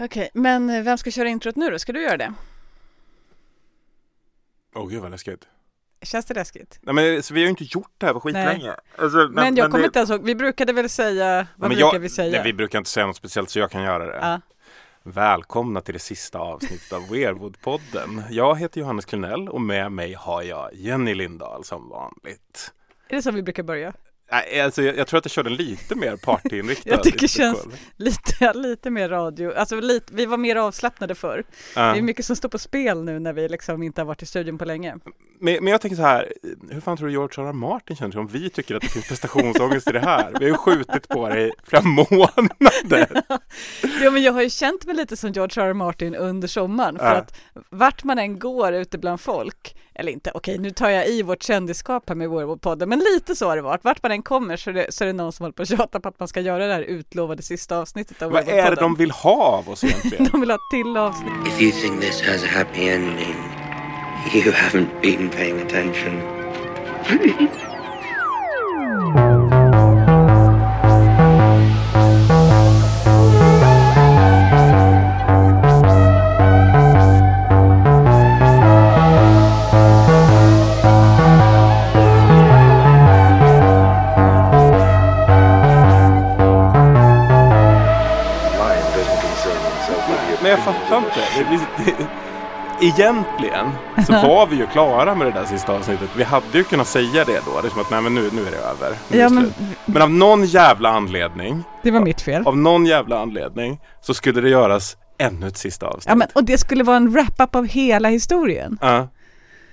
Okej, men eh, vem ska köra introt nu då? Ska du göra det? Åh gud vad läskigt. Känns det läskigt? Nej men så vi har ju inte gjort det här på skitlänge. Alltså, Men, jag kommer det- inte ens ihåg, vi brukade väl säga, vad men brukar jag- vi säga? Nej, vi brukar inte säga något speciellt så jag kan göra det. Ja. Välkomna till det sista avsnittet av Weirwood-podden. Jag heter Johannes Klenell och med mig har jag Jenny Lindahl som vanligt. Är det så vi brukar börja? Nej, alltså, jag, jag tror att jag körde lite mer partyinriktad. Jag tycker det känns- Lite, lite mer radio, alltså lite, vi var mer avslappnade förr. Ja. Det är mycket som står på spel nu när vi liksom inte har varit i studion på länge. Men, men jag tänker så här, hur fan tror du George R. Martin känner sig om vi tycker att det finns prestationsångest i det här? Vi har ju skjutit på det i flera månader. Ja men jag har ju känt mig lite som George R. R. Martin under sommaren för Ja. att vart man än går ute bland folk, eller inte, okej nu tar jag i vårt kändisskap här med Werewolf-podden, men lite så har det varit. Vart man än kommer så är, det, så är det någon som håller på att tjata på att man ska göra det här utlovade sista avsnittet av Vad är det de vill ha av oss egentligen? De vill ha ett till avsnitt. If you think this has a happy ending, you haven't been paying attention. fattar inte. Det, det, egentligen så var vi ju klara med det där sista avsnittet. Vi hade ju kunnat säga det då. Det är som att nej men nu, nu är det över. Nu är Ja det men men av någon jävla anledning, det var mitt fel. av någon jävla anledning så skulle det göras ännu ett sista avsnitt. Ja men och det skulle vara en wrap-up av hela historien. Ja.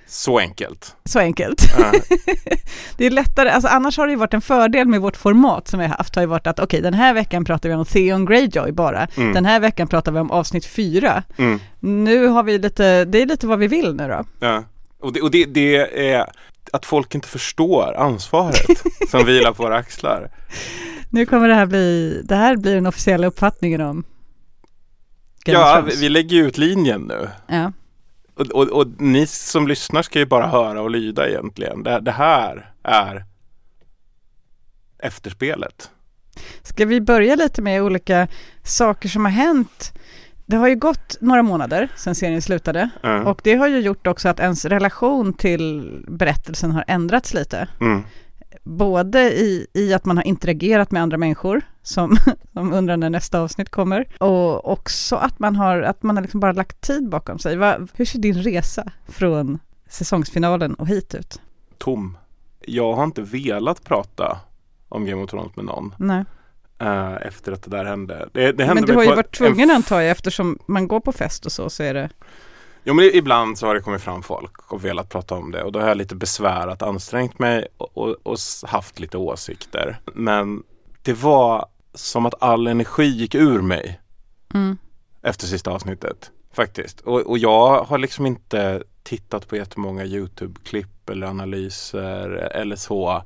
Så enkelt. Så enkelt. Ja. Det är lättare, alltså annars har det ju varit en fördel med vårt format som vi har haft, har ju varit att okej den här veckan pratar vi om Theon Greyjoy bara, Mm. den här veckan pratar vi om avsnitt fyra. Mm. Nu har vi lite, det är lite vad vi vill nu då. Ja. Och, det, och det, det är att folk inte förstår ansvaret som vilar på våra axlar. Nu kommer det här bli, det här blir den officiella uppfattningen om Game Ja, vi, lägger ut linjen nu. ja. Och, och, och ni som lyssnar ska ju bara höra och lyda egentligen. Det, det här är efterspelet. Ska vi börja lite med olika saker som har hänt? Det har ju gått några månader sedan serien slutade Ja. och det har ju gjort också att ens relation till berättelsen har ändrats lite. Mm. Både i, i att man har interagerat med andra människor som, som undrar när nästa avsnitt kommer och också att man har, att man har liksom bara lagt tid bakom sig. Va, hur ser din resa från säsongsfinalen och hit ut? Tom. Jag har inte velat prata om Game of Thrones med någon Nej. eh, efter att det där hände. Det, det hände Men du har ju varit en- tvungen antar jag eftersom man går på fest och så så är det Jo men ibland så har det kommit fram folk och velat prata om det och då har jag lite besvärat, ansträngt mig och, och, och haft lite åsikter. Men det var som att all energi gick ur mig mm. efter sista avsnittet. Faktiskt. Och, och jag har liksom inte tittat på jättemånga YouTube-klipp eller analyser eller så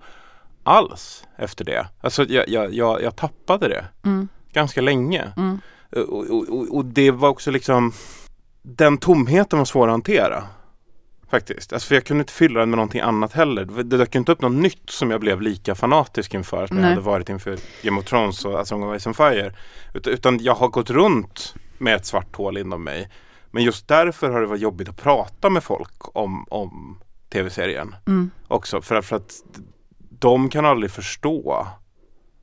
alls efter det. Alltså jag, jag, jag, jag tappade det Mm. ganska länge. Mm. Och, och, och det var också liksom Den tomheten var svår att hantera. Faktiskt. Alltså för jag kunde inte fylla den med någonting annat heller. Det dök inte upp något nytt som jag blev lika fanatisk inför som jag Nej. hade varit inför Game of Thrones och A Song of Ice and Fire. Ut- Utan jag har gått runt med ett svart hål inom mig. Men just därför har det varit jobbigt att prata med folk om, om tv-serien Mm. också. För, för att de kan aldrig förstå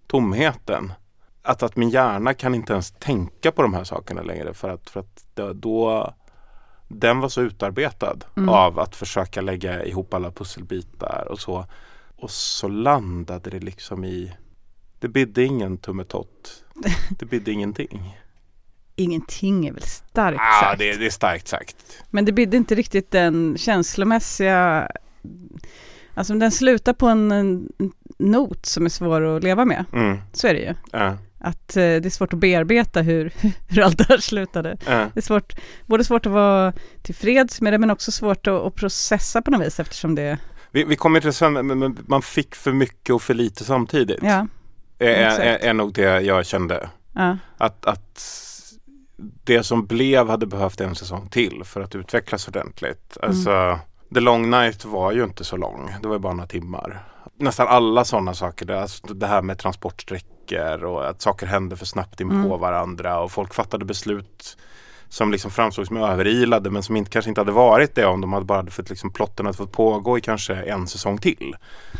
tomheten. Att, att min hjärna kan inte ens tänka på de här sakerna längre för att, för att då, den var så utarbetad Mm. av att försöka lägga ihop alla pusselbitar och så. Och så landade det liksom i Det bidde ingen tummetott. Det bidde ingenting. Ingenting är väl starkt ah, sagt. det, det är starkt sagt. Men det bidde inte riktigt den känslomässiga... Alltså den slutar på en, en not som är svår att leva med. Mm. Så är det ju. Ja, Att eh, det är svårt att bearbeta hur, hur allt det här slutade. ja. Det är svårt, både svårt att vara tillfreds med det men också svårt att, att processa på något vis eftersom det, Vi, vi kommer till sen, men, man fick för mycket och för lite samtidigt. ja, är, är, är nog det jag kände. ja, Att, att det som blev hade behövt en säsong till för att utvecklas ordentligt. Alltså, The Long Night var ju inte så lång. Det var ju bara några timmar. Nästan alla sådana saker. Alltså det här med transportsträckor och att saker händer för snabbt in på Mm. varandra och folk fattade beslut som liksom framstod som överilade men som inte, kanske inte hade varit det om de hade bara hade fått liksom plotten hade fått pågå i kanske en säsong till.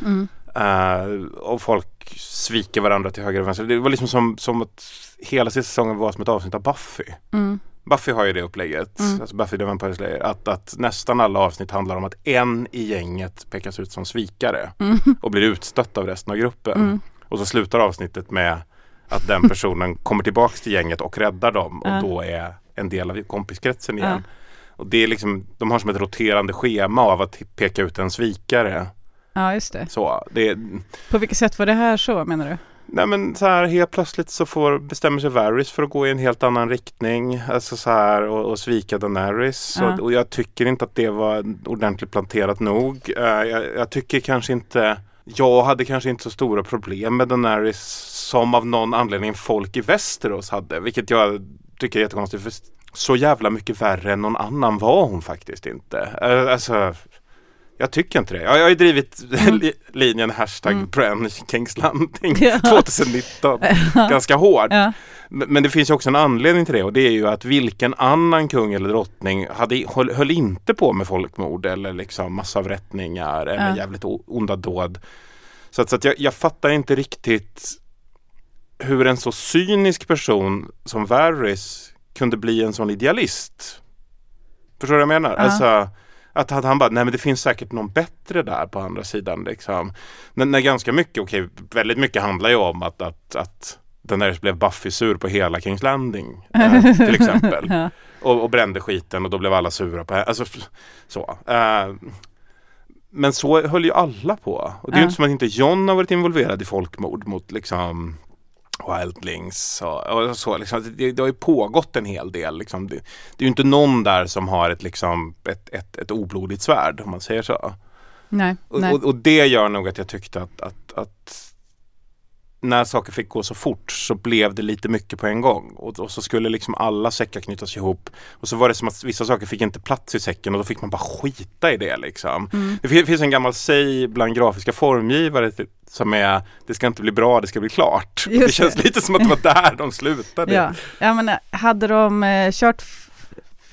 Mm. Eh, och folk sviker varandra till höger och vänster. Det var liksom som, som att hela sista säsongen var som ett avsnitt av Buffy. Mm. Buffy har ju det upplägget, Mm. alltså Buffy the Vampire Slayer, att, att nästan alla avsnitt handlar om att en i gänget pekas ut som svikare Mm. och blir utstött av resten av gruppen. Mm. Och så slutar avsnittet med att den personen kommer tillbaks till gänget och räddar dem och då är en del av kompiskretsen igen. Och det är liksom, de har som ett roterande schema av att peka ut en svikare. Ja, just det. Så, det, På vilket sätt var det här så menar du? Nej men så här helt plötsligt så får, bestämmer sig Varys för att gå i en helt annan riktning. Alltså så här och, och svika Daenerys. Ja. Och, och jag tycker inte att det var ordentligt planterat nog. Eh, jag, jag tycker kanske inte jag hade kanske inte så stora problem med Daenerys som av någon anledning folk i Västerås hade. Vilket jag tycker är jättekonstigt. För så jävla mycket värre än någon annan var hon faktiskt inte. Eh, Alltså, jag tycker inte det. Jag, jag har ju drivit Mm. li- linjen hashtag Mm. Bran Kings Landing Ja. 2019 ganska hård. Ja. Men det finns ju också en anledning till det och det är ju att vilken annan kung eller drottning hade, höll, höll inte på med folkmord eller liksom massavrättningar eller Ja. jävligt onda dåd. Så att, så att jag, jag fattar inte riktigt hur en så cynisk person som Varys kunde bli en sån idealist. Förstår du vad jag menar? Alltså, att, att han bara, nej men det finns säkert någon bättre där på andra sidan. Liksom. När, när ganska mycket, okej, väldigt mycket handlar ju om att, att, att Daenerys blev Buffy-sur på hela Kings Landing. Eh, till exempel. Ja. Och, och brände skiten och då blev alla sura på henne. Alltså, så. Eh, men så höll ju alla på. Och det är ju Ja. inte som att inte John har varit involverad i folkmord mot liksom Wildlings och, och så. Liksom. Det, det har ju pågått en hel del. Liksom. Det, det är ju inte någon där som har ett, liksom, ett, ett, ett oblodigt svärd om man säger så. Nej, Och, nej. och, och det gör nog att jag tyckte att, att, att när saker fick gå så fort så blev det lite mycket på en gång. Och, och så skulle liksom alla säckar knytas ihop. Och så var det som att vissa saker fick inte plats i säcken och då fick man bara skita i det liksom. Mm. Det fin- finns en gammal säg bland grafiska formgivare som är Det ska inte bli bra, det ska bli klart. Just det känns det. lite som att det var där de slutade. Ja, ja men eh, hade de eh, kört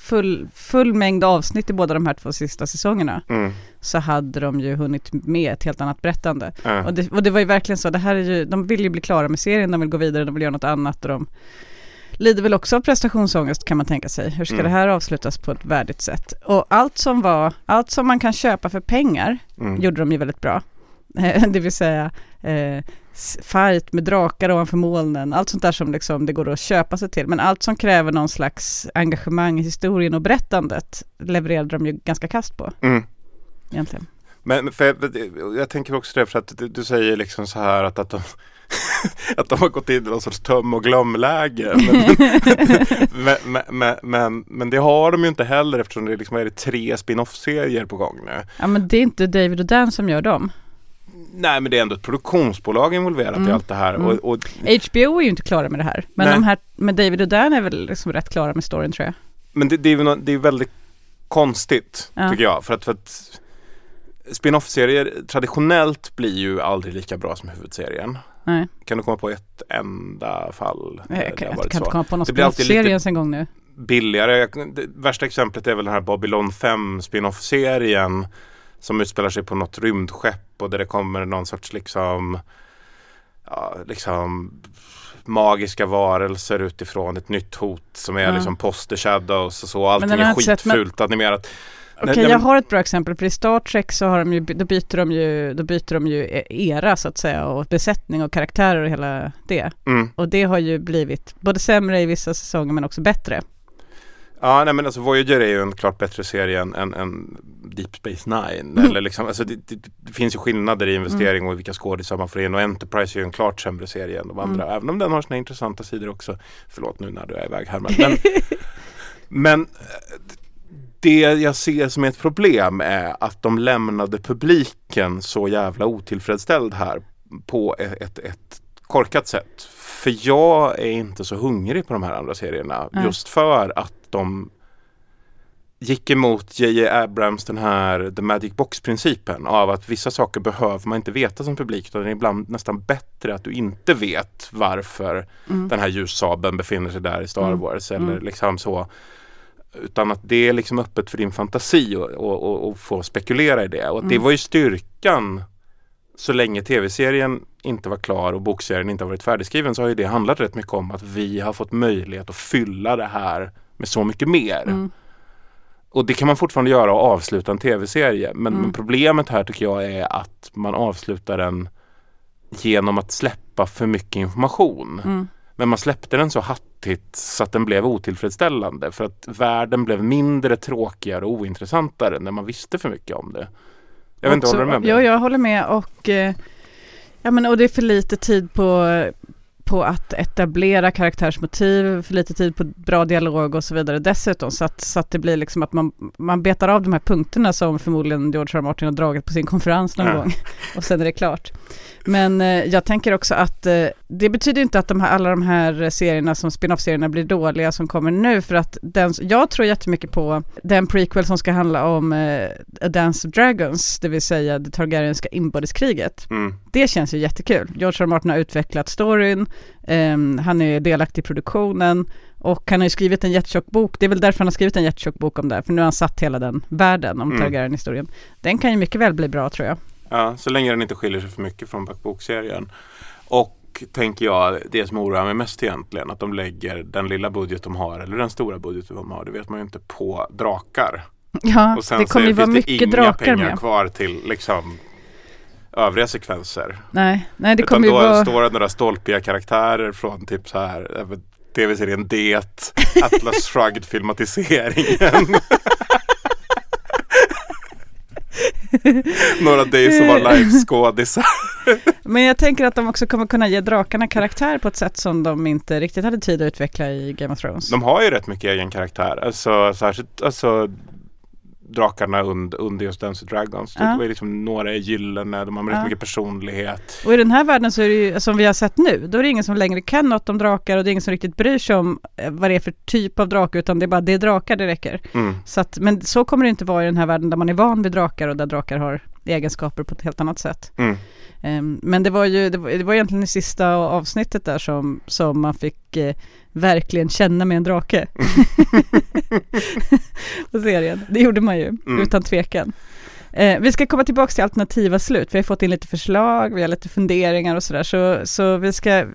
full, full mängd avsnitt i båda de här två sista säsongerna Mm, så hade de ju hunnit med ett helt annat berättande. ja. Och det, och det var ju verkligen så, det här är ju, de vill ju bli klara med serien, de vill gå vidare, de vill göra något annat och de lider väl också av prestationsångest kan man tänka sig. Hur ska Mm. det här avslutas på ett värdigt sätt? Och allt som var, allt som man kan köpa för pengar mm. gjorde de ju väldigt bra. Det vill säga eh, fight med drakar ovanför molnen, allt sånt där som liksom det går att köpa sig till. Men allt som kräver någon slags engagemang i historien och berättandet levererade de ju ganska kast på Mm. egentligen. Men för jag, jag tänker också det för att du, du säger liksom så här att, att, de, att de har gått in i någon sorts töm och glömläge. Men, men, men, men, det har de ju inte heller eftersom det liksom är tre spin-off-serier på gång nu. Ja men det är inte David och Dan som gör dem. Nej men det är ändå ett produktionsbolag involverat i Mm. allt det här. Mm. Och, och, HBO är ju inte klara med det här. Men Nej. de här med David och Dan är väl liksom rätt klara med storyn tror jag. men det, det, är, ju det är väldigt konstigt Ja. tycker jag. För att, för att spin-off-serier traditionellt blir ju aldrig lika bra som huvudserien. Nej, Kan du komma på ett enda fall? där jag, kan, jag kan inte komma på någon spin-off-serie ens en gång nu. billigare. Det värsta exemplet är väl den här Babylon 5 spin-off-serien som utspelar sig på något rymdskepp och där det kommer någon sorts liksom, ja, liksom magiska varelser utifrån ett nytt hot som är Ja. liksom poster shadows och så. Allting är sett, men- skitfult animerat. Okej, nej, jag har ett bra exempel. För i Star Trek så har de ju, då byter de ju, då byter de ju e- era så att säga och besättning och karaktärer och hela det. Mm. Och det har ju blivit både sämre i vissa säsonger men också bättre. Ja, nej men alltså Voyager är ju en klart bättre serie än, än, än Deep Space Nine. Mm. Eller liksom, alltså det, det, det finns ju skillnader i investering och vilka skådisar man får in. Och Enterprise är ju en klart sämre serie än de andra. Mm. Även om den har sina intressanta sidor också. Förlåt nu när du är iväg här. Men, men, men det jag ser som ett problem är att de lämnade publiken så jävla otillfredsställd här på ett, ett, ett korkat sätt. För jag är inte så hungrig på de här andra serierna Nej. just för att de gick emot J.J. Abrams den här The Magic Box-principen av att vissa saker behöver man inte veta som publik utan det är ibland nästan bättre att du inte vet varför Mm. den här ljussabeln befinner sig där i Star Mm. Wars eller Mm. liksom så. Utan att det är liksom öppet för din fantasi och, och, och, få spekulera i det. Och det Mm. var ju styrkan så länge tv-serien inte var klar och bokserien inte har varit färdigskriven så har ju det handlat rätt mycket om att vi har fått möjlighet att fylla det här med så mycket mer. Mm. Och det kan man fortfarande göra och avsluta en tv-serie. Men, Mm. men problemet här tycker jag är att man avslutar den genom att släppa för mycket information. Mm. Men man släppte den så hattigt så att den blev otillfredsställande. För att världen blev mindre tråkigare och ointressantare när man visste för mycket om det. Jag vet inte, håller du med? Jo, jag håller med och, eh, ja, men, och det är för lite tid på, på att etablera karaktärsmotiv, för lite tid på bra dialog och så vidare dessutom. Så att, så att det blir liksom att man, man betar av de här punkterna som förmodligen George R. Martin har dragit på sin konferens någon Ja. gång. Och sen är det klart. Men eh, jag tänker också att eh, det betyder inte att de här, alla de här serierna som spin-off-serierna blir dåliga som kommer nu för att den, jag tror jättemycket på den prequel som ska handla om eh, A Dance of Dragons, det vill säga det Targaryenska inbördeskriget. Mm. Det känns ju jättekul. George R. Martin har utvecklat storyn, ehm, han är delaktig i produktionen och han har ju skrivit en jättetjock bok. Det är väl därför han har skrivit en jättetjock bok om det, här, för nu har han satt hela den världen om Mm. Targaryen-historien. Den kan ju mycket väl bli bra tror jag. Ja, så länge den inte skiljer sig för mycket från bokserien. Och tänker jag, det som oroar mig mest egentligen, att de lägger den lilla budget de har eller den stora budget de har, det vet man ju inte, på drakar. Ja, Och sen det kommer ju vara finns det mycket inga drakar pengar med. kvar till liksom övriga sekvenser. Nej, nej det Utan kommer ju då vara... står det några stolpiga karaktärer från typ så här eh, tv-serien Det, Atlas Shrugged filmatiseringen. några Days of Our Lives skådisar. Men jag tänker att de också kommer kunna ge drakarna karaktär på ett sätt som de inte riktigt hade tid att utveckla i Game of Thrones. De har ju rätt mycket egen karaktär. Alltså särskilt alltså, drakarna und, under just Dance Dragons. Ja. Det var liksom några är gyllene, de har rätt Ja. mycket personlighet. Och i den här världen så är det ju, som vi har sett nu, då är det ingen som längre kan något om drakar och det är ingen som riktigt bryr sig om eh, vad det är för typ av drake, utan det är bara det är drakar det räcker. Mm. Så att, men så kommer det inte vara i den här världen där man är van vid drakar och där drakar har egenskaper på ett helt annat sätt. Mm. Ehm, men det var ju det var, det var egentligen i sista avsnittet där som, som man fick eh, verkligen känna med en drake på serien. Det gjorde man ju, Mm. utan tvekan. Eh, vi ska komma tillbaka till alternativa slut. Vi har fått in lite förslag, vi har lite funderingar och sådär. Så, så vi, ska,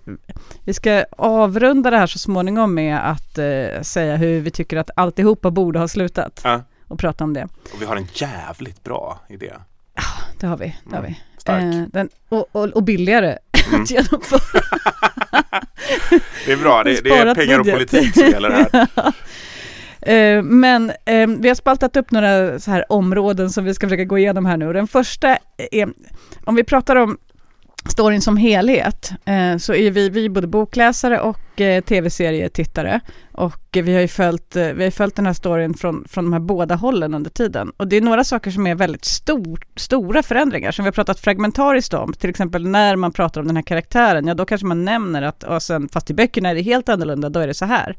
vi ska avrunda det här så småningom med att eh, säga hur vi tycker att alltihopa borde ha slutat. Ja. Och prata om det. Och vi har en jävligt bra idé. Det har vi. Det har vi. Stark. Eh, den, och, och, och billigare Mm. att genomföra. Det är bra, det, det är pengar och politik som gäller här. Eh, Men eh, vi har spaltat upp några så här områden som vi ska försöka gå igenom här nu. Den första är, om vi pratar om storyn som helhet, eh, så är vi, vi både bokläsare och eh, tv-serietittare. Och vi har ju följt, eh, vi har följt den här storyn från, från de här båda hållen under tiden. Och det är några saker som är väldigt stor, stora förändringar som vi har pratat fragmentariskt om. Till exempel när man pratar om den här karaktären, ja då kanske man nämner att, och sen, fast i böckerna är det helt annorlunda, då är det så här.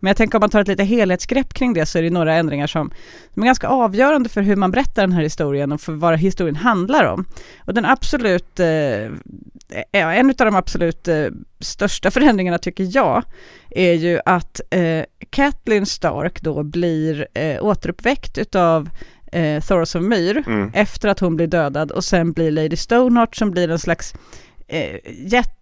Men jag tänker om man tar ett lite helhetsgrepp kring det så är det några ändringar som, som är ganska avgörande för hur man berättar den här historien och för vad historien handlar om. Och den absolut, eh, en av de absolut eh, största förändringarna tycker jag är ju att eh, Catelyn Stark då blir eh, återuppväckt utav eh, Thoros of Myr Mm. efter att hon blir dödad och sen blir Lady Stoneheart som blir en slags eh, jätte,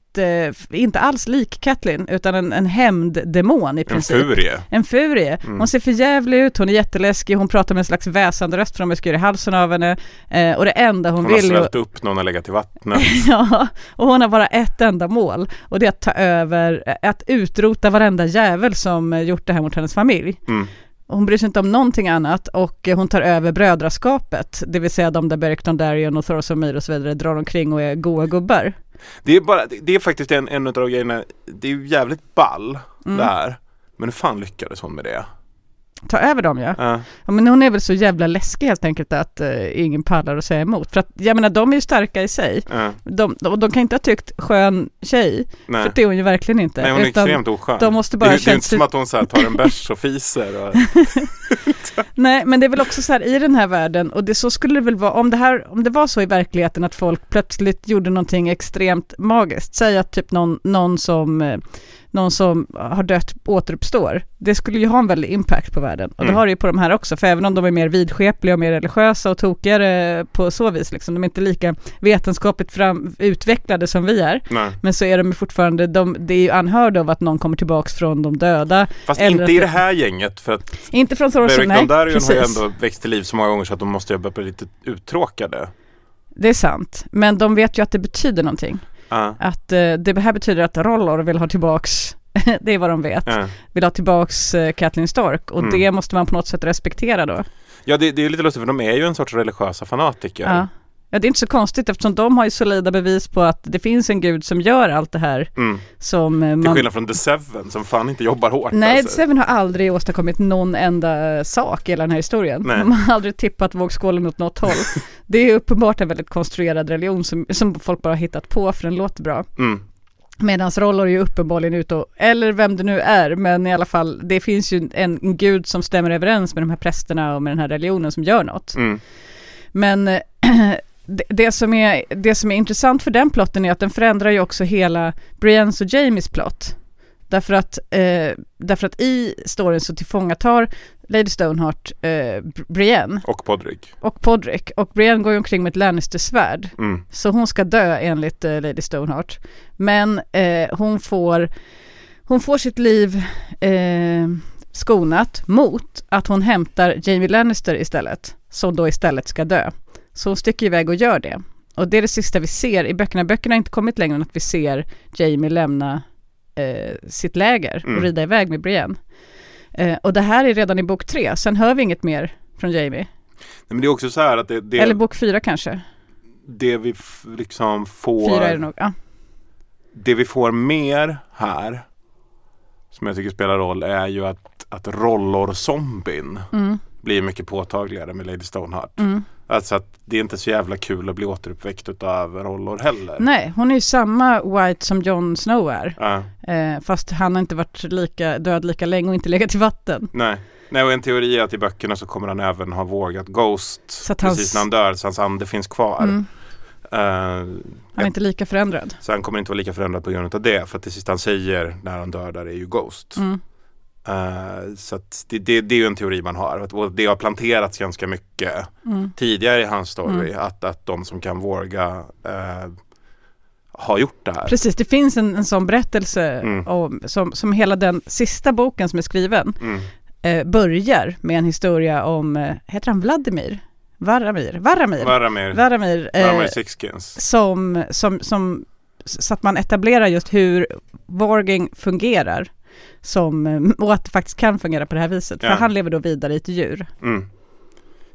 inte alls lik Catelyn utan en, en hämnddemon i En princip. furie. En furie. Mm. Hon ser för jävlig ut, hon är jätteläskig, hon pratar med en slags väsande röst för de skär i halsen av henne. Eh, och det enda hon, Hon har vill... svällt upp någon och legat i vattnet. ja, och hon har bara ett enda mål och det är att ta över, att utrota varenda jävel som eh, gjort det här mot hennes familj. Mm. Och Hon bryr sig inte om någonting annat och eh, hon tar över brödraskapet, det vill säga de där Beric Dondarrion och Thoros och Myr och så vidare drar omkring och är goa gubbar. Det är, bara, det är faktiskt en, en av de grejerna, det är ju jävligt ball Mm. det här. Men hur fan lyckades hon med det? Ta över dem ja. Ja. ja. Men hon är väl så jävla läskig helt enkelt att eh, ingen pallar att säga emot. För att jag menar de är ju starka i sig. Ja. De, de, de kan inte ha tyckt skön tjej, Nej. för det är hon ju verkligen inte. Nej, hon är Utan- extremt oskön. de måste det, bara är- det är inte som att hon så här, tar en bärs och fiser. Och, Nej, men det är väl också så här i den här världen, och det så skulle det väl vara, om det, här, om det var så i verkligheten att folk plötsligt gjorde någonting extremt magiskt, säg att typ någon, någon, som, eh, någon som har dött återuppstår, det skulle ju ha en väldig impact på världen. Och det Mm. har det ju på de här också, för även om de är mer vidskepliga och mer religiösa och tokigare på så vis, liksom, de är inte lika vetenskapligt fram, utvecklade som vi är, nej. men så är de fortfarande, de, det är ju anhörd av att någon kommer tillbaks från de döda, Fast inte att i det- det här gänget. För att inte från Beric nej, Dondarrion har ju precis. ändå växt till liv så många gånger så att de måste ju bli lite uttråkade. Det är sant, men de vet ju att det betyder någonting. Ja, Att eh, det här betyder att Rollor vill ha tillbaks, det är vad de vet, ja. vill ha tillbaks eh, Kathleen Stark och Mm. det måste man på något sätt respektera då. ja det, det är lite lustigt för de är ju en sorts religiösa fanatiker. Ja. det är inte så konstigt eftersom de har ju solida bevis på att det finns en gud som gör allt det här Mm. som eh, Till man... skillnad från The Seven som fan inte jobbar hårt. Nej, alltså. Seven har aldrig åstadkommit någon enda sak i hela den här historien. Nej. De har aldrig tippat vågskålen åt något håll. Det är uppenbart en väldigt konstruerad religion som, som folk bara har hittat på för den låter bra. Mm. Medan Rollor är ju uppenbarligen ute och, eller vem det nu är, men i alla fall, det finns ju en, en gud som stämmer överens med de här prästerna och med den här religionen som gör något. Mm. Men eh, det, det, som är, det som är intressant för den plotten är att den förändrar ju också hela Briennes och Jamies plott. Därför att, eh, därför att i storyn så tillfångatar Lady Stoneheart eh, Br- Brienne Och Podrick. och Podrick och Brienne går ju omkring med ett Lannisters-svärd. Mm. Så hon ska dö enligt eh, Lady Stoneheart. Men eh, hon, får, hon får sitt liv eh, skonat mot att hon hämtar Jamie Lannister istället. Som då istället ska dö. Så hon sticker iväg och gör det. Och det är det sista vi ser i böckerna. Böckerna har inte kommit längre än att vi ser Jamie lämna eh, sitt läger och Mm. rida iväg med Brienne. Eh, och det här är redan i bok tre. Sen hör vi inget mer från Jamie. Nej, men det är också så här att det, det, Eller bok fyra kanske. det vi liksom får Fyra är det nog. Ja. det vi får mer här som jag tycker spelar roll är ju att, att rollor-zombien Mm, blir mycket påtagligare med Lady Stoneheart. mm. Alltså att det är inte så jävla kul att bli återuppväckt av rollor heller. Nej, hon är ju samma White som Jon Snow är. Ja, Eh, fast han har inte varit lika, död lika länge och inte legat i vatten. nej. Nej, och en teori är att i böckerna så kommer han även ha vågat Ghost Så att precis hans- när han dör så hans ande finns kvar. Mm, Eh, han är inte lika förändrad. så han kommer inte vara lika förändrad på grund av det. För att det sista han säger när han dör där är ju Ghost. Mm. Eh, så det, det, det är ju en teori man har. Och det har planterats ganska mycket Mm. tidigare i hans story. Att, att de som kan våga eh, har gjort det här. Precis, det finns en, en sån berättelse Mm. om, som, som hela den sista boken som är skriven Mm. eh, börjar med en historia om, eh, heter han Vladimir? Varamir? Varamir? Varamir, Varamir, eh, Varamir Sixskins. som, som, som, så att man etablerar just hur Warging fungerar. Som, eh, och att det faktiskt kan fungera på det här viset. Ja. För han lever då vidare i ett djur. Mm.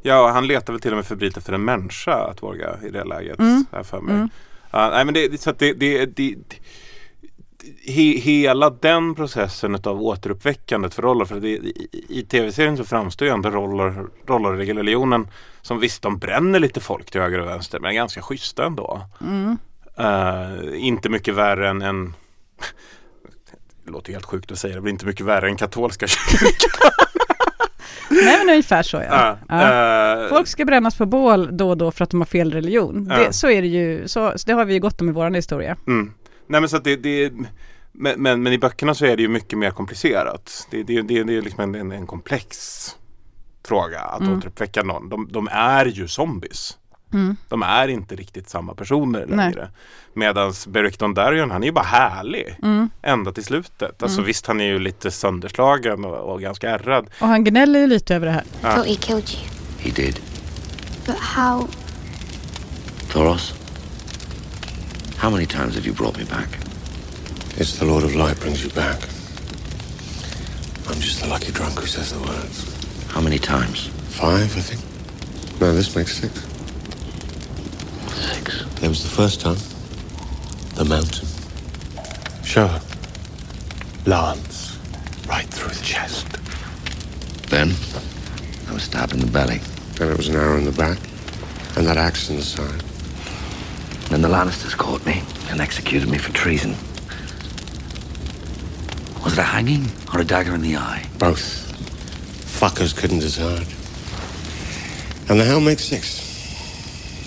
Ja, och han letar väl till och med febrilt efter en människa att våga i det läget. Mm. Här för mig. Mm. Ja, nej, men det, så att det, det, det, det he, hela den processen av återuppväckandet för roller. För det, i, I tv-serien så framstår ju ändå roller, roller i religionen som visst de bränner lite folk till höger och vänster men är ganska schyssta ändå. Mm. Uh, inte mycket värre än, än det låter helt sjukt att säga det, men inte mycket värre än katolska kyrkan. Nej men ungefär så ja. Ja, Ja. eh, Folk ska brännas på bål då och då för att de har fel religion. Ja. Det, så är det ju, så, så det har vi ju gått om i vår historia. Mm. Nej men så att det, det men, men, men i böckerna så är det ju mycket mer komplicerat. Det, det, det, det är liksom en, en, en komplex fråga att Mm. återuppväcka någon. De, de är ju zombies. Mm. De är inte riktigt samma personer längre. Medan Beric Dondarrion han är ju bara härlig. Mm. Ända till slutet. Alltså Mm. visst han är ju lite sönderslagen och, och ganska ärrad. Och han gnäller ju lite över det här. Ja. thought he killed you. He did. But how? Thoros? How many times have you brought me back? It's the Lord of Light brings you back. I'm just the lucky drunk who says the words. How many times? Five, I think. No, this makes six. Six. There was the first time. The mountain. Show her. Lance. Right through the chest. Then? I was stabbed in the belly. Then it was an arrow in the back. And that axe in the side. Then the Lannisters caught me and executed me for treason. Was it a hanging or a dagger in the eye? Both. Fuckers couldn't decide. And the hell makes six.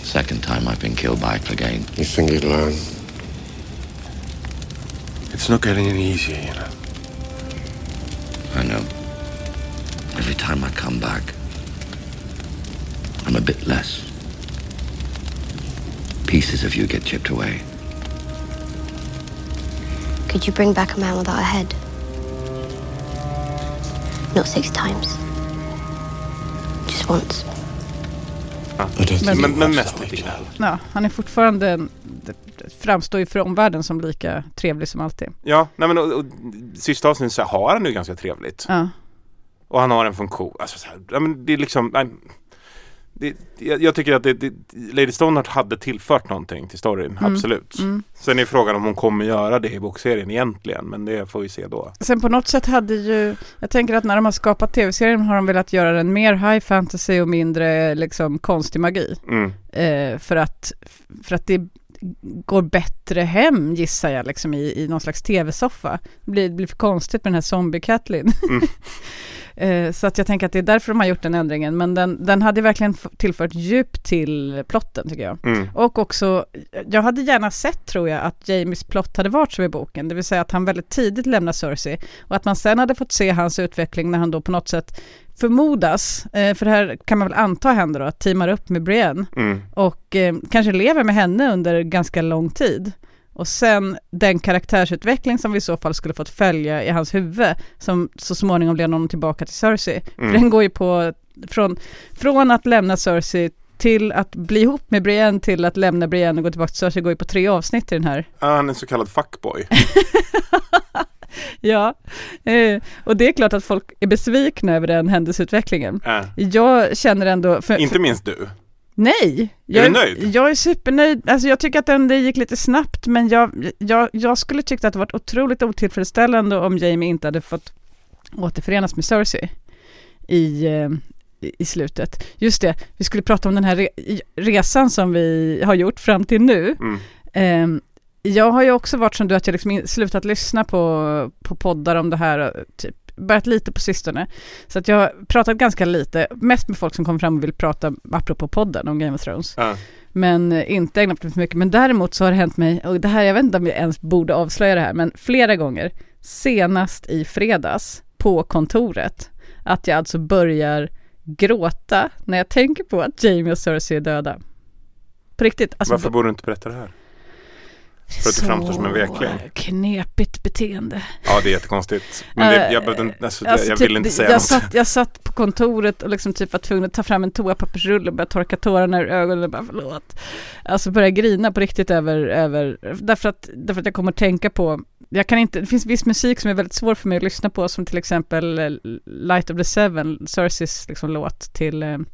Second time I've been killed by Clegane. You think you'd learn? It's not getting any easier, you know. I know. Every time I come back, I'm a bit less. Pieces of you get chipped away. Could you bring back a man without a head? Not six times. Just once. Men- Men, men mest lite grann. Ja, han är fortfarande, framstår ju för omvärlden som lika trevlig som alltid. Ja, nej men och, och, sista avsnittet så har han ju ganska trevligt. Ja. Och han har en funktion. Alltså, så här, ja, men det är liksom, nej, det, jag, jag tycker att det, det, Lady Stoneheart hade tillfört någonting till storyn, absolut. Mm. Sen är frågan om hon kommer göra det i bokserien egentligen, men det får vi se då. Sen på något sätt hade ju, jag tänker att när de har skapat tv-serien har de velat göra den mer high fantasy och mindre liksom konstig magi. Mm. Eh, för, att, för att det går bättre hem gissar jag liksom i, i någon slags tv-soffa. Det blir, det blir för konstigt med den här zombie-Catlin. Eh, så att jag tänker att det är därför de har gjort den ändringen. Men den, den hade verkligen tillfört djup till plotten tycker jag. Mm. Och också, jag hade gärna sett tror jag att Jamies plott hade varit så i boken, det vill säga att han väldigt tidigt lämnar Cersei och att man sen hade fått se hans utveckling när han då på något sätt förmodas, eh, för det här kan man väl anta händer då, att teamar upp med Brienne Mm. och eh, kanske lever med henne under ganska lång tid. Och sen den karaktärsutveckling som vi i så fall skulle fått följa i hans huvud som så småningom leder honom tillbaka till Cersei. Mm. För den går ju på, från, från att lämna Cersei till att bli ihop med Brienne till att lämna Brienne och gå tillbaka till Cersei går ju på tre avsnitt i den här. Ja, han är en så kallad fuckboy. Ja, eh, och det är klart att folk är besvikna över den händelseutvecklingen. Äh, Jag känner ändå... För, inte minst du. Nej! Jag, du nöjd? Jag är supernöjd. Alltså jag tycker att den, det gick lite snabbt, men jag, jag, jag skulle tyckt att det varit otroligt otillfredsställande om Jamie inte hade fått återförenas med Cersei i, eh, i slutet. Just det, vi skulle prata om den här re, resan som vi har gjort fram till nu. Mm. Ehm, jag har ju också varit som du, att jag liksom slutat lyssna på, på poddar om det här, typ börjat lite på sistone. Så att jag har pratat ganska lite, mest med folk som kommer fram och vill prata, apropå podden, om Game of Thrones. Ja. Men eh, inte ägnat mig för mycket. Men däremot så har det hänt mig, och det här, jag vet inte om jag ens borde avslöja det här, men flera gånger, senast i fredags på kontoret, att jag alltså börjar gråta när jag tänker på att Jamie och Cersei är döda. På riktigt. Alltså, Varför borde du inte berätta det här? För att du framstår som en vekling. knepigt beteende. Ja, det är jättekonstigt. Men det, jag, behövde, alltså, Alltså, jag typ, vill inte säga jag något. satt, jag satt på kontoret och liksom typ var tvungen att ta fram en toapappersrulle och börja torka tårarna ur ögonen och bara förlåt. Alltså börja grina på riktigt över, över därför att, därför att jag kommer att tänka på jag kan inte, det finns viss musik som är väldigt svår för mig att lyssna på som till exempel eh, Light of the Seven, Cerseis liksom låt till, eh, till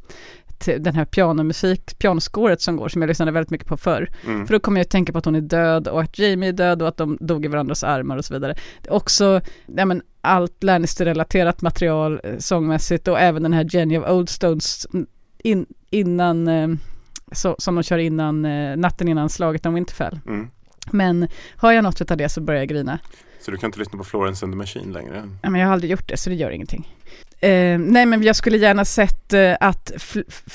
den här pianomusik, pianoskåret som går som jag lyssnade väldigt mycket på förr. Mm. För då kommer jag att tänka på att hon är död och att Jamie är död och att de dog i varandras armar och så vidare. Det är också ja, men, allt Lannister-relaterat material eh, sångmässigt och även den här Jenny of Oldstones mm, in, innan, eh, så, som de kör innan, eh, natten innan slaget om Winterfell. Mm. Men har jag något av det så börjar jag grina. Så du kan inte lyssna på Florence and the Machine längre? Ja, men jag har aldrig gjort det så det gör ingenting. Eh, nej men jag skulle gärna sett eh, att,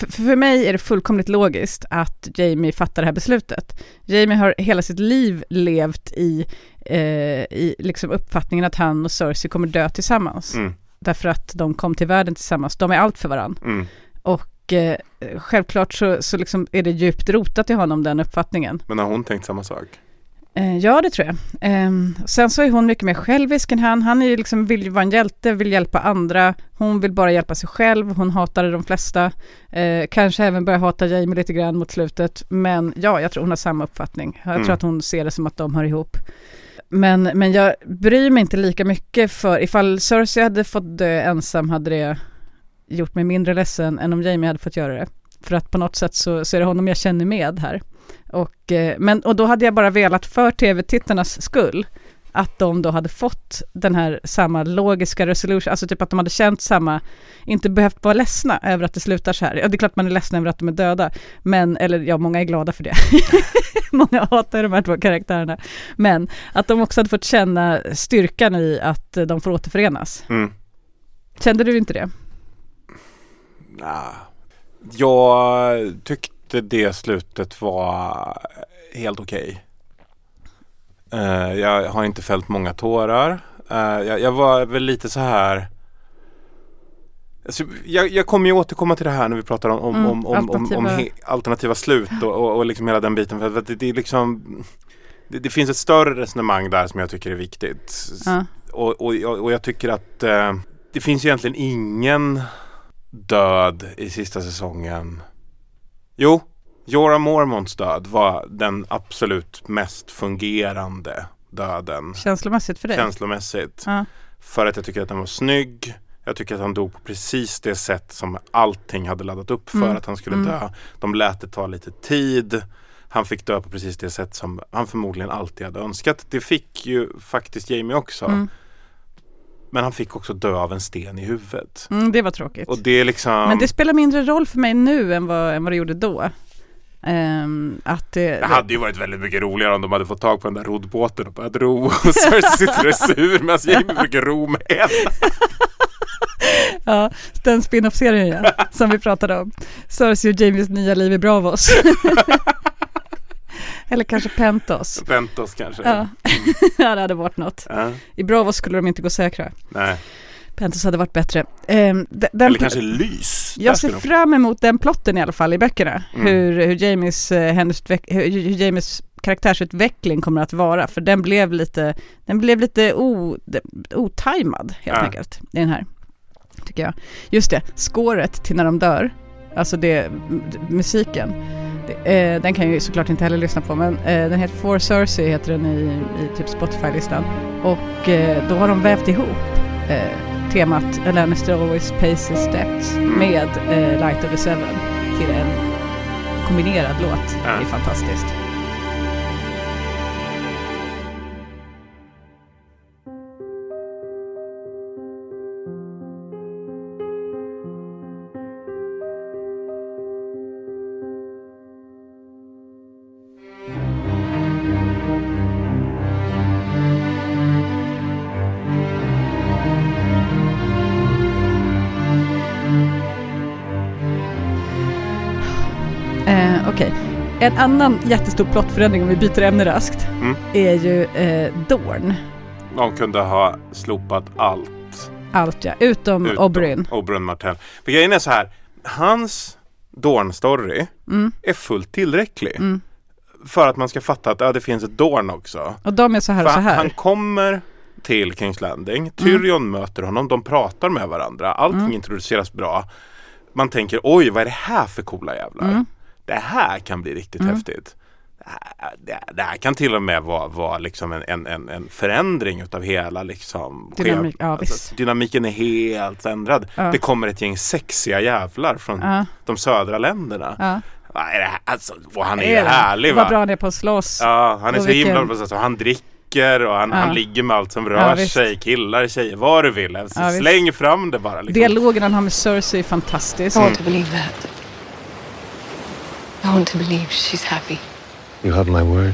för mig är det fullkomligt logiskt att Jamie fattar det här beslutet. Jamie har hela sitt liv levt i, eh, i liksom uppfattningen att han och Cersei kommer dö tillsammans. Mm. Därför att de kom till världen tillsammans, de är allt för varandra. Mm. Och eh, självklart så, så liksom är det djupt rotat i honom den uppfattningen. Men har hon tänkt samma sak? Eh, ja, det tror jag. Ehm, sen så är hon mycket mer självisk än han. Han är ju liksom, vill ju vara en hjälte, vill hjälpa andra. Hon vill bara hjälpa sig själv. Hon hatar de flesta. Eh, kanske även börjar hata Jamie lite grann mot slutet. Men ja, jag tror hon har samma uppfattning. Jag Mm. tror att hon ser det som att de hör ihop. Men, men jag bryr mig inte lika mycket för ifall Cersei hade fått dö ensam hade det gjort mig mindre ledsen än om Jamie hade fått göra det. För att på något sätt så, så är det honom jag känner med här. Och, eh, men, och då hade jag bara velat för tv-tittarnas skull att de då hade fått den här samma logiska resolution, alltså typ att de hade känt samma, inte behövt vara ledsna över att det slutar så här. Ja, det är klart man är ledsen över att de är döda, men, eller ja, många är glada för det. många hatar de här två karaktärerna. Men att de också hade fått känna styrkan i att de får återförenas. Mm. Kände du inte det? Nah. Jag tyckte det slutet var helt okej. Eh, jag har inte fällt många tårar. Eh, jag, jag var väl lite så här Alltså, jag, jag kommer ju återkomma till det här när vi pratar om, om, Mm, om, om, om, om alternativa- alternativa slut och, och, och liksom hela den biten. För att det, det är liksom det, det finns ett större resonemang där som jag tycker är viktigt. Och, och, och och jag tycker att eh, det finns egentligen ingen död i sista säsongen. Jo, Jorah Mormonts död var den absolut mest fungerande döden Känslomässigt för dig? känslomässigt. Ja. För att jag tycker att den var snygg. Jag tycker att han dog på precis det sätt som allting hade laddat upp för Mm. att han skulle Mm. dö. De lät det ta lite tid. Han fick dö på precis det sätt som han förmodligen alltid hade önskat. Det fick ju faktiskt Jamie också. Mm. Men han fick också dö av en sten i huvudet. Mm, det var tråkigt. Och det är liksom... Men det spelar mindre roll för mig nu än vad, än vad det gjorde då. Ehm, att det, Det hade ju varit väldigt mycket roligare om de hade fått tag på den där roddbåten och börjat ro och Cersei sitter och sur medan Jamie försöker ro med henne. Ja, den spin-off-serien ja, som vi pratade om. Cersei och Jamies nya liv i Bravos. Eller kanske Pentos. Pentos kanske. Ja. ja, det hade varit något. Ja, I Bravos skulle de inte gå säkra. nej. Pentos hade varit bättre. Ehm, de- den, Eller kanske lys. Jag ser de- fram emot den plotten i alla fall i böckerna. Mm. Hur, hur, Jamies, eh, hennes, utveck- hur, Jamies karaktärsutveckling kommer att vara. För den blev lite, den blev lite o, otajmad helt Ja. enkelt i den här. Tycker jag. Just det, skåret till när de dör. Alltså det, musiken. Eh, den kan jag ju såklart inte heller lyssna på men eh, den heter For Cersei heter den i, i typ Spotify-listan. Och eh, då har de vävt ihop temat A Lannister always pays his debts med Light of the Seven till en kombinerad låt. Det är fantastiskt. En annan jättestor plottförändring om vi byter ämne raskt Mm. är ju eh, Dorn. De kunde ha slopat allt. Allt ja, utom, utom Oberyn. Oberyn Martell. För grejen är så här. Hans Dorn-story Mm. är fullt tillräcklig. Mm. För att man ska fatta att ja, det finns ett Dorn också. Och de är så här och så här. han kommer till Kings Landing. Tyrion möter honom. De pratar med varandra. Allting Mm. introduceras bra. Man tänker oj vad är det här för coola jävlar. Mm. Det här kan bli riktigt Mm. häftigt. Det här, det, här kan till och med vara, vara liksom en, en, en, förändring utav hela liksom, Dynamik, ja, alltså. Dynamiken är helt ändrad. Ja. Det kommer ett gäng sexiga jävlar från Ja, de södra länderna. ja. Vad är det här? Alltså, och han är ju härlig Vad va? bra han är på att slåss. Ja, han är Och så himla vilken- bra på så Han dricker och han, Ja. han ligger med allt som rör sig. Killar, tjejer, vad du vill. Alltså, släng fram det bara. Liksom. Dialogen han har med Cersei är fantastisk. I want to believe that. I want to believe she's happy. You have my word.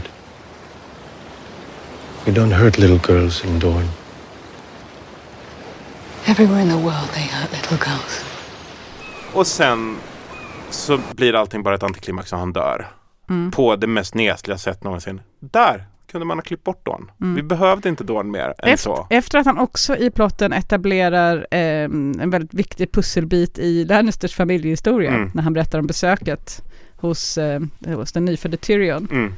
You don't hurt little girls in Dorne. Everywhere in the world they hurt little girls. Och sen så blir allting bara ett antiklimax och han dör. Mm. På det mest nesliga sätt någonsin. Där kunde man ha klippt bort Dorn. Vi behövde inte Dorn mer än Efter, så. efter att han också i plotten etablerar eh, en väldigt viktig pusselbit i Lannisters familjehistoria Mm. när han berättar om besöket hos, eh, hos den nyfödde Tyrion. Mm.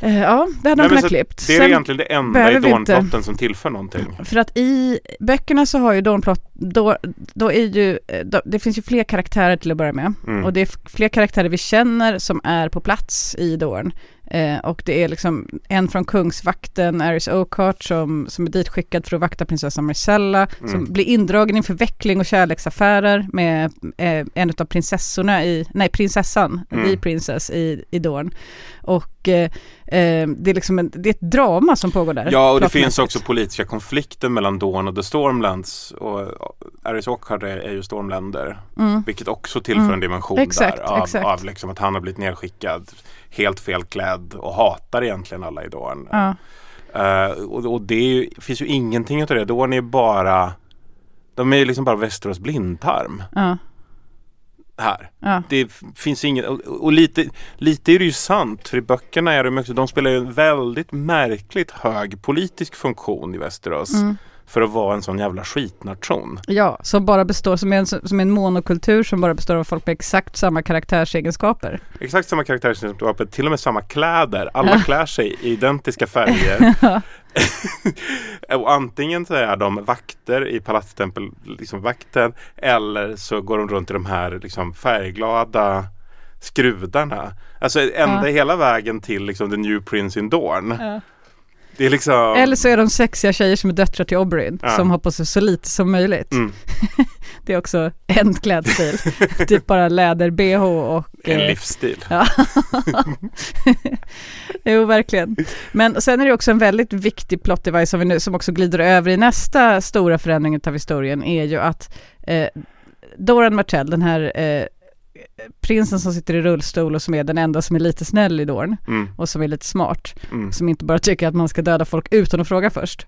Eh, ja, det hade Nej, de kunnat klippt. Det är Sen- egentligen det enda i Dorn-plotten som tillför någonting. För att i böckerna så har ju Dawnplot, då, då är ju, eh, då, det finns ju fler karaktärer till att börja med. Mm. Och det är fler karaktärer vi känner som är på plats i Dorn. Eh, och det är liksom en från Kungsvakten, Aris Oakart, som, som är ditskickad för att vakta prinsessan Marcella, Mm. som blir indragen i förveckling och kärleksaffärer med eh, en av prinsessorna i, nej prinsessan, Mm. The Princess i, i Dorn. Och eh, eh, det är liksom en, det är ett drama som pågår där. Ja, och det finns också politiska konflikter mellan Dawn och The Stormlands. Och Aris Oakard är, är ju Stormländer. Mm. Vilket också tillför Mm. en dimension Exakt, där. Av, exakt. av liksom att han har blivit nedskickad helt felklädd och hatar egentligen alla i Dawn. Ja. Eh, och och det ju, finns ju ingenting utav det. Dawn är bara de är ju liksom bara Västerås blindtarm Ja, här. ja. Det finns inget, och, och lite, lite är det ju sant för i böckerna är de också, de spelar ju en väldigt märkligt hög politisk funktion i Västerås. Mm. För att vara en sån jävla skitnation. Ja, som bara består, som en, som en monokultur som bara består av folk med exakt samma karaktärsegenskaper. Exakt samma karaktärsegenskaper, till och med samma kläder. Alla klär sig i identiska färger. och antingen så är de vakter i palatstempel, liksom vakten, eller så går de runt i de här liksom färgglada skrudarna. Alltså ända Ja. hela vägen till liksom The New Prince in Dorn. Det är liksom... Eller så är de sexiga tjejer som är döttrar till Oberyn, Ja. som har på sig så lite som möjligt. Mm. Det är också en klädstil. typ bara läder-bh och... En eh, livsstil. Ja. jo, verkligen. Men sen är det också en väldigt viktig plot device som, vi nu, som också glider över i nästa stora förändring av historien är ju att eh, Doran Martell, den här eh, prinsen som sitter i rullstol och som är den enda som är lite snäll i Dorn Mm, och som är lite smart, mm. som inte bara tycker att man ska döda folk utan att fråga först.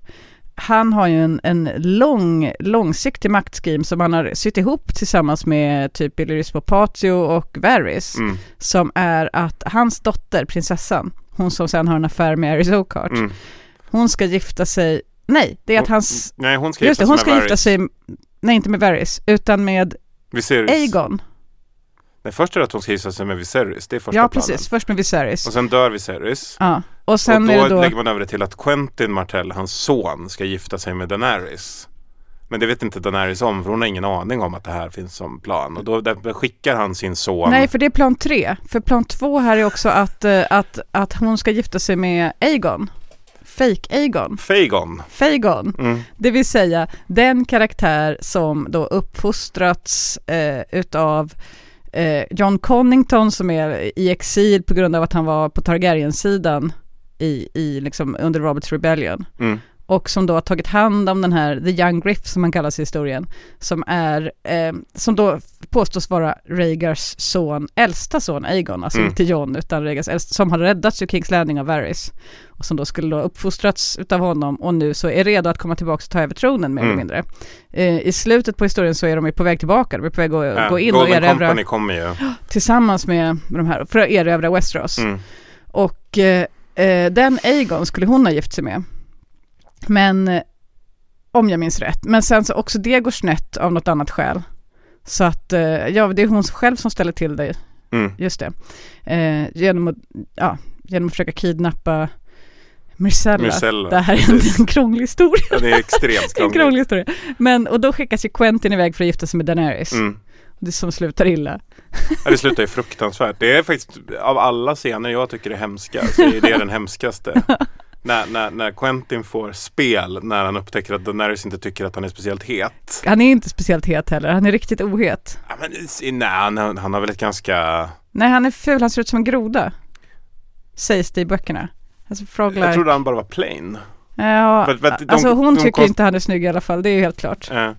Han har ju en, en lång, långsiktig maktscheme som han har sytt ihop tillsammans med typ Illyris Papatio och Varys Mm, som är att hans dotter, prinsessan, hon som sen har en affär med Aris Oakart, mm. hon ska gifta sig, nej, det är att Hon- hans, Nej, hon ska gifta det, hon sig ska med gifta sig, nej inte med Varys, utan med Viserys. Aegon. Nej, först är det att hon ska gifta sig med Viserys. Det är första Ja, planen. precis, först med Viserys. Och sen dör Viserys. Ja, och sen och då, är det då, lägger man över det till att Quentin Martell, hans son, ska gifta sig med Daenerys. Men det vet inte Daenerys om för hon har ingen aning om att det här finns som plan. Och då där skickar han sin son. nej för det är plan tre, för plan två här är också att, eh, att, att hon ska gifta sig med Aegon. Fake Aegon. Fagon. Fagon. Mm. Det vill säga den karaktär som då uppfostrats eh, utav eh, John Connington som är i exil på grund av att han var på Targaryen-sidan i, i liksom under Roberts Rebellion. Mm. Och som då har tagit hand om den här The Young Griff som man kallas i historien. Som är, eh, som då påstås vara Rhaegars son, äldsta son Aegon, alltså Mm. inte John utan Rhaegars äldsta, som har räddats ur Kings Landing av Varys. Och som då skulle då uppfostrats utav honom och nu så är redo att komma tillbaka och ta över tronen mer Mm. eller mindre. Eh, I slutet på historien så är de ju på väg tillbaka, de är på väg att Ja, gå in och Golden erövra Company kommer ju. tillsammans med de här, för att erövra Westeros. Mm. Och eh, eh, den Aegon skulle hon ha gift sig med. Men, eh, om jag minns rätt. Men sen så också det går snett av något annat skäl. Så att, eh, ja det är hon själv som ställer till det, Mm. just det. Eh, genom, att, ja, genom att försöka kidnappa Myrcella. Myrcella, Det här är en, en krånglig historia. Ja, det är extremt En krångligt. krånglig historia. Men, och då skickas ju Quentin iväg för att gifta sig med Daenerys. Mm. Det som slutar illa. Ja, det slutar ju fruktansvärt. Det är faktiskt av alla scener jag tycker är hemska så är det den hemskaste. när, när, när Quentin får spel när han upptäcker att Daenerys inte tycker att han är speciellt het. Han är inte speciellt het heller, han är riktigt ohet. Ja, men, nej, han, han har väl ett ganska... Nej, han är ful, han ser ut som en groda. Sägs det i böckerna. Alltså Jag trodde han bara var plain. Ja, För- för de- alltså hon de tycker konst- inte han är snygg i alla fall, det är ju helt klart. Eh,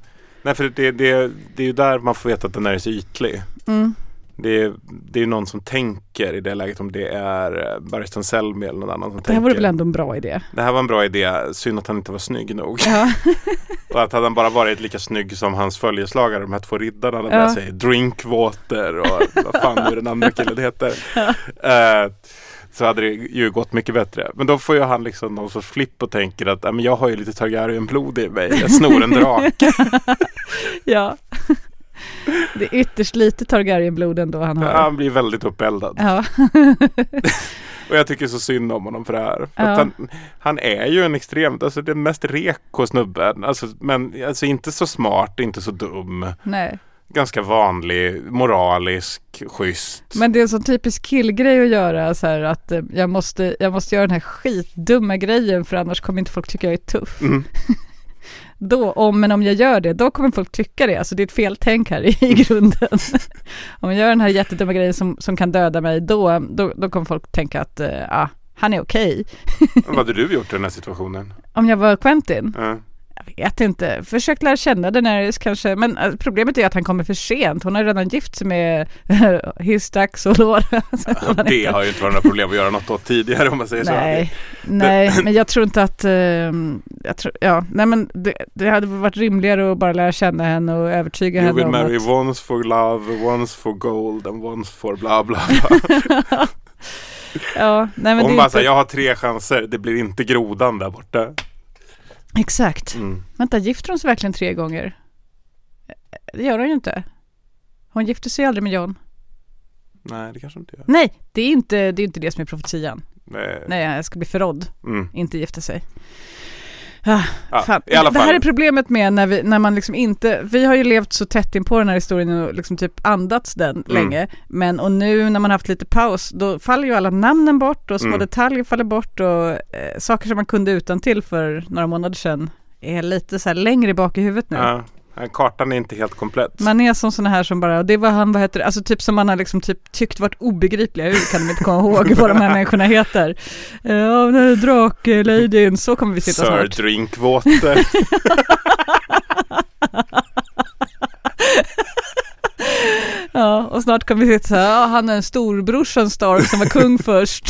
nej, för det, det, det är ju där man får veta att Daenerys är ytlig. Mm. Det är, det är någon som tänker i det läget om det är eh, Barristan Selmy eller någon annan som Det här tänker. vore väl ändå en bra idé? Det här var en bra idé, synd att han inte var snygg nog. Ja, Och att hade han bara varit lika snygg som hans följeslagare, de här två riddarna, Ja. med sig Drinkwater och vad fan nu den andra killen heter. Eh, så hade det ju gått mycket bättre. Men då får ju han liksom någon sorts flipp och tänker att "Ja, men jag har ju lite Targaryen-blod i mig, jag snor en drake. ja. Det är ytterst lite Targaryen-blod ändå han har. han blir väldigt uppeldad. Ja, Och jag tycker så synd om honom för det här. Ja. att han, han är ju en extremt, alltså den mest reko snubben. Alltså, men alltså inte så smart, inte så dum. nej. ganska vanlig, moralisk, schysst. Men det är en sån typisk killgrej att göra så här att eh, jag måste, jag måste göra den här skitdumma grejen för annars kommer inte folk tycka jag är tuff. Mm. Då, om, men om jag gör det, då kommer folk tycka det. Alltså det är ett feltänk här i, grunden. om jag gör den här jättedumma grejen som, som kan döda mig, då, då, då kommer folk tänka att uh, ah, han är okej. Vad hade du gjort i den här situationen? Om jag var Quentin? Ja. Vet inte, försökt lära känna Daenerys kanske, men eh, problemet är att han kommer för sent. Hon har redan gift sig med Histax och han det har ju inte varit några problem att göra något åt tidigare om man säger så. Nej, nej, men jag tror inte att, ehm, jag tror, ja, nej men det, det hade varit rimligare att bara lära känna henne och övertyga You henne will om marry att, once for love, once for gold and once for bla bla bla. ja, nej men hon det bara inte, jag har tre chanser, det blir inte grodan där borta. Exakt. Mm. Vänta, gifter hon sig verkligen tre gånger? Det gör hon ju inte. Hon gifte sig aldrig med John. Nej, det kanske inte gör. Nej, det är inte det, är inte det som är profetian. Nej. Nej, jag ska bli förrådd, Mm. inte gifta sig. Ah, Ja, Det här är problemet med när, vi, när man liksom inte, vi har ju levt så tätt in på den här historien och liksom typ andats den Mm. länge. Men och nu när man haft lite paus, då faller ju alla namnen bort och små Mm. detaljer faller bort och eh, saker som man kunde utan till för några månader sedan är lite så här längre bak i huvudet nu. Ja, kartan är inte helt komplett. Man är som sådana här som bara, det var han, vad heter det, alltså typ som man har liksom typ tyckt varit obegripliga, hur kan de inte komma ihåg vad de här människorna heter? Eh, Ja, den här drakladyn, så kommer vi sitta Sir snart. Drinkwater. Ja, och snart kommer vi sitta så här, ja, han är en storbrorsan Stark som var kung först.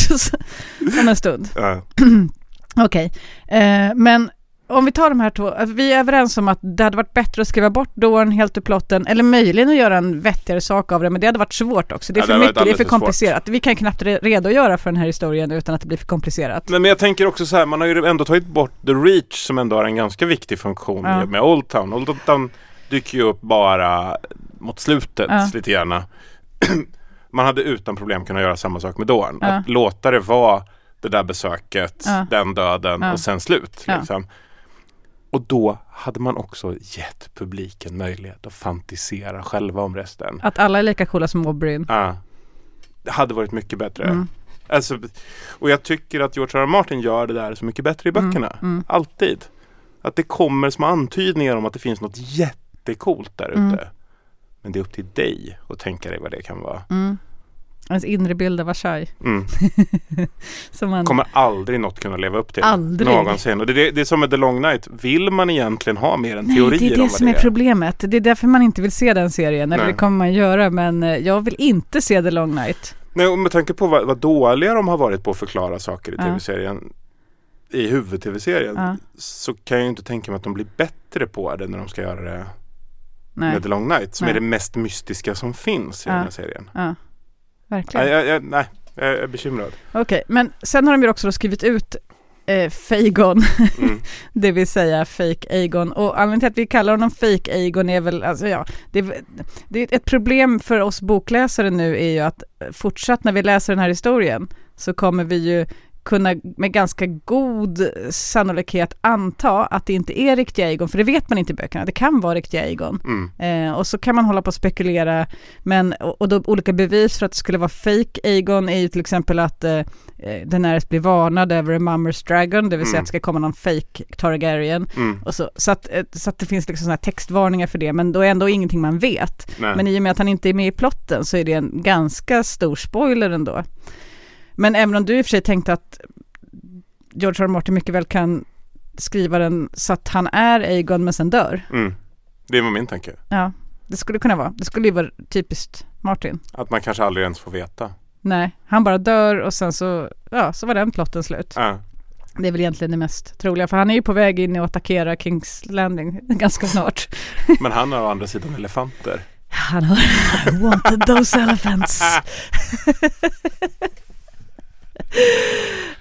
Om en stund. ja. Okej, eh, men om vi tar de här två, vi är överens om att det hade varit bättre att skriva bort Dorn helt ur plotten, eller möjligen att göra en vettigare sak av det, men det hade varit svårt också. Det är Ja, för det mycket, det är för komplicerat. Vi kan knappt re- redogöra för den här historien utan att det blir för komplicerat. Men, men jag tänker också så här, man har ju ändå tagit bort The Reach som ändå har en ganska viktig funktion Ja. med Old Town. Old Town dyker ju upp bara mot slutet Ja. lite grann. man hade utan problem kunnat göra samma sak med Dorn. Ja. Att låta det vara det där besöket, den döden och sen slut. Liksom. Och då hade man också gett publiken möjlighet att fantisera själva om resten. Att alla är lika coola som Oberyn. Ja. Det hade varit mycket bättre. Mm. Alltså, och jag tycker att George R. R. Martin gör det där så mycket bättre i böckerna. mm. Alltid. Att det kommer små antydningar om att det finns något jättekult där ute. Mm. Men det är upp till dig att tänka dig vad det kan vara. Ens inre bild av Versailles. Mm. Som man, Kommer aldrig något kunna leva upp till. Aldrig. Någonsin. Och det, det, det är som med The Long Night. Vill man egentligen ha mer än teorier Nej, det är det som det är är? problemet. Det är därför man inte vill se den serien. Eller Nej. det kommer man göra, men eh, jag vill inte se The Long Night. Nej, och med tanke på vad, vad dåliga de har varit på att förklara saker i Ja. tv-serien. I huvud-tv-serien. Ja. Så kan jag ju inte tänka mig att de blir bättre på det när de ska göra det Nej, med The Long Night. Som Nej. är det mest mystiska som finns i Ja. den här serien. ja, verkligen. Nej, jag, jag, nej, jag är bekymrad. Okej, men sen har de ju också skrivit ut eh, Fagon, Mm. det vill säga fake Aegon. Och anledningen till att vi kallar honom fake Aegon är väl, alltså ja, det är, det är ett problem för oss bokläsare nu är ju att eh, fortsatt när vi läser den här historien så kommer vi ju kunna med ganska god sannolikhet anta att det inte är riktiga Aegon, för det vet man inte i böckerna. Det kan vara riktiga Aegon. Mm. Eh, och så kan man hålla på och spekulera, men, och, och då olika bevis för att det skulle vara fake Aegon är ju till exempel att eh, eh, Daenerys blir varnad över a Mummers Dragon, det vill säga Mm. att det ska komma någon fake Targaryen. Mm. Och så, så, att, eh, så att det finns liksom här textvarningar för det, men då är ändå ingenting man vet. Nej. Men i och med att han inte är med i plotten så är det en ganska stor spoiler ändå. Men även om du i och för sig tänkte att George R. R. Martin mycket väl kan skriva den så att han är Aegon men sen dör. Mm. Det var min tanke. Ja, det skulle kunna vara. Det skulle ju vara typiskt Martin. Att man kanske aldrig ens får veta. Nej, han bara dör och sen så, ja, så var den plotten slut. Ja. Det är väl egentligen det mest troliga, för han är ju på väg in och attackera Kings Landing ganska snart. Men han har å andra sidan elefanter. Han har wanted those elephants.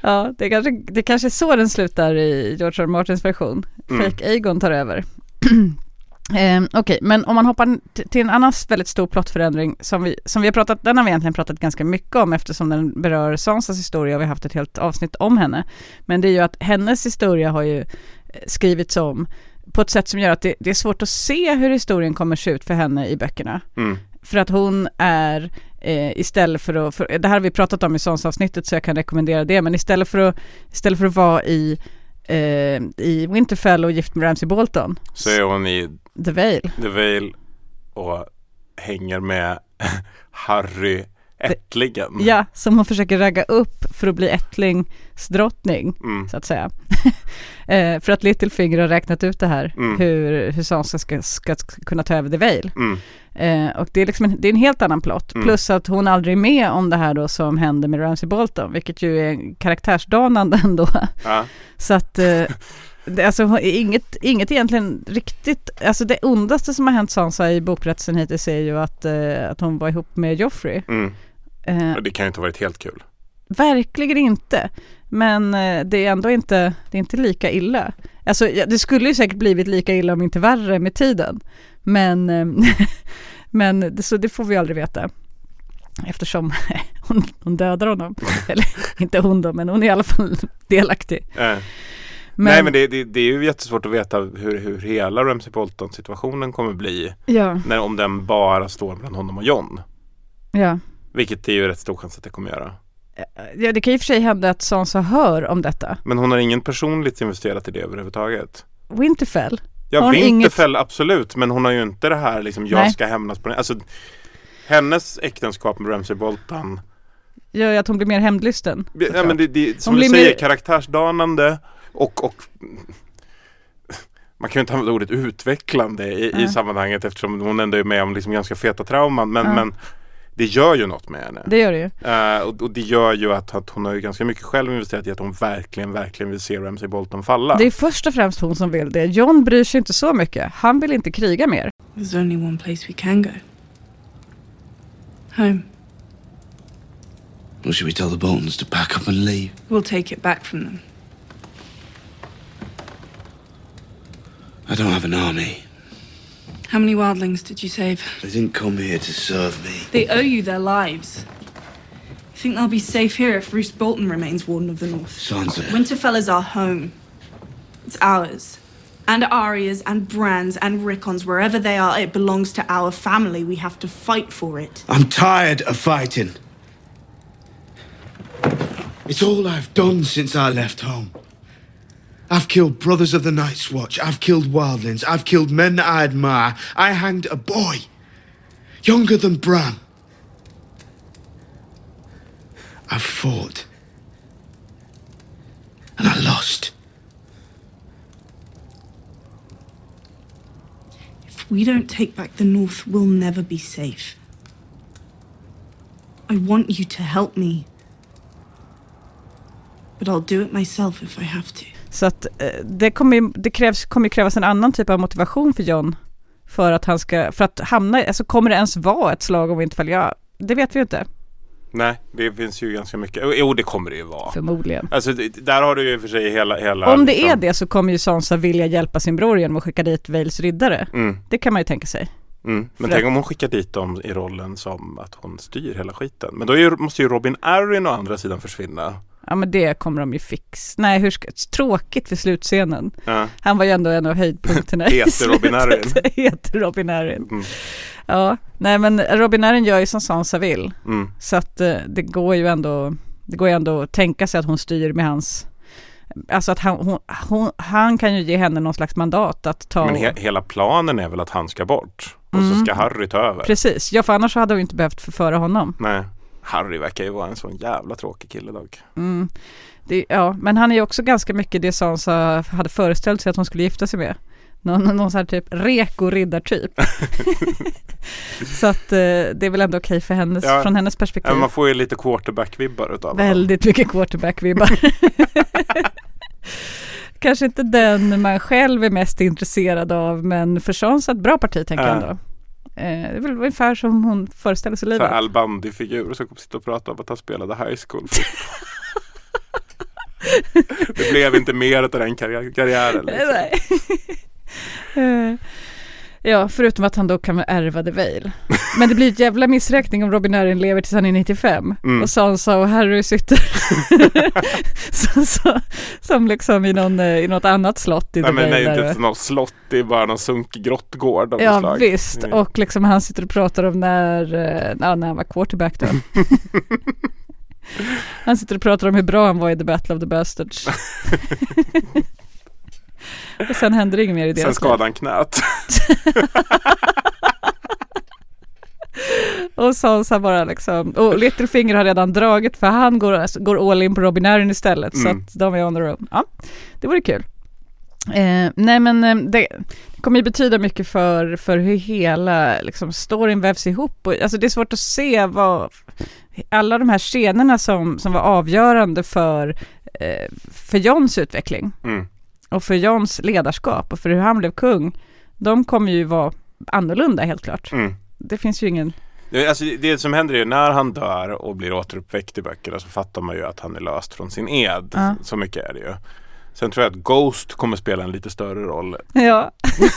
ja, det kanske, det kanske är så den slutar i George R. Martins version. Mm. Fake Aegon tar över. Ehm, Okej, men om man hoppar till en annan väldigt stor plottförändring som vi, som vi har pratat, den har vi egentligen pratat ganska mycket om eftersom den berör Sansas historia och vi har haft ett helt avsnitt om henne. Men det är ju att hennes historia har ju eh, skrivits om på ett sätt som gör att det, det är svårt att se hur historien kommer se ut för henne i böckerna. Mm. För att hon är eh, istället för att, för, det här har vi pratat om i Sons-avsnittet så jag kan rekommendera det, men istället för att, istället för att vara i, eh, i Winterfell och gift med Ramsay Bolton, Så är hon i The Vale. The Vale och hänger med Harry Ättlingen. Ja, som hon försöker ragga upp för att bli ättlingsdrottning, Mm. så att säga. eh, för att Littlefinger har räknat ut det här, Mm. hur, hur Sansa ska, ska, kunna ta över The Vale. Mm. Eh, och det är, liksom en, det är en helt annan plott. Mm. Plus att hon aldrig är med om det här då som händer med Ramsay Bolton, vilket ju är karaktärsdanande ändå. Ja. Så att eh, det, alltså, inget, inget egentligen riktigt, alltså det ondaste som har hänt Sansa i bokberättelsen hittills är ju att, eh, att hon var ihop med Joffrey. Mm. Eh, Det kan ju inte ha varit helt kul. verkligen inte. Men eh, det är ändå inte, det är inte lika illa. Alltså det skulle ju säkert blivit lika illa om inte värre med tiden. Men, eh, men det, så det får vi aldrig veta. Eftersom hon, hon dödar honom. Eller inte hon då, men hon är i alla fall delaktig. Eh. Nej men det, det, det är ju jättesvårt att veta hur, hur hela Ramsey Bolton situationen kommer bli. Ja, När, om den bara står mellan honom och John. ja. Vilket är ju rätt stor chans att det kommer göra. Ja, det kan ju för sig hända att Sansa hör om detta. Men hon har ingen personligt investerat i det överhuvudtaget. Winterfell. Ja, Har Winterfell absolut, men hon har ju inte det här liksom, jag Nej. ska hämnas på. Alltså, hennes äktenskap med Ramsay Bolton, Gör ju att hon blir mer hämndlysten. ja, men det, det, som Hon du säger, mer- karaktärsdanande och, och man kan ju inte använda ordet utvecklande i, i sammanhanget eftersom hon ändå är med om liksom ganska feta trauman. Men, Ja. men det gör ju något med henne. Det gör det ju. Eh, och, och det gör ju att, att hon har ju ganska mycket själv investerat i att hon verkligen, verkligen vill se Ramsay Bolton falla. Det är först och främst hon som vill det. John bryr sig inte så mycket. Han vill inte kriga mer. There's only one place we can go. Home. Or should we tell the Boltons to pack up and leave? We'll take it back from them. I don't have an army. How many wildlings did you save? They didn't come here to serve me. They owe you their lives. You think they'll be safe here if Roose Bolton remains Warden of the North? Sansa. Winterfell is our home. It's ours. And Arya's and Bran's and Rickon's, wherever they are, it belongs to our family. We have to fight for it. I'm tired of fighting. It's all I've done since I left home. I've killed brothers of the Night's Watch. I've killed wildlings. I've killed men that I admire. I hanged a boy, younger than Bran. I've fought. And I lost. If we don't take back the North, we'll never be safe. I want you to help me. But I'll do it myself if I have to. Så att eh, det kommer det krävs, kommer krävas en annan typ av motivation för John. För att han ska, för att hamna, alltså kommer det ens vara ett slag om Winterfell? Ja, det vet vi ju inte. Nej, det finns ju ganska mycket. Jo, det kommer det ju vara. Förmodligen. Alltså där har du ju för sig hela... hela Om det är liksom- det så kommer ju Sansa vilja hjälpa sin bror genom att skicka dit Vales riddare. Mm, Det kan man ju tänka sig. mm. Men För tänk att- om hon skickar dit dem i rollen som att hon styr hela skiten. Men då är, ju- måste ju Robin Arryn å andra sidan försvinna. Ja men det kommer de ju fixa. Nej, hur ska, tråkigt för slutscenen. Ja. Han var ju ändå en av höjdpunkterna i slutet. Heter Robin Arryn. Mm, Ja, nej men Robin Arryn gör ju som Sansa vill. mm. Så att eh, det går ju ändå, det går ju ändå att tänka sig att hon styr med hans, alltså att han, hon, hon, han kan ju ge henne någon slags mandat att ta, Men he- hela planen är väl att han ska bort. Och Mm. så ska Harry ta över. precis, ja för annars hade hon inte behövt förföra honom. Nej. Harry verkar ju vara en sån jävla tråkig kille dock. Mm. Det, ja, men han är ju också ganska mycket det Sansa hade föreställt sig att hon skulle gifta sig med. Någon, någon sån här typ reko-riddartyp. så att eh, det är väl ändå okej för hennes, Ja. från hennes perspektiv. Ja, man får ju lite quarterback-vibbar utav honom. Väldigt mycket quarterback-vibbar. Kanske inte den man själv är mest intresserad av, men för Sansa ett bra parti tänker jag Ja. ändå. Eh, det är väl ungefär som hon föreställer sig Så livet. här Al Bundy-figur som kommer sitta och prata om att han spelade high school. det blev inte mer av den karri- karriären. Liksom. Nej. Ja, förutom att han då kan ärva The Veil. Men det blir ett jävla missräkning om Robin Arryn lever tills han är 95 Mm. och Sansa och Harry sitter så, så, som liksom i, någon, eh, i något annat slott i Nej The men det Veil. är där. inte ett något slott, det är bara någon sunkig grottgård av Ja slag. visst, Mm. och liksom han sitter och pratar om när, eh, ja, när han var quarterback då. han sitter och pratar om hur bra han var i The Battle of the Bastards. och sen händer det inget mer i Sen deras liv. skadade han knät. Och Sansa bara liksom, och Littlefinger har redan dragit för han går, går all in på Robin Arryn istället så Mm. att de är on the road. Ja, det vore kul. Eh, nej men eh, det, det kommer ju betyda mycket för, för hur hela liksom, storyn vävs ihop. Och, alltså det är svårt att se vad, alla de här scenerna som, som var avgörande för, eh, för Johns utveckling Mm. Och för Johns ledarskap och för hur han blev kung. De kommer ju vara annorlunda helt klart. Mm. Det finns ju ingen alltså, det som händer är ju när han dör och blir återuppväckt i böckerna så fattar man ju att han är löst från sin ed. Ja. Så mycket är det ju. Sen tror jag att Ghost kommer spela en lite större roll. Ja,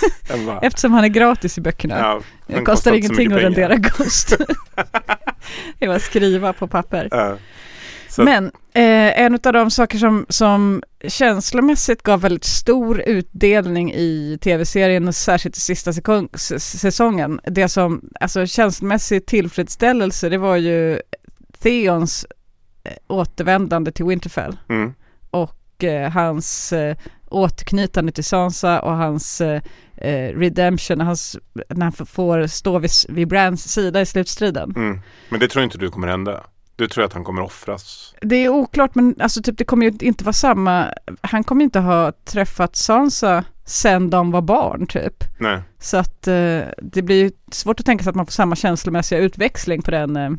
eftersom han är gratis i böckerna. ja, det kostar ingenting att rendera Ghost. det var skriva på papper. Ja. Så Men eh, en av de saker som, som känslomässigt gav väldigt stor utdelning i tv-serien och särskilt i sista säsongen, det som, alltså känslomässig tillfredsställelse, det var ju Theons eh, återvändande till Winterfell mm. och eh, hans eh, återknytande till Sansa och hans eh, eh, redemption, hans, när han får stå vid, vid Brans sida i slutstriden. Mm. Men det tror inte du kommer hända. Du tror att han kommer offras. Det är oklart men alltså typ det kommer ju inte vara samma, han kommer inte ha träffat Sansa sen de var barn typ. Nej. Så att eh, det blir svårt att tänka sig att man får samma känslomässiga utväxling på den. Eh.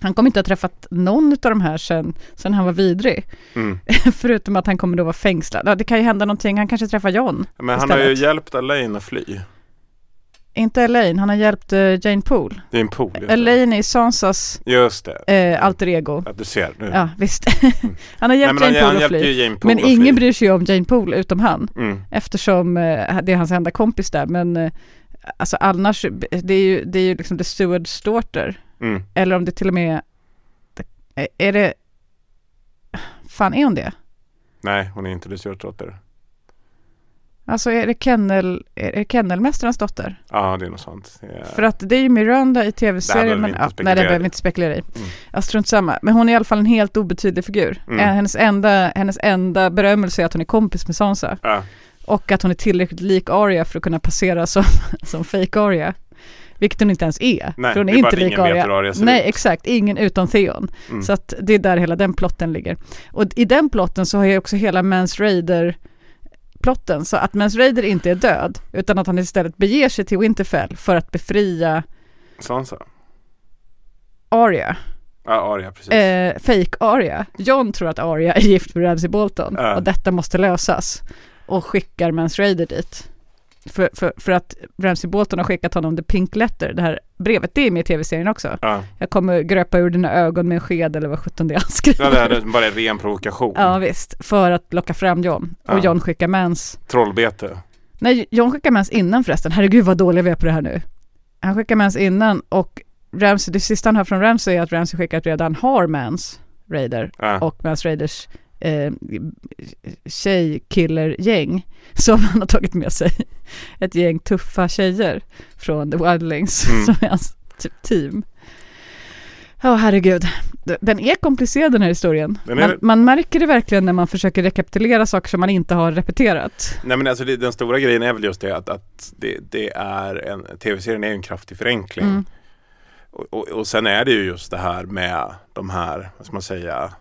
Han kommer inte ha träffat någon av de här sen, sen han var vidrig. Mm. Förutom att han kommer då vara fängslad. Ja, det kan ju hända någonting, han kanske träffar John. Men han har ju Istället. hjälpt Elaine att fly. Inte Elaine, han har hjälpt eh, Jane Poole. Det är en pool. just det. Elaine är Sansas Just det. eh, alter ego. Att du ser nu. Ja, visst. han har Nej, hjälpt men han, Jane han Poole hjälpte fly. Jane Poole Men att ingen fly. bryr sig om Jane Poole utom han. Mm. Eftersom eh, det är hans enda kompis där. Men eh, alltså annars, det är ju, det är ju liksom The Steward's Daughter. Mm. Eller om det till och med, är det, fan är hon det? Nej, hon är inte dressurdotter. Alltså är det, kennel, är det kennelmästarens dotter? Ja, det är något sånt. Är... För att det är ju Miranda i tv-serien. Men, ja, nej, det behöver vi inte spekulera i. Mm. Ja, strunt samma. Men hon är i alla fall en helt obetydlig figur. Mm. Eh, Hennes, enda, hennes enda berömmelse är att hon är kompis med Sansa. Ja. Och att hon är tillräckligt lik Arya för att kunna passera som, som fake Arya. Vilket hon inte ens är. Nej, för hon är är inte lik Arya. Arya Nej, ut. exakt. Ingen utom Theon. Mm. Så att det är där hela den plotten ligger. Och i den plotten så har jag också hela Mans Raider plotten. Så att Mans Raider inte är död, utan att han istället beger sig till Winterfell för att befria Sansa. Arya. Ja, Arya, precis. Eh, fake Arya. John tror att Arya är gift med Ramsay Bolton Ja. och detta måste lösas. Och skickar Mans Raider dit. För, för, för att Ramsay Bolton har skickat honom the pink letter, det här brevet, det är med i tv-serien också. Ja. Jag kommer gröpa ur dina ögon med en sked eller vad sjutton det är han skriver. ja, det här är bara en ren provokation. Ja visst, för att locka fram John. Och Ja. John skickar Mans. Trollbete. Nej, John skickar Mans innan förresten. Herregud vad dåliga vi är på det här nu. Han skickar Mans innan och Ramsey, det sista han hör från Ramsey är att Ramsey skickat redan har Mans Raider Ja. och Mans Raiders eh, tjejkillergäng som han har tagit med sig. Ett gäng tuffa tjejer från The Wildlings Mm. som är hans typ team. Ja, herregud. Den är komplicerad den här historien. Den är- Man, man märker det verkligen när man försöker rekapitulera saker som man inte har repeterat. Nej men alltså det, den stora grejen är väl just det att, att det, det är en, tv-serien är en kraftig förenkling. Mm. Och, och, och sen är det ju just det här med de här, vad ska man säga,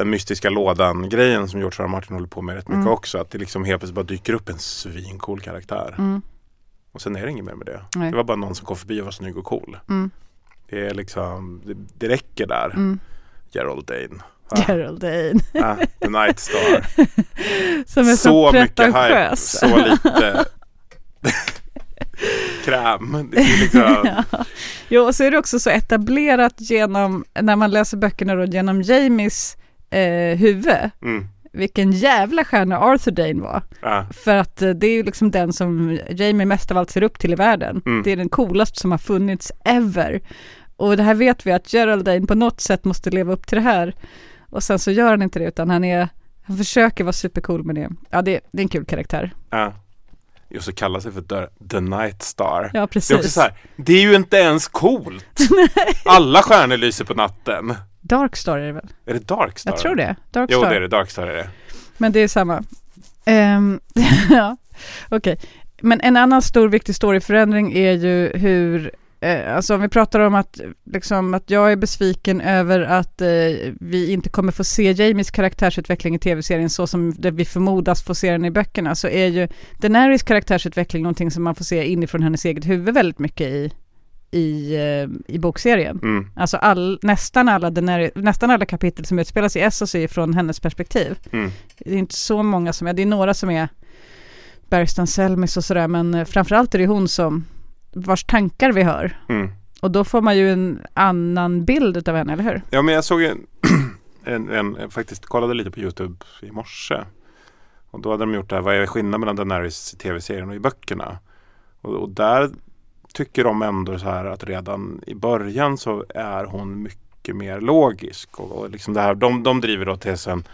den mystiska lådan grejen som George R. R. Martin håller på med rätt mycket Mm. också. Att det liksom helt plötsligt bara dyker upp en svincool karaktär. Mm. Och sen är det inget mer med det. Nej. Det var bara någon som kom förbi och var snygg och cool. Mm. Det är liksom, det, det räcker där. Mm. Geraldine. Ja. Geraldine. Ja, The Night Star. Som är så, så mycket hype, så lite kräm. Liksom, ja. Jo, och så är det också så etablerat genom, när man läser böckerna då, genom Jamies eh, huvud. mm, vilken jävla stjärna Arthur Dane var. Ja. För att eh, det är ju liksom den som Jamie mest av allt ser upp till i världen. Mm. Det är den coolaste som har funnits ever. Och det här vet vi att Geraldine på något sätt måste leva upp till det här. Och sen så gör han inte det utan han är, han försöker vara supercool med det. Ja, det, det är en kul karaktär. Ja. Just att kalla sig för The, The Night Star. Ja, Det är precis. också så här, det är ju inte ens coolt. Alla stjärnor lyser på natten. Dark Star är det väl? Är det Dark Star? Jag tror det. Dark Jo, det är det. Dark Star är det. Men det är samma. Ehm, ja, okej. Men en annan stor viktig storyförändring är ju hur, eh, alltså om vi pratar om att, liksom, att jag är besviken över att eh, vi inte kommer få se Jamies karaktärsutveckling i tv-serien så som det vi förmodas få se den i böckerna, så är ju Daenerys karaktärsutveckling någonting som man får se inifrån hennes eget huvud väldigt mycket i, i, eh, i bokserien. Mm. Alltså all, nästan, alla Daenerys, nästan alla kapitel som utspelas i Essos är från hennes perspektiv. Mm. Det är inte så många som är, det är några som är Bergstan Selmis och sådär, men eh, framförallt är det hon som, vars tankar vi hör. Mm. Och då får man ju en annan bild av henne, eller hur? Ja, men jag såg en, en, en, jag faktiskt kollade lite på YouTube i morse. Och då hade de gjort det här, vad är skillnaden mellan Daenerys i tv-serien och i böckerna? Och, och där tycker de ändå så här att redan i början så är hon mycket mer logisk. Och, och liksom det här, de, de driver då tesen,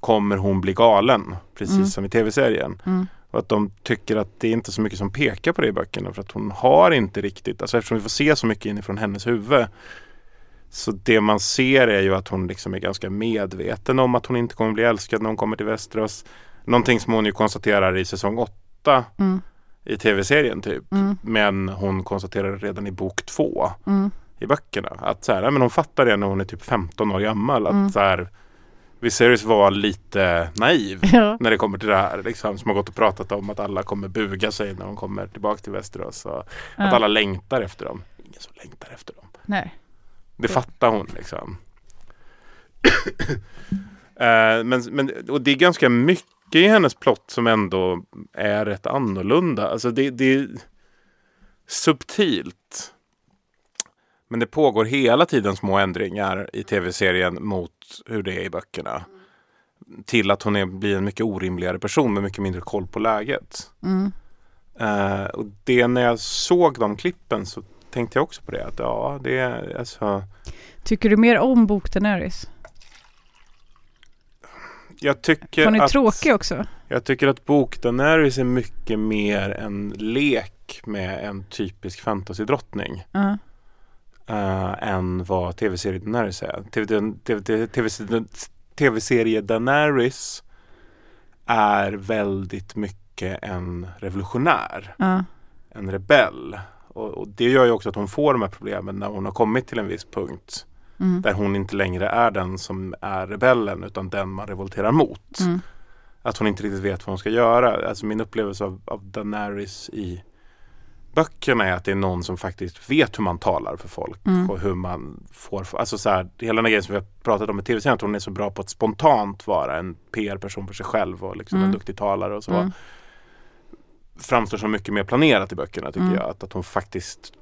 kommer hon bli galen? Precis Mm. som i tv-serien. Mm. Och att de tycker att det är inte så mycket som pekar på det i böckerna. För att hon har inte riktigt, alltså eftersom vi får se så mycket inifrån hennes huvud. Så det man ser är ju att hon liksom är ganska medveten om att hon inte kommer bli älskad när hon kommer till Västerås. Någonting som hon ju konstaterar i säsong 8 Mm. I tv-serien typ. Mm. Men hon konstaterar redan i bok 2 Mm. i böckerna. Att så här, men hon fattar det när hon är typ 15 år gammal. Att Mm. så här, Viserys var lite naiv Ja. när det kommer till det här. Liksom, som har gått och pratat om att alla kommer buga sig när de kommer tillbaka till Västerås. Och Att Ja. alla längtar efter dem. Ingen som längtar efter dem. Nej. Det fattar hon liksom. Eh, men, men, och det är ganska mycket i hennes plott som ändå är rätt annorlunda. Alltså det, det är subtilt. Men det pågår hela tiden små ändringar i tv-serien mot hur det är i böckerna. Till att hon är, blir en mycket orimligare person med mycket mindre koll på läget. Mm. Eh, och det när jag såg de klippen så tänkte jag också på det. Att ja, det är alltså. Tycker du mer om bok Daenerys? Jag tycker, Hon är att, tråkig också. jag tycker att bok Daenerys är mycket mer en lek med en typisk fantasydrottning. Ja. Uh, än vad tv-serie Daenerys är. TV- TV- TV- Daenerys är väldigt mycket en revolutionär. Ja. en rebell. Och, och det gör ju också att hon får de här problemen när hon har kommit till en viss punkt. Mm. Där hon inte längre är den som är rebellen utan den man revolterar mot. Mm. Att hon inte riktigt vet vad hon ska göra. Alltså min upplevelse av, av Daenerys i böckerna är att det är någon som faktiskt vet hur man talar för folk Mm. och hur man får, alltså så här, hela den här grejen som vi har pratat om i tv-serien, att hon är så bra på att spontant vara en PR-person för sig själv och liksom en Mm. duktig talare och så. Mm. Framstår som mycket mer planerat i böckerna tycker Mm. jag. Att, att hon faktiskt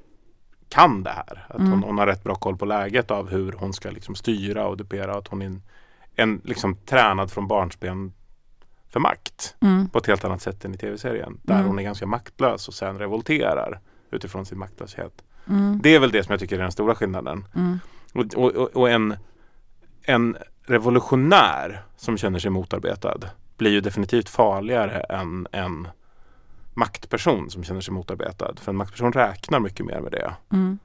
kan det här. Att Mm. hon, hon har rätt bra koll på läget av hur hon ska liksom styra och dupera. Att hon är en, en liksom tränad från barnsben för makt Mm. på ett helt annat sätt än i tv-serien. Där Mm. hon är ganska maktlös och sen revolterar utifrån sin maktlöshet. Mm. Det är väl det som jag tycker är den stora skillnaden. Mm. Och, och, och- och en, en revolutionär som känner sig motarbetad blir ju definitivt farligare än en maktperson som känner sig motarbetad. För en maktperson räknar mycket mer med det. Mm.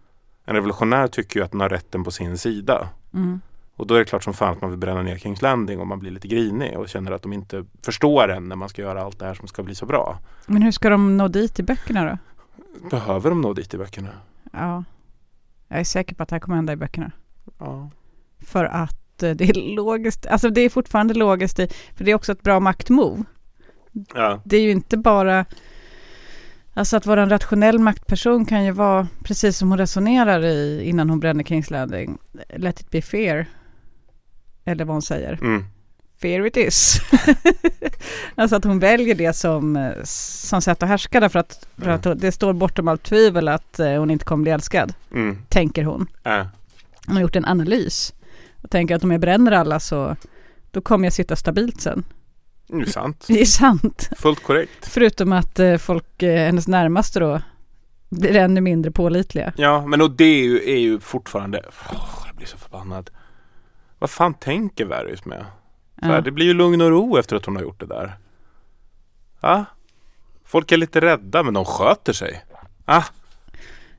En revolutionär tycker ju att den har rätten på sin sida. Mm. Och då är det klart som fan att man vill bränna ner Kings Landing och man blir lite grinig och känner att de inte förstår en när man ska göra allt det här som ska bli så bra. Men hur ska de nå dit i böckerna då? Behöver de nå dit i böckerna? Ja. Jag är säker på att det här kommer hända i böckerna. Ja. För att eh, det är logiskt, alltså det är fortfarande logiskt i, för det är också ett bra maktmove. ja. Det är ju inte bara, alltså att vara en rationell maktperson kan ju vara precis som hon resonerar i innan hon bränner Kings Landing. Let it be fear. Eller vad hon säger. Mm. Fear it is. alltså att hon väljer det som, eh, som sätt att härska därför att, för att det står bortom allt tvivel att eh, hon inte kommer bli älskad, Mm. tänker hon. Äh. Hon har gjort en analys och tänker att om jag bränner alla så, då kommer jag sitta stabilt sen. Det är sant. Det är sant. Fullt korrekt. Förutom att eh, folk, eh, hennes närmaste då, blir ännu mindre pålitliga. Ja, men och det är ju, är ju fortfarande... Åh, jag blir så förbannad. Vad fan tänker Varys med? Så här, Ja. Det blir ju lugn och ro efter att hon har gjort det där. Ja. Folk är lite rädda men de sköter sig. Ah,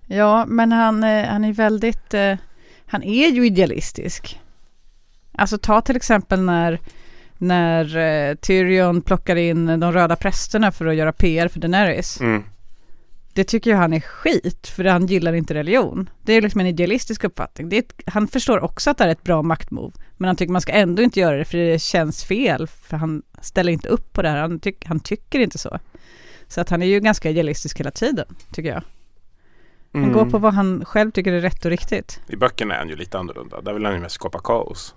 Ja, men han, eh, han är väldigt, han är ju idealistisk. Alltså ta till exempel när, när eh, Tyrion plockar in de röda prästerna för att göra PR för Daenerys. mm. Det tycker jag han är skit, för han gillar inte religion. Det är liksom en idealistisk uppfattning. Ett, han förstår också att det är ett bra maktmove, men han tycker man ska ändå inte göra det för det känns fel, för han ställer inte upp på det här. Han, tyck, han tycker inte så. Så att han är ju ganska idealistisk hela tiden, tycker jag. Han Mm. går på vad han själv tycker är rätt och riktigt. I böckerna är han ju lite annorlunda. Där vill han ju mest skapa kaos.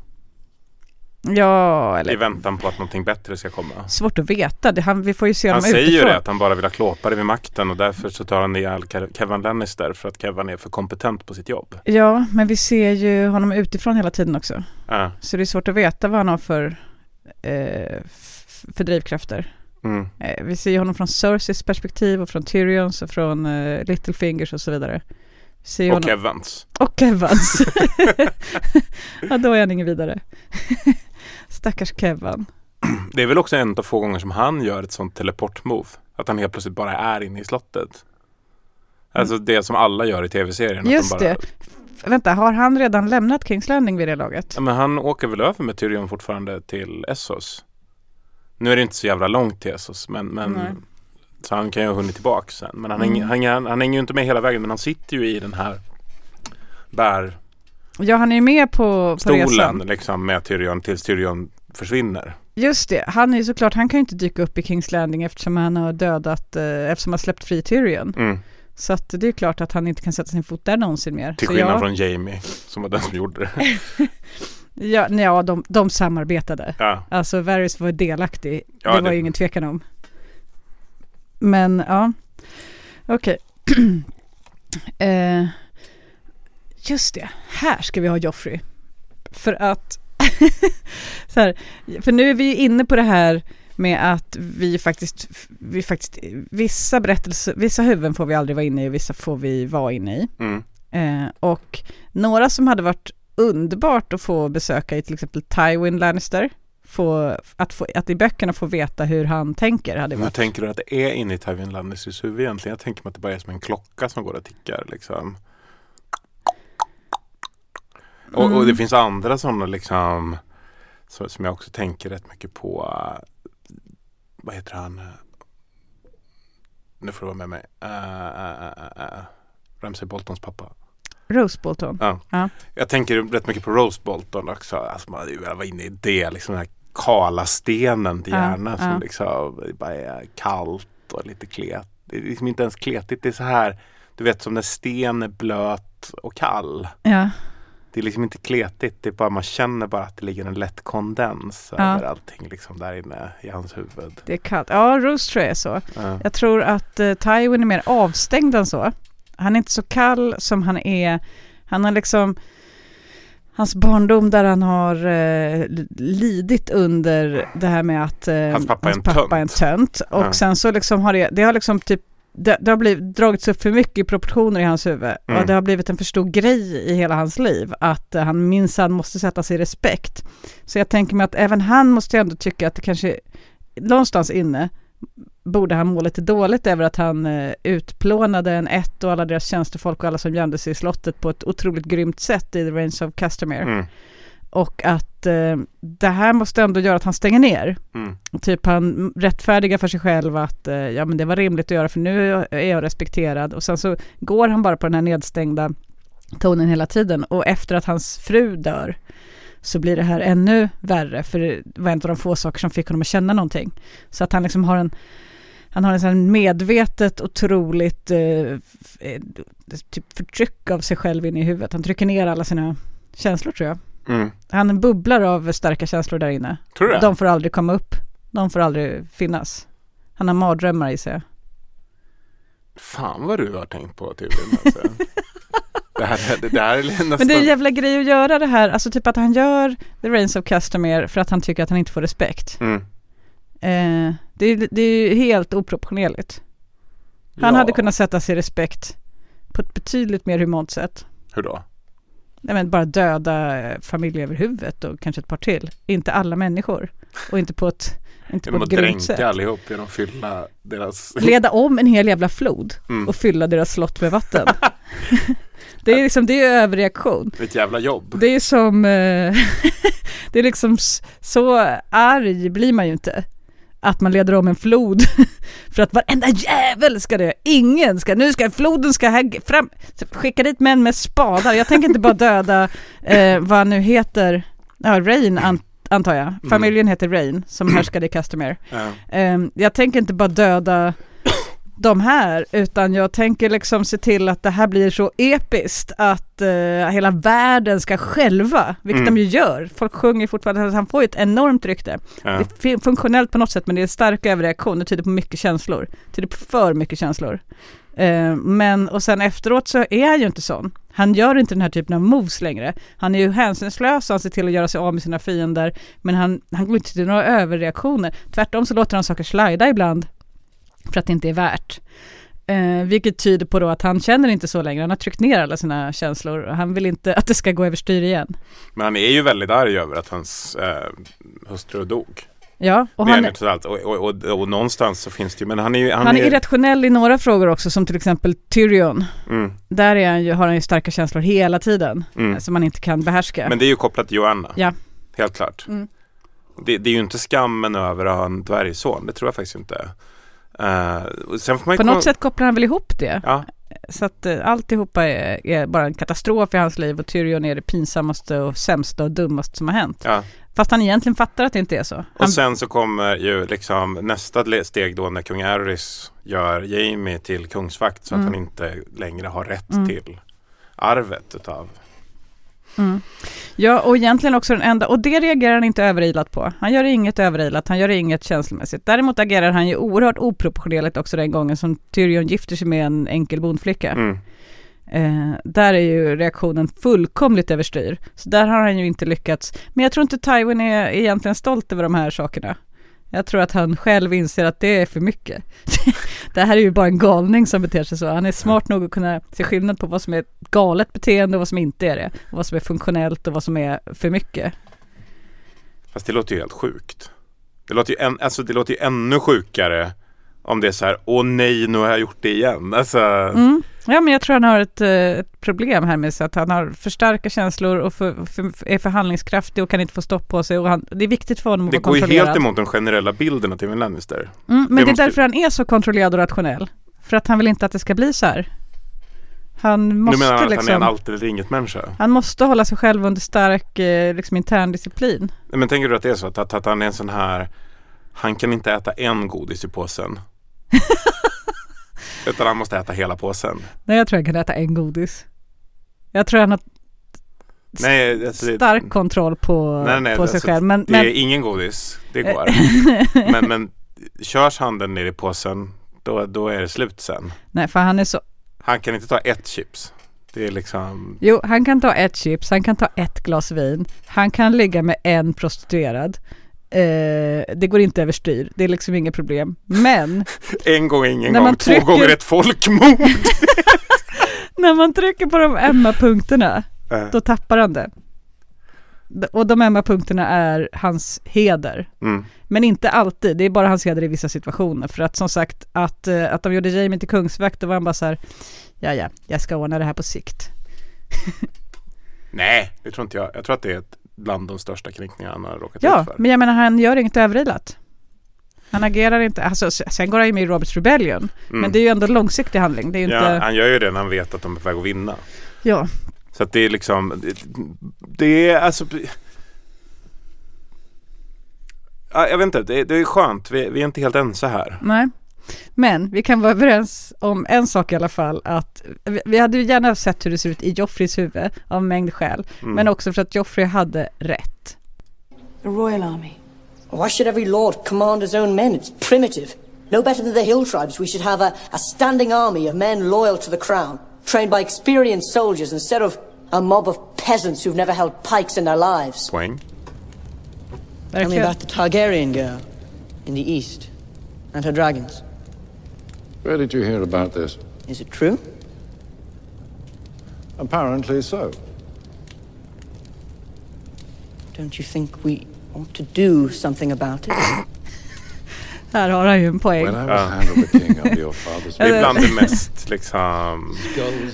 Ja, I eller väntan på att någonting bättre ska komma. svårt att veta. Det, han, vi får ju se Han säger ju utifrån. det att han bara vill ha klåpare vid makten och därför så tar han ihjäl Ke- Kevin Lannister för att Kevin är för kompetent på sitt jobb. Ja, men vi ser ju honom utifrån hela tiden också. Ja. Så det är svårt att veta vad han har för, eh, för drivkrafter. Mm. Eh, vi ser ju honom från Cerseys perspektiv och från Tyrions och från eh, Littlefingers och så vidare. Vi ser ju Och. Kevans. Och Kevans. ja, då är han ingen vidare. Stackars Kevan. Det är väl också en av få gånger som han gör ett sånt teleportmove. Att han helt plötsligt bara är inne i slottet. Alltså det som alla gör i tv-serien. att de Just bara, det. Vänta, har han redan lämnat Kings Landing vid det laget? Ja, men han åker väl över med Tyrion fortfarande till Essos. Nu är det inte så jävla långt till Essos men, men Nej. så han kan ju ha hunnit tillbaka sen. Men han, Mm. hänger, han, han, hänger ju inte med hela vägen men han sitter ju i den här bärstolen Ja, han är ju med på, på resan. liksom med Tyrion tills Tyrion försvinner. Just det, han är ju såklart, han kan ju inte dyka upp i Kings Landing eftersom han har dödat, eh, eftersom han släppt fri Tyrion. Mm. Så att det är klart att han inte kan sätta sin fot där någonsin mer. Till Så skillnad ja, från Jamie som var den som gjorde det. Ja, ja de, de samarbetade. Ja. Alltså Varys var delaktig, Ja, det var det- ju ingen tvekan om. Men ja, okej. eh, just det, här ska vi ha Joffrey. För att, så här, för nu är vi ju inne på det här med att vi faktiskt, vi faktiskt, vissa berättelser, vissa huvuden får vi aldrig vara inne i och vissa får vi vara inne i. Mm. Eh, och några som hade varit underbart att få besöka i till exempel Tywin Lannister. Få, att, få, att i böckerna få veta hur han tänker hade varit. tänker du att det är inne i Tywin Lannisters huvud egentligen? Jag tänker mig att det bara är som en klocka som går och tickar liksom. Och, och det Mm. finns andra sådana liksom så, som jag också tänker rätt mycket på. eh, vad heter han? Eh, Nu får du vara med mig. Uh, uh, uh, uh. Ramsay Boltons pappa. Rose Bolton. Ja. Ja. Jag tänker rätt mycket på Rose Bolton också. Alltså man vara inne i det. Liksom den här kala stenen till Ja, hjärnan ja. som liksom bara är kallt och lite klet. Det är liksom inte ens kletigt. Det är så här, du vet som när sten är blöt och kall. Ja. Det är liksom inte kletigt. Det är bara, man känner bara att det ligger en lätt kondens Ja. över allting liksom där inne i hans huvud. Det är kallt. Ja, Rose tror jag är så. Ja. Jag tror att eh, Tywin är mer avstängd än så. Han är inte så kall som han är. Han har liksom hans barndom där han har eh, lidit under det här med att eh, Hans pappa är en pappa tönt. är en tönt. Och Ja. sen så liksom har det, det har liksom typ det, det har blivit, dragits upp för mycket i proportioner i hans huvud. Mm. Och det har blivit en för stor grej i hela hans liv. Att eh, han minsann måste sätta sig i respekt. Så jag tänker mig att även han måste ändå tycka att det kanske någonstans inne borde han må lite dåligt över att han eh, utplånade en ett och alla deras tjänstefolk och alla som gömde sig i slottet på ett otroligt grymt sätt i The Reigns of Castamere. Mm. Och att eh, det här måste ändå göra att han stänger ner. Mm. Typ han rättfärdigar för sig själv att eh, ja men det var rimligt att göra för nu är jag respekterad. Och sen så går han bara på den här nedstängda tonen hela tiden. Och efter att hans fru dör så blir det här ännu värre. För det var en av de få saker som fick honom att känna någonting. Så att han liksom har en han har en sån medvetet otroligt eh, eh, typ förtryck av sig själv inne i huvudet. Han trycker ner alla sina känslor tror jag. Mm. Han bubblar av starka känslor där inne. Tror du det? De får aldrig komma upp. De får aldrig finnas. Han har mardrömmar i sig. Fan vad du har tänkt på tydligen. Alltså. det här, det, det här är nästan... Men det är en jävla grej att göra det här, alltså typ att han gör The Reigns of Customer för att han tycker att han inte får respekt. Mm. Eh, det, är- det är ju helt oproportionerligt. Han Ja. hade kunnat sätta sig i respekt på ett betydligt mer humant sätt. Hur då? Nej, men bara döda eh, familjer över huvudet och kanske ett par till. Inte alla människor. Och inte på ett, inte Genom på att ett sätt. dränka allihop genom att fylla deras... Leda om en hel jävla flod Mm. och fylla deras slott med vatten. det är liksom, det är överreaktion. Ett jävla jobb. Det är som, eh, det är liksom så arg blir man ju inte. Att man leder om en flod för att varenda jävel ska det. Ingen ska, nu ska floden ska här fram, skicka dit män med spadar. Jag tänker inte bara döda eh, vad nu heter, ja Rain an, antar jag. Familjen heter Rain som härskade i Castamere. Ja. Ehm, jag tänker inte bara döda de här, utan jag tänker liksom se till att det här blir så episkt att eh, hela världen ska själva, vilket Mm. de ju gör. Folk sjunger fortfarande, alltså han får ju ett enormt rykte. Ja. Det är funktionellt på något sätt, men det är en stark överreaktion. Det tyder på mycket känslor. Det tyder på för mycket känslor. Eh, men, och sen efteråt så är han ju inte sån. Han gör inte den här typen av moves längre. Han är ju hänsynslös och han ser till att göra sig av med sina fiender. Men han, han går inte till några överreaktioner. Tvärtom så låter han saker slida ibland för att det inte är värt. Eh, vilket tyder på då att han känner inte så längre. Han har tryckt ner alla sina känslor och han vill inte att det ska gå överstyr igen. Men han är ju väldigt arg över att hans eh, hustru dog. Ja, och är han. Och, och, och, och någonstans så finns det ju, men han är ju... Han, han är irrationell i några frågor också, som till exempel Tyrion. mm, Där är han ju, har han ju starka känslor hela tiden, mm. som man inte kan behärska. Men det är ju kopplat till Joanna. Ja. Helt klart. Mm. Det, det är ju inte skammen över att ha en dvärgson. Det tror jag faktiskt inte. Uh, sen får man På något sätt kopplar han väl ihop det. Ja, Så att uh, alltihopa är, är bara en katastrof i hans liv och Tyrion är det pinsammaste och sämsta och dummaste som har hänt. ja. Fast han egentligen fattar att det inte är så. Han, Och sen så kommer ju liksom nästa steg då när kung Aerys gör Jamie till kungsvakt så att Mm. han inte längre har rätt Mm. till arvet utav mm. Ja, och egentligen också den enda, och det reagerar han inte överilat på. Han gör inget överilat, han gör inget känslomässigt. Däremot agerar han ju oerhört oproportionerligt också den gången som Tyrion gifter sig med en enkel bondflicka. mm. Eh, där är ju reaktionen fullkomligt överstyr. Så där har han ju inte lyckats. Men jag tror inte Tywin är egentligen stolt över de här sakerna. Jag tror att han själv inser att det är för mycket. det här är ju bara en galning som beter sig så. Han är smart nog att kunna se skillnad på vad som är galet beteende och vad som inte är det. Och vad som är funktionellt och vad som är för mycket. Fast det låter ju helt sjukt. Det låter ju, en, alltså det låter ju ännu sjukare om det är så här, åh nej, nu har jag gjort det igen. Alltså, Mm. Ja, men jag tror han har ett, eh, ett problem här med sig att han har för starka känslor och för, för, är förhandlingskraftig och kan inte få stopp på sig. Och han, det är viktigt för honom att det vara går ju kontrollerad. helt emot den generella bilden av Timmy Lannister. Mm, men Det det, är måste- därför han är så kontrollerad och rationell. För att han vill inte att det ska bli så här. Han måste nu menar han att liksom, han är en allt eller inget människa. han måste hålla sig själv under stark eh, liksom, intern disciplin. Men tänker du att det är så att, att, att han är en sån här Han kan inte äta en godis i påsen Utan han måste äta hela påsen Nej, jag tror han kan äta en godis. Jag tror han har Nej, alltså det, stark kontroll på, nej, nej, på sig alltså, själv. Men, det men, är ingen godis Det går men, men körs handen ner i påsen då, då är det slut sen nej, för han är så... Han kan inte ta ett chips Det är liksom Jo, han kan ta ett chips, han kan ta ett glas vin, han kan ligga med en prostituerad. Eh, det går inte överstyr, det är liksom inget problem. Men En gång ingen gång, man två trycker- gånger ett folkmord när man trycker på de ömma punkterna då tappar han det. Och de ömma punkterna är hans heder. mm. Men inte alltid, det är bara hans heder i vissa situationer. För att som sagt, att, eh, att de gjorde Jamie till kungsvakt, då var han bara så här, ja ja, jag ska ordna det här på sikt. Nej, det tror inte jag Jag tror att det är ett, bland de största kränkningarna han har råkat Ja, ut för men jag menar han gör inget överilat. Han agerar inte, alltså sen går han ju med i Roberts Rebellion. Mm. Men det är ju ändå långsiktig handling, det är ju Ja, inte... han gör ju det när han vet att de är på väg att vinna Ja, Så att det är liksom Det, det är alltså Ja, Jag vet inte, det, det är skönt. Vi, vi är inte helt ense här. nej. Men vi kan vara överens om en sak i alla fall, att vi, hade ju gärna sett hur det ser ut i Joffreys huvud av mängd skäl, Mm. men också för att Joffrey hade rätt. The Royal Army. Why should every lord command his own men? It's primitive. No better than the hill tribes, we should have a, a standing army of men loyal to the crown. trained by experienced soldiers instead of a mob of peasants who've never held pikes in their lives. Poäng. Tell me about the Targaryen girl in the east and her dragons. Where did you hear about this? Is it true? Apparently so. Don't you think we ought to do something about it? Här har han ju en poäng. When I was Ja. hand of the king under your father's Det är bland det mest liksom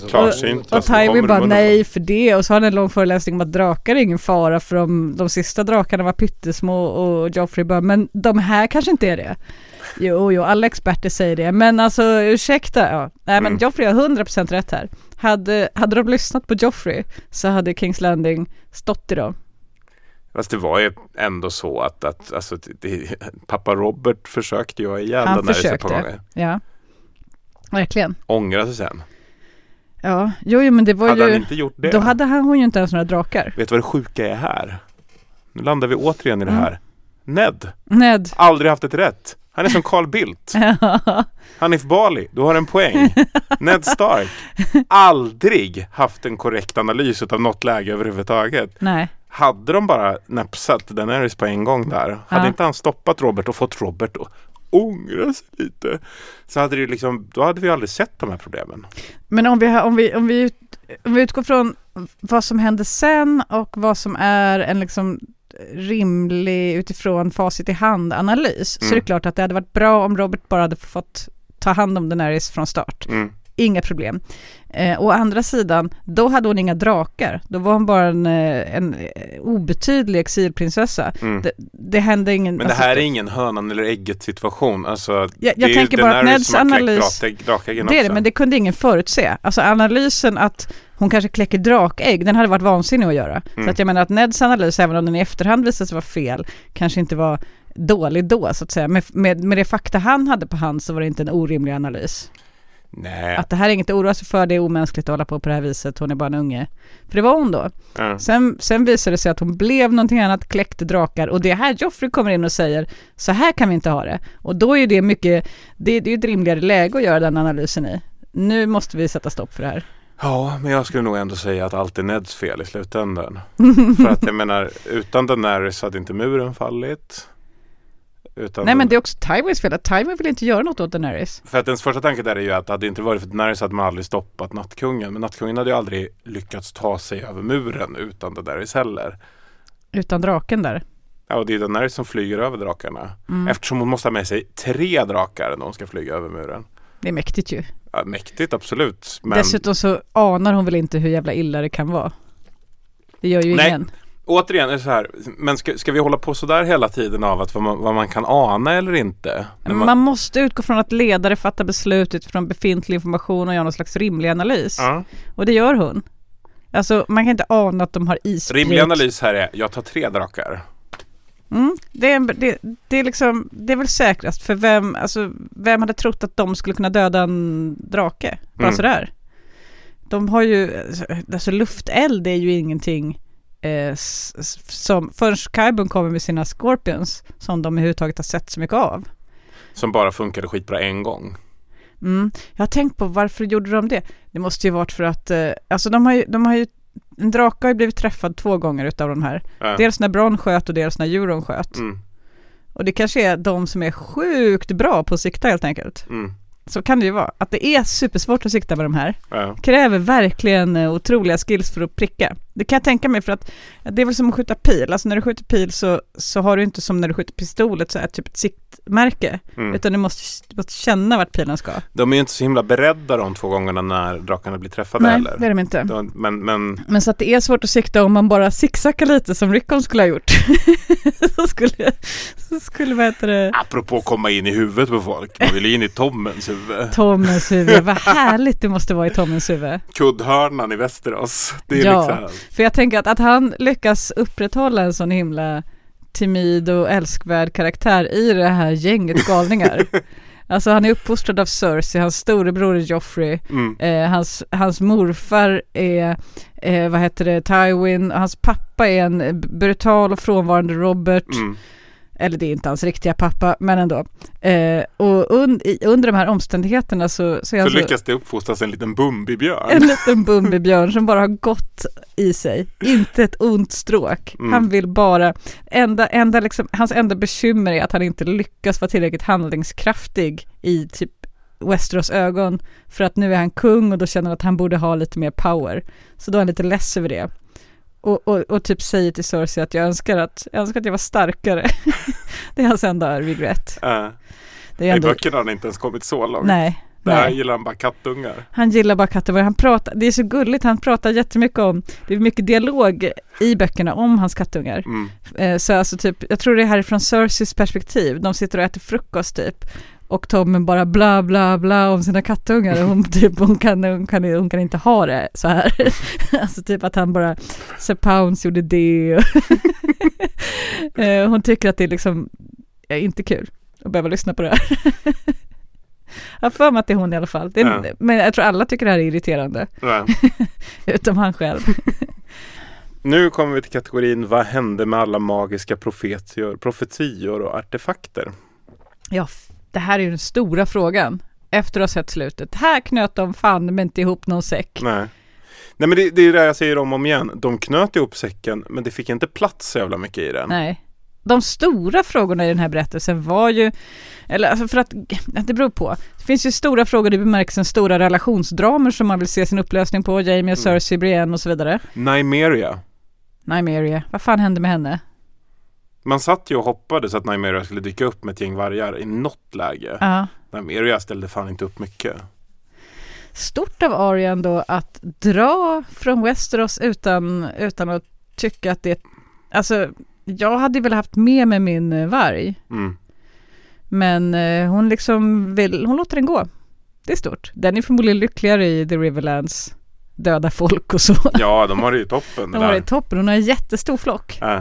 klarsynta Och som Tywin bara nej för det och så har han en lång föreläsning om att drakar är ingen fara för de, de sista drakarna var pyttesmå och Joffrey bara men de här kanske inte är det. Jo, jo, alla experter säger det, men alltså ursäkta, ja. Nej men Mm. Joffrey har 100% rätt här. Hade, hade de lyssnat på Joffrey så hade Kings Landing stått idag. Fast det var ju ändå så att, att alltså, det, pappa Robert försökte ju ha ihjäl Han den ett par försökte. gånger. Ja, verkligen. Ångrade sig sen. Ja, jo, jo men det var Hade ju... han inte gjort det? Då hade han hon ju inte ens några drakar. Vet du vad det sjuka är här? Nu landar vi återigen i det Mm. här. Ned. Ned. Aldrig haft ett rätt. Han är som Carl Bildt. Hanif Bali, du har en poäng. Ned Stark. Aldrig haft en korrekt analys av något läge överhuvudtaget. Nej. Hade de bara näpsat Daenerys på en gång där. Hade Ja. inte han stoppat Robert och fått Robert att ångra sig lite. Så hade det liksom, då hade vi aldrig sett de här problemen. Men om vi, om vi, om vi, ut, om vi utgår från vad som hände sen och vad som är en liksom rimlig utifrån facit i hand-analys så är Mm. det klart att det hade varit bra om Robert bara hade fått ta hand om Daenerys från start. Mm. Inga problem. Eh, å andra sidan, då hade hon inga drakar. Då var hon bara en, eh, en eh, obetydlig exilprinsessa. Mm. Det, det hände ingen... Men det alltså, här är ingen hönan eller ägget situation. Alltså, Jag- det jag är tänker ju bara att Neds analys- drak- Det är det, också. men det kunde ingen förutse. Alltså analysen att hon kanske kläcker drakägg, den hade varit vansinnig att göra. Mm. Så att jag menar att Neds analys, även om den i efterhand visade sig vara fel, kanske inte var dålig då så att säga. Med, med, med det fakta han hade på hand så var det inte en orimlig analys. Nej. Att det här är inget att oroa sig för, det är omänskligt att hålla på på det här viset, hon är bara en unge. För det var hon då. Ja. Sen, sen visade det sig att hon blev någonting annat, kläckte drakar och det är här Joffrey kommer in och säger så här kan vi inte ha det. Och då är det mycket, det, det är ju ett rimligare läge att göra den analysen i. Nu måste vi sätta stopp för det här. Ja, men jag skulle nog ändå säga att allt är Neds fel i slutändan. För att jag menar, utan Daenerys hade inte muren fallit. Utan Nej men det är också Tywins fel, att Tywin vill inte göra något åt Daenerys. För att ens första tanke där är ju att hade det inte varit för Daenerys hade man aldrig stoppat Nattkungen. Men Nattkungen hade ju aldrig lyckats ta sig över muren utan Daenerys heller. Utan draken där. Ja, och det är Daenerys som flyger över drakarna. Mm. Eftersom hon måste ha med sig tre drakar när hon ska flyga över muren. Det är mäktigt ju. Ja, mäktigt, absolut. Men Dessutom så anar hon väl inte hur jävla illa det kan vara. Det gör ju Nej. ingen. Återigen är det så här. Men ska, ska vi hålla på sådär hela tiden av att vad man, vad man kan ana eller inte? När Man... måste utgå från att ledare fattar beslut utifrån befintlig information och gör någon slags rimlig analys. Ja. Och det gör hon. Alltså man kan inte ana att de har issprit. Rimlig analys här är, jag tar tre drakar. Mm, det, är, det, det, är liksom, det är väl säkrast för vem, alltså, vem hade trott att de skulle kunna döda en drake? Bara Mm. sådär. De har ju, alltså lufteld är ju ingenting eh, som, förrän Kaibun kommer med sina scorpions som de överhuvudtaget har sett så mycket av. Som bara funkade skitbra en gång. Mm. Jag har tänkt på varför gjorde de det? Det måste ju varit för att, eh, alltså de har ju, de har ju en drake har ju blivit träffad två gånger utav de här. Ja. Dels när Bron sköt och dels när Euron sköt. Mm. Och det kanske är de som är sjukt bra på att sikta helt enkelt. Mm. Så kan det ju vara. Att det är supersvårt att sikta med de här. Ja. Kräver verkligen eh, otroliga skills för att pricka. Det kan jag tänka mig för att det är väl som att skjuta pil. Alltså när du skjuter pil så, så har du inte som när du skjuter pistolet så här typ ett siktmärke. Mm. Utan du måste, du måste känna vart pilen ska. De är ju inte så himla beredda de två gångerna när drakarna blir träffade Nej, heller. det är de inte. De, men, men Men så att det är svårt att sikta om man bara zigzaggar lite som Rickon skulle ha gjort. så skulle, så skulle vad heter det, apropå att komma in i huvudet på folk. Man vill ju in i Tommens huvud. Tommens huvud. Vad härligt det måste vara i Tommens huvud. Kuddhörnan i Västerås. Det är Ja, liksom... för jag tänker att, att han lyckas upprätthålla en sån himla timid och älskvärd karaktär i det här gänget galningar. alltså han är uppfostrad av Cersei, hans storebror är Joffrey, Mm. eh, hans, hans morfar är, eh, vad heter det, Tywin, hans pappa är en brutal och frånvarande Robert. Mm. Eller det är inte hans riktiga pappa, men ändå. Eh, och un, i, under de här omständigheterna så... Så, så alltså, lyckas det uppfostras en liten Bumbibjörn. En liten Bumbibjörn som bara har gått i sig. Inte ett ont stråk. Mm. Han vill bara... Enda, enda liksom, hans enda bekymmer är att han inte lyckas vara tillräckligt handlingskraftig i typ Westeros ögon för att nu är han kung och då känner han att han borde ha lite mer power. Så då är han lite less över det. Och, och, och, typ säger till Cersei att jag önskar att jag, önskar att jag var starkare. det är hans enda regret. Äh. Det är ändå... I böckerna har han inte ens kommit så långt. Nej. Där gillar han bara kattungar. Han gillar bara kattungar. Han pratar, det är så gulligt, han pratar jättemycket om, det är mycket dialog i böckerna om hans kattungar. Mm. Eh, så alltså typ, jag tror det är härifrån Cerseis perspektiv, de sitter och äter frukost typ och Tommen bara bla bla bla om sina kattungar och hon, typ, hon, kan, hon, kan, hon kan inte ha det så här. alltså typ att han bara, Sir Pounds gjorde det. Eh, hon tycker att det är liksom är inte kul att behöva lyssna på det här. Jag har för mig att det är hon i alla fall. Är, ja. Men jag tror alla tycker det här är irriterande. Ja. Utom han själv. Nu kommer vi till kategorin Vad hände med alla magiska profetior, profetior och artefakter? Ja, det här är ju den stora frågan efter att ha sett slutet. Här knöt de fan men inte ihop någon säck. Nej. Nej men det, det är det jag säger om och om igen. De knöt ihop säcken men det fick inte plats så jävla mycket i den. Nej. De stora frågorna i den här berättelsen var ju, eller alltså för att, det beror på. Det finns ju stora frågor i bemärkelsen stora relationsdramer som man vill se sin upplösning på, Jamie och mm. Cersei, Brienne och så vidare. Nymeria. Nymeria, vad fan hände med henne? Man satt ju och hoppades att Nymeria skulle dyka upp med ett gäng vargar i något läge. Ja. Nymeria ställde fan inte upp mycket. Stort av Arya ändå att dra från Westeros utan, utan att tycka att det... Alltså, jag hade väl haft med mig min eh, varg. Mm. Men eh, hon liksom vill, hon låter den gå. Det är stort. Den är förmodligen lyckligare i The Riverlands döda folk och så. Ja, de har det ju toppen. De har det i toppen. Hon har en jättestor flock. Äh.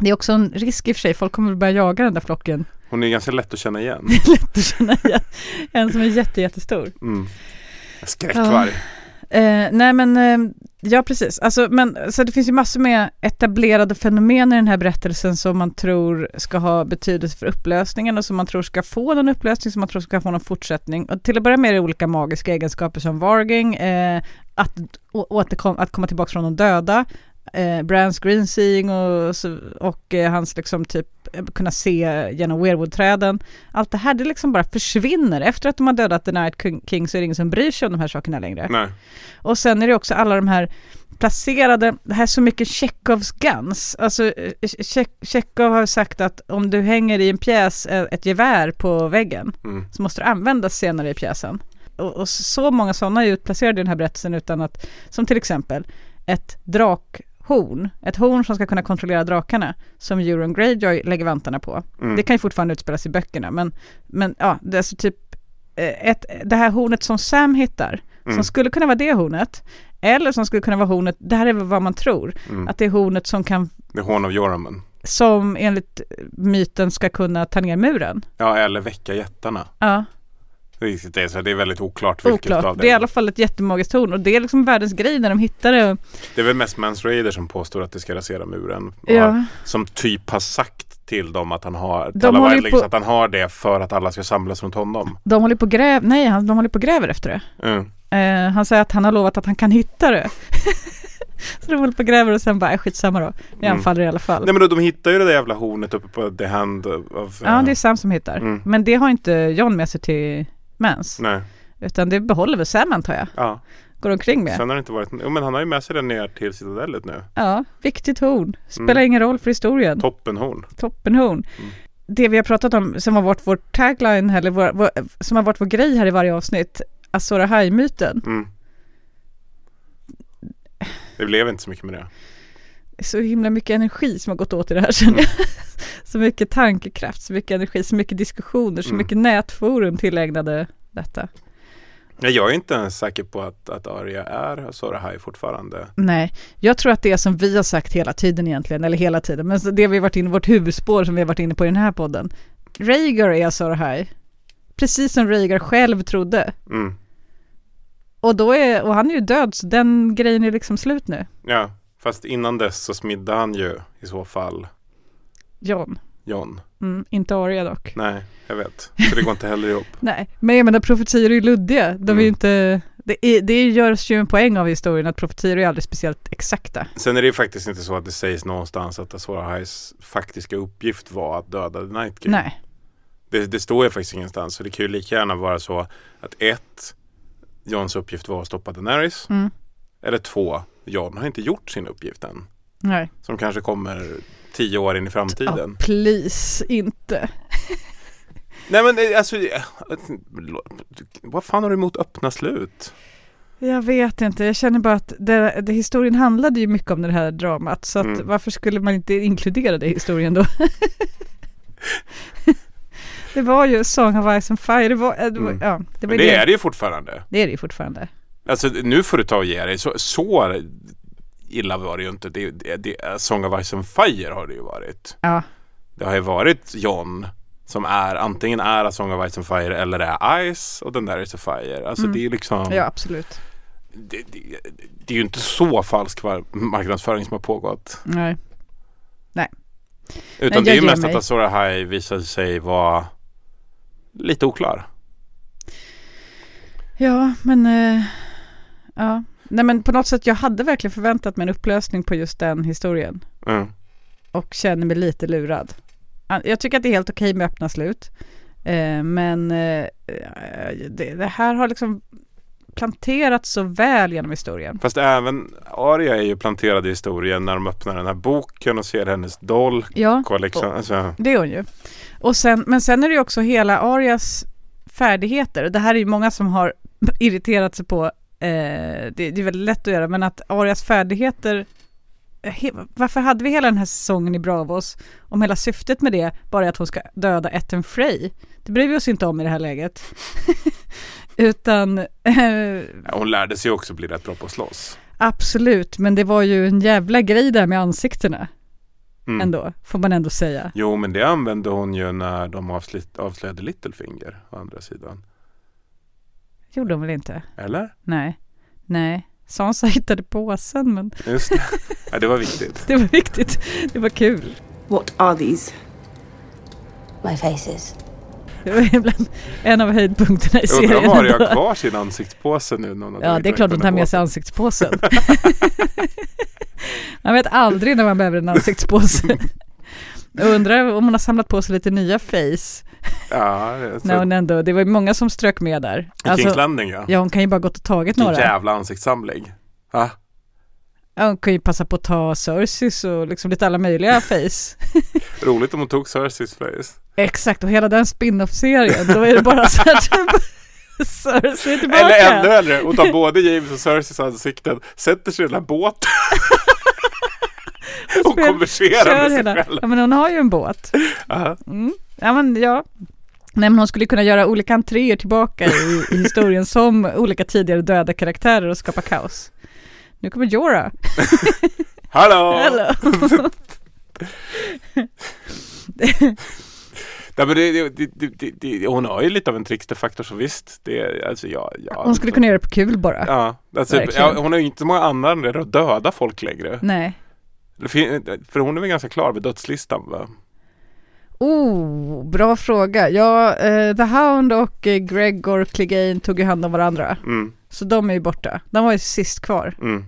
Det är också en risk i och för sig, folk kommer börja jaga den där flocken. Hon är ganska lätt att känna igen. lätt att känna igen. En som är jätte, jättestor. Mm. Skräckvarg. Ja. Eh, nej men, eh, ja precis. Alltså, men, så det finns ju massor med etablerade fenomen i den här berättelsen som man tror ska ha betydelse för upplösningen och som man tror ska få någon upplösning, som man tror ska få någon fortsättning. Och till att börja med är det olika magiska egenskaper som Varging, eh, att, återkom, att komma tillbaka från de döda, eh, Brands greenseeing och, och eh, hans liksom typ eh, kunna se genom weirwood-träden. Allt det här det liksom bara försvinner. Efter att de har dödat The Night King så är det ingen som bryr sig om de här sakerna längre. Nej. Och sen är det också alla de här placerade, det här är så mycket Tjechovs guns. Alltså Tjechov har sagt att om du hänger i en pjäs eh, ett gevär på väggen mm. så måste det användas senare i pjäsen. Och, och så många sådana är utplacerade i den här berättelsen utan att, som till exempel ett drak horn, ett horn som ska kunna kontrollera drakarna, som Euron Greyjoy lägger vantarna på. Mm. Det kan ju fortfarande utspelas i böckerna, men, men ja, det är alltså typ eh, ett, det här hornet som Sam hittar, mm. som skulle kunna vara det hornet, eller som skulle kunna vara hornet, det här är vad man tror, mm. att det är hornet som kan... The Horn of Joramun. Som enligt myten ska kunna ta ner muren. Ja, eller väcka jättarna. Ja. Det är, så det är väldigt oklart vilket oklart. av det. Det är i alla fall ett jättemagiskt torn och det är liksom världens grej när de hittar det. Det är väl mest Mans Raider som påstår att det ska rasera muren. Ja. Som typ har sagt till dem att han har, de på... att han har det för att alla ska samlas runt honom. De håller på gräv, nej, de håller på gräver efter det. Mm. Uh, han säger att han har lovat att han kan hitta det. så de håller på och gräver och sen bara, äh, skitsamma då. Vi mm. anfaller i alla fall. Nej men då, de hittar ju det där jävla hornet uppe på The Hand of... Uh... Ja, det är Sam som hittar. Mm. Men det har inte John med sig till mens. Nej. Utan det behåller väl Sam antar jag. Ja. Går omkring med. Sen har det inte varit, jo men han har ju med sig den ner till citadellet nu. Ja, viktigt horn. Spelar mm. ingen roll för historien. Toppenhorn. Toppenhorn. Mm. Det vi har pratat om som har varit vår tagline, eller vår, vår, som har varit vår grej här i varje avsnitt, Azora High-myten. Mm. Det blev inte så mycket med det. Så himla mycket energi som har gått åt i det här känner jag. Mm. så mycket tankekraft, så mycket energi, så mycket diskussioner, så mm. mycket nätforum tillägnade detta. Jag är inte ens säker på att, att Arya är Azor Ahai fortfarande. Nej, jag tror att det är som vi har sagt hela tiden egentligen, eller hela tiden, men det vi har varit inne vårt huvudspår som vi har varit inne på i den här podden. Rhaegar är Azor Ahai, precis som Rhaegar själv trodde. Mm. Och, då är, och han är ju död, så den grejen är liksom slut nu. Ja, fast innan dess så smidde han ju i så fall John. John. Mm, inte Arya dock. Nej, jag vet. Så det går inte heller ihop. Nej, men jag menar profetior är ju luddiga. De är Mm. inte... Det, är, det görs ju en poäng av historien att profetior är aldrig speciellt exakta. Sen är det ju faktiskt inte så att det sägs någonstans att Azor Ahais faktiska uppgift var att döda The Night King. Nej. Det, det står ju faktiskt ingenstans. Så det kan ju lika gärna vara så att ett, Johns uppgift var att stoppa Daenerys. Mm. Eller två, John har inte gjort sin uppgift än. Nej. Som kanske kommer tio år in i framtiden. Ja, please, inte. Nej men eh, alltså, eh, vad fan har du emot öppna slut? Jag vet inte, jag känner bara att det, det, historien handlade ju mycket om det här dramat. Så att Mm. varför skulle man inte inkludera det i historien då? det var ju Song of Ice and Fire. Det var, eh, det var, Mm. ja, det, var Men det är det ju fortfarande. Det är det ju fortfarande. Alltså nu får du ta och ge dig. Så, så illa var det ju inte. Det, det, det, Song of Ice and Fire har det ju varit. Ja. Det har ju varit John som är antingen är A Song of Ice and Fire eller är Ice och den där är a Fire. Alltså Mm. det är liksom Ja, absolut. det, det, det är ju inte så falsk marknadsföring som har pågått. Nej. Nej. Utan Men det är ju mest mig. att Azor Ahai visade sig vara lite oklar. Ja, men... eh, ja. Nej, men på något sätt, jag hade verkligen förväntat mig en upplösning på just den historien. Mm. Och känner mig lite lurad. Ja, Jag tycker att det är helt okej med öppna slut. Eh, men eh, det, det här har liksom planterats så väl genom historien. Fast även Arya är ju planterad i historien när de öppnar den här boken och ser hennes dolk. Ja, och liksom, och- alltså, Det är hon ju. Och sen, men sen är det ju också hela Arias färdigheter. Det här är ju många som har irriterat sig på, eh, det, det är väldigt lätt att göra, men att Arias färdigheter He, varför hade vi hela den här säsongen i Bravos om hela syftet med det bara är att hon ska döda Etten Frey? Det bryr vi oss inte om i det här läget. Utan eh, hon lärde sig också bli rätt bra på att slåss. absolut, men det var ju en jävla grej där med ansiktena Mm. ändå, får man ändå säga. Jo men det använde hon ju när de avslöjade Littlefinger å andra sidan. Gjorde hon väl inte? Eller? Nej, nej. Sansa hittade påsen men Just det. Ja, det var viktigt. det var viktigt. Det var kul. What are these? My faces. Det var ibland en av höjdpunkterna i Jag undrar serien. om ändå. har kvar sin ansiktspåse nu. har Ja, det är klart hon tar med sig ansiktspåsen. man vet aldrig när man behöver en ansiktspåse. Jag undrar om hon har samlat på sig lite nya face. Ja. När hon ändå, det var många som strök med där. I Kings Landing ja. ja, hon kan ju bara gått och tagit Vilken några. jävla ansiktssamling. Va? Ja, hon kan ju passa på att ta Cerseys och liksom lite alla möjliga face. Roligt om hon tog Cerseys face. Exakt, och hela den spin-off-serien, då är det bara så här typ Cersei tillbaka. Eller ännu äldre, hon tar både James och Cerseys ansikten, sätter sig i den här båten och konverserar med sig hela- själv. Ja, men hon har ju en båt. Mm. Ja, men ja. Nej, men hon skulle kunna göra olika entréer tillbaka i, i historien som olika tidigare döda karaktärer och skapa kaos. Nu kommer Jorah. Hallå! Hello. Nej, men det, det, det, hon har ju lite av en tricksterfaktor så visst. Det, alltså, ja, ja, Hon skulle kunna göra det på kul bara. Ja, alltså, ja, hon har ju inte så många andra anledningar att döda folk längre. Nej. För hon är väl ganska klar med dödslistan va? Oh, bra fråga. Ja, eh, The Hound och eh, Gregor Clegane tog ju hand om varandra. Mm, Så de är ju borta. De var ju sist kvar. mm.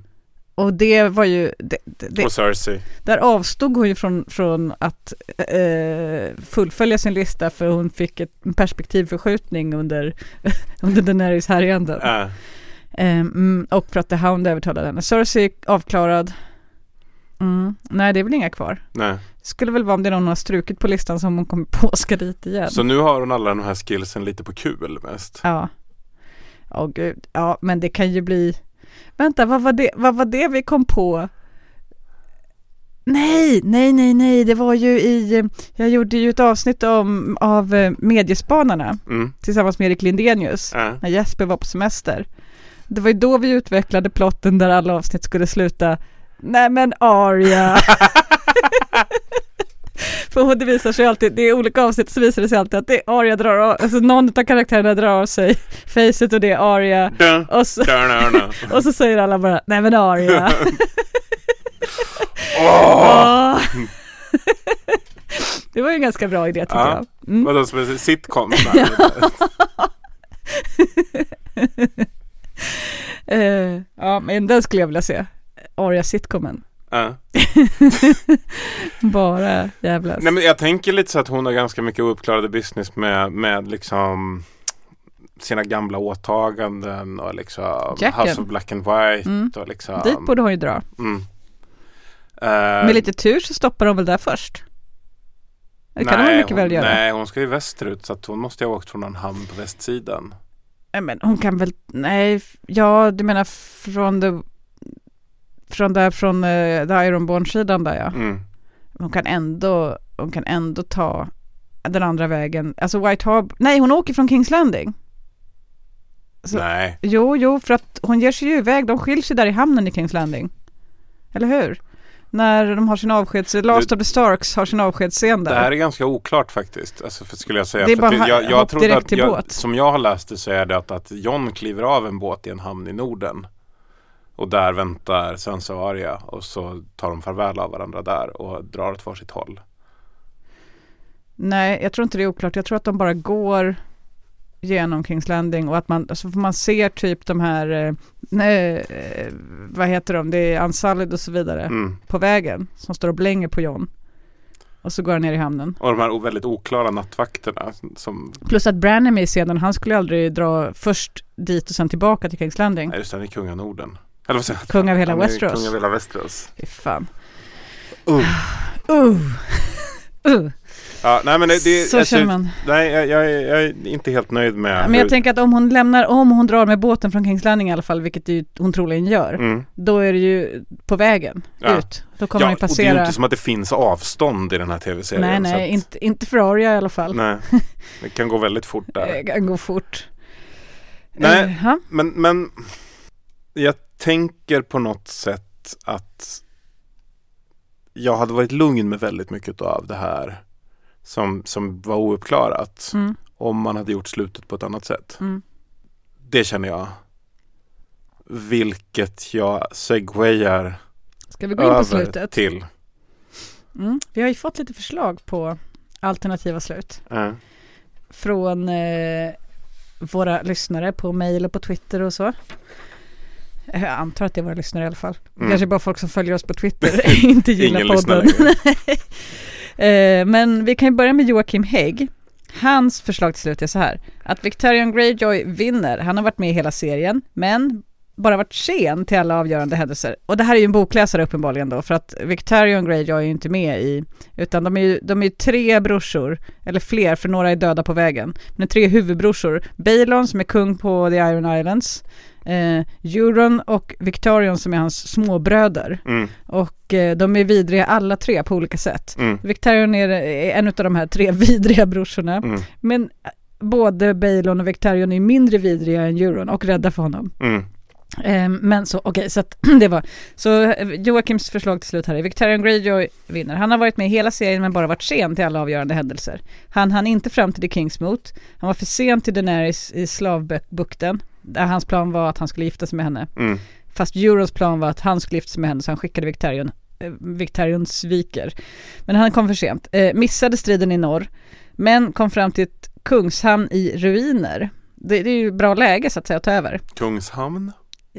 Och det var ju... Det, det, det, Och Cersei. där avstod hon ju från, från att eh, fullfölja sin lista för hon fick ett, en perspektivförskjutning under, under Daenerys härjanden. Äh. Eh, mm, och för att The Hound övertalade henne. Cersei avklarad. Mm. Nej, det är väl inga kvar. Nej. Skulle väl vara om det är någon hon har strukit på listan som hon kommer på ska dit igen. Så nu har hon alla de här skillsen lite på kul mest. Ja. Åh gud. Ja, men det kan ju bli... Vänta, vad var det, vad var det vi kom på? Nej, nej, nej, nej, det var ju i... Jag gjorde ju ett avsnitt om, av eh, Mediespanarna Mm. tillsammans med Erik Lindenius Ja. när Jesper var på semester. Det var ju då vi utvecklade plotten där alla avsnitt skulle sluta Nej men Arya! För det visar sig alltid, det är olika avsnitt så visar det sig alltid att det är Arya drar av, alltså någon av karaktärerna drar av sig facet och det är Arya. Dun, Och så, dun, dun, dun. och så säger alla bara, nej men Arya. Åh. det var ju en ganska bra idé tycker Ja. jag. Mm. Vadå som en sitcom? Eh, ja, men den skulle jag vilja se. Aria-sitcomen. ja. Bara jävlas. Nej men jag tänker lite så att hon har ganska mycket ouppklarade business med, med liksom sina gamla åtaganden och liksom Jacken. House of Black and White Mm. och liksom Dit borde hon ju dra. mm. Eh, Med lite tur så stoppar de väl där först? Det kan de väl mycket hon, väl göra? Nej, hon ska ju västerut så att hon måste ju ha åkt från någon hamn på västsidan. Nej, men hon kan väl, nej, ja du menar från det, från där från uh, The Ironborn-sidan där ja. Mm. Hon kan ändå, hon kan ändå ta den andra vägen, alltså White Harbor, nej hon åker från Kings Landing. Så- Nej, Jo, jo, för att hon ger sig ju iväg, de skiljs ju där i hamnen i Kings Landing. Eller hur? När de har sin avskeds, Last Du- of the Starks har sin avskedsscen det där. här är ganska oklart faktiskt. Alltså, för, skulle jag säga. Det är bara att jag, jag hopp direkt att till jag, båt. Som jag har läst det så är det att, att John kliver av en båt i en hamn i Norden. Och där väntar Sansa och Arya och så tar de farväl av varandra där och drar åt varsitt håll. Nej, jag tror inte det är oklart. Jag tror att de bara går genom Kings Landing och att man, alltså man ser typ de här, eh, nej, eh, vad heter de, det är Unsullied och så vidare Mm. på vägen som står och blänger på John. Och så går han ner i hamnen. Och de här väldigt oklara nattvakterna som, Plus att Bran är scenen, han skulle aldrig dra först dit och sen tillbaka till Kings Landing. nej just det, han är kung av Norden. Eller vad säger jag? Kung av hela Westeros. Kung av hela Westeros. Fy fan. Uh. Uh. Uh. Ja, nej men det, det Så alltså, känner man. Nej, jag, jag, är- jag är inte helt nöjd med Men jag hur- tänker att om hon lämnar, om hon drar med båten från Kings Landing i alla fall, vilket ju hon troligen gör, Mm. då är det ju på vägen Ja. ut. Då kommer Ja, han ju och det är passera. ju inte som att det finns avstånd i den här tv-serien. nej, nej, att- inte, inte för Arya i alla fall. Nej, det kan gå väldigt fort där. Det kan gå fort. Nej. Ha? Men, men jag tänker på något sätt att jag hade varit lugn med väldigt mycket av det här som, som var ouppklarat Mm. om man hade gjort slutet på ett annat sätt. Mm. Det känner jag. Vilket jag segwayar Ska vi gå in på slutet? till. Mm. Vi har ju fått lite förslag på alternativa slut Eh, från eh, våra lyssnare på mail och på Twitter och så. Jag antar att det är våra lyssnare i alla fall. Mm. Kanske bara folk som följer oss på Twitter inte gillar Ingen podden. Eh, Men vi kan ju börja med Joakim Hägg. Hans förslag till slut är så här. Att Victorian Greyjoy vinner. Han har varit med i hela serien, men bara varit sen till alla avgörande händelser. Och det här är ju en bokläsare uppenbarligen då, för att Victorian Greyjoy är ju inte med i, utan de är ju, de är ju tre brorsor, eller fler, för några är döda på vägen. Men tre huvudbrorsor. Balon som är kung på The Iron Islands, eh, Euron och Victorian som är hans småbröder. mm, Och eh, de är vidriga alla tre på olika sätt. mm, Victorian är, är en av de här tre vidriga brorsorna. mm, Men eh, både Balon och Victorian är mindre vidriga än Euron och rädda för honom. mm, men så, okej, så att det var, så eh, Joakims förslag till slut här är Victorian Greyjoy vinner. Han har varit med hela serien men bara varit sen till alla avgörande händelser. Han hann inte fram till The Kingsmoot. Han var för sen till Daenerys i slavbukten. Där hans plan var att han skulle gifta sig med henne. mm, Fast Eurons plan var att han skulle gifta sig med henne så han skickade Victorian. Eh, Victorian sviker. Men han kom för sent. Eh, missade striden i norr. Men kom fram till ett Kungshamn i ruiner. Det, det är ju bra läge så att säga att ta över. Kungshamn?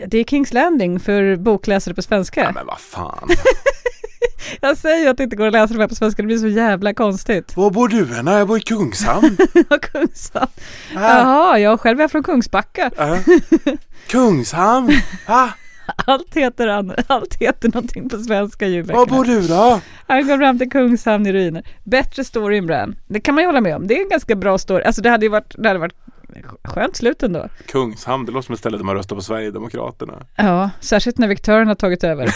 Det är Kings Landing för bokläsare på svenska. Ja, men vad fan. Jag säger att det inte går att läsa det här på svenska, det blir så jävla konstigt. Var bor du än? Jag bor i Kungshamn. Kungshamn. Ah, Jaha, jag själv är från Kungsbacka. ah. Kungshamn? Ah, Allt heter, an- allt heter någonting på svenska var ljudböckerna. bor du då? Han kom fram till Kungshamn i ruiner. Bättre story än Bran. Det kan man ju hålla med om. Det är en ganska bra story. Alltså det hade ju varit, det hade varit skönt slut ändå. Kungshamn, det låter som ett ställe där man röstar på Sverigedemokraterna. Ja, särskilt när Victorian har tagit över.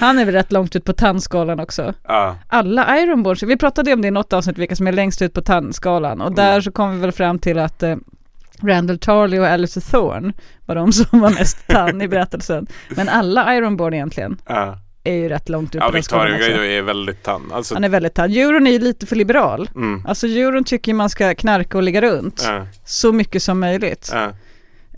Han är väl rätt långt ut på tandskalan också. Ja, Alla Ironborns, vi pratade om det i något avsnitt, vilka som är längst ut på tandskalan. Och där Mm. så kom vi väl fram till att eh, Randall Tarley och Alice Thorne var de som var mest tann i berättelsen. Men alla Ironborn egentligen ja. Är ju rätt långt ut ja på skalan Victoria också. Greyjoy är väldigt tann. Alltså, Han är väldigt tann. Euron är ju lite för liberal. mm, Alltså euron tycker man ska knarka och ligga runt ja, så mycket som möjligt. ja.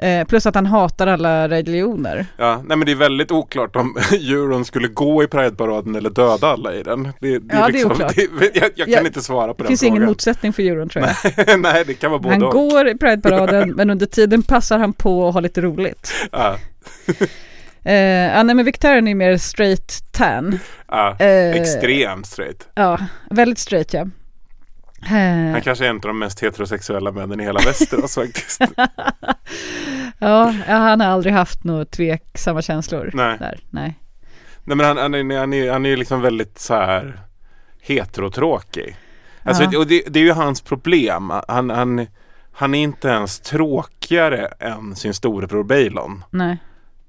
Eh, plus att han hatar alla religioner. Ja, nej men det är väldigt oklart om euron skulle gå i Prideparaden eller döda alla i den. Det, det Ja, det är oklart. Det, jag, jag kan Ja, inte svara på Det den finns frågan. ingen motsättning för euron tror jag. nej, nej, det kan vara både Han och. går i Prideparaden men under tiden passar han på att ha lite roligt. Ja, Eh, ja, nej men Victorian är mer straight tan. ja, Eh, extremt straight. Ja, väldigt straight ja. Eh, Han kanske är en av de mest heterosexuella männen i hela Västerås faktiskt. ja, ja, han har aldrig haft några tveksamma känslor. Nej. Där. Nej. Nej men han, han, är, han, är, han är liksom väldigt så här heterotråkig. Alltså, Ja. och det, det är ju hans problem. Han, han, han är inte ens tråkigare än sin storebror Bailon. Nej.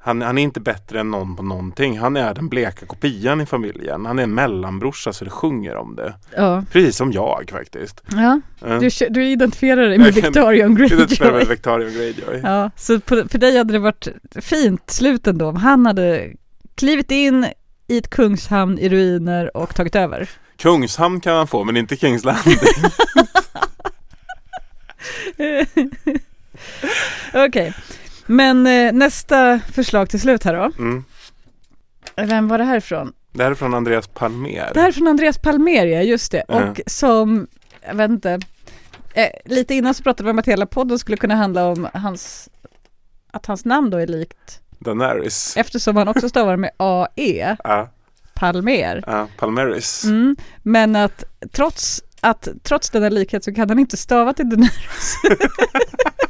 Han, han är inte bättre än någon på någonting. Han är den bleka kopian i familjen. Han är en mellanbrorsa så det sjunger om det. Ja. Precis som jag faktiskt. Ja, Mm. du, du identifierar dig med Victorian med Greyjoy. Victorian Greyjoy. Ja, så på, för dig hade det varit fint slut ändå om han hade klivit in i ett kungshamn i ruiner och tagit över. Kungshamn kan han få men inte Kings Landing. Okej, men eh, nästa förslag till slut här då. Mm. Vem var det här ifrån? Det här är från Andreas Palmer. Det här är från Andreas Palmer, ja just det. Ja. Och som, jag vet inte, eh, lite innan så pratade vi om att hela podden skulle kunna handla om hans, att hans namn då är likt, Daenerys. eftersom han också stavar med AE, Ja, Palmer. ja, Palmeris. Mm, men att trots, att trots denna likhet så kan han inte stava till Daenerys.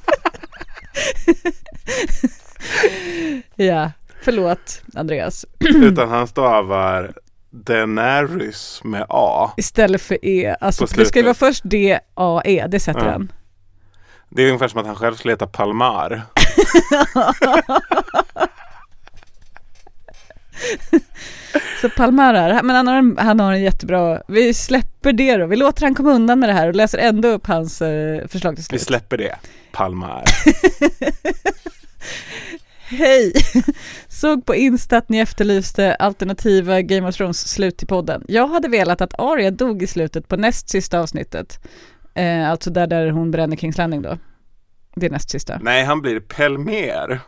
ja, förlåt Andreas. Utan han stavar Daenerys med A. Istället för E. Alltså det ska ju vara först D-A-E, det sätter Ja. han. Det är ungefär som att han själv skulle heta Palmar. Så Palmar är, men han har, en, han har en jättebra, vi släpper det då, vi låter han komma undan med det här och läser ändå upp hans eh, förslag till Vi slut. släpper det. Palmar. Hej! Såg på Insta att ni efterlyste alternativa Game of Thrones slut till podden. Jag hade velat att Arya dog i slutet på näst sista avsnittet. Eh, alltså där, där hon bränner Kings Landing då. Det är näst sista. Nej, han blir Pelmer.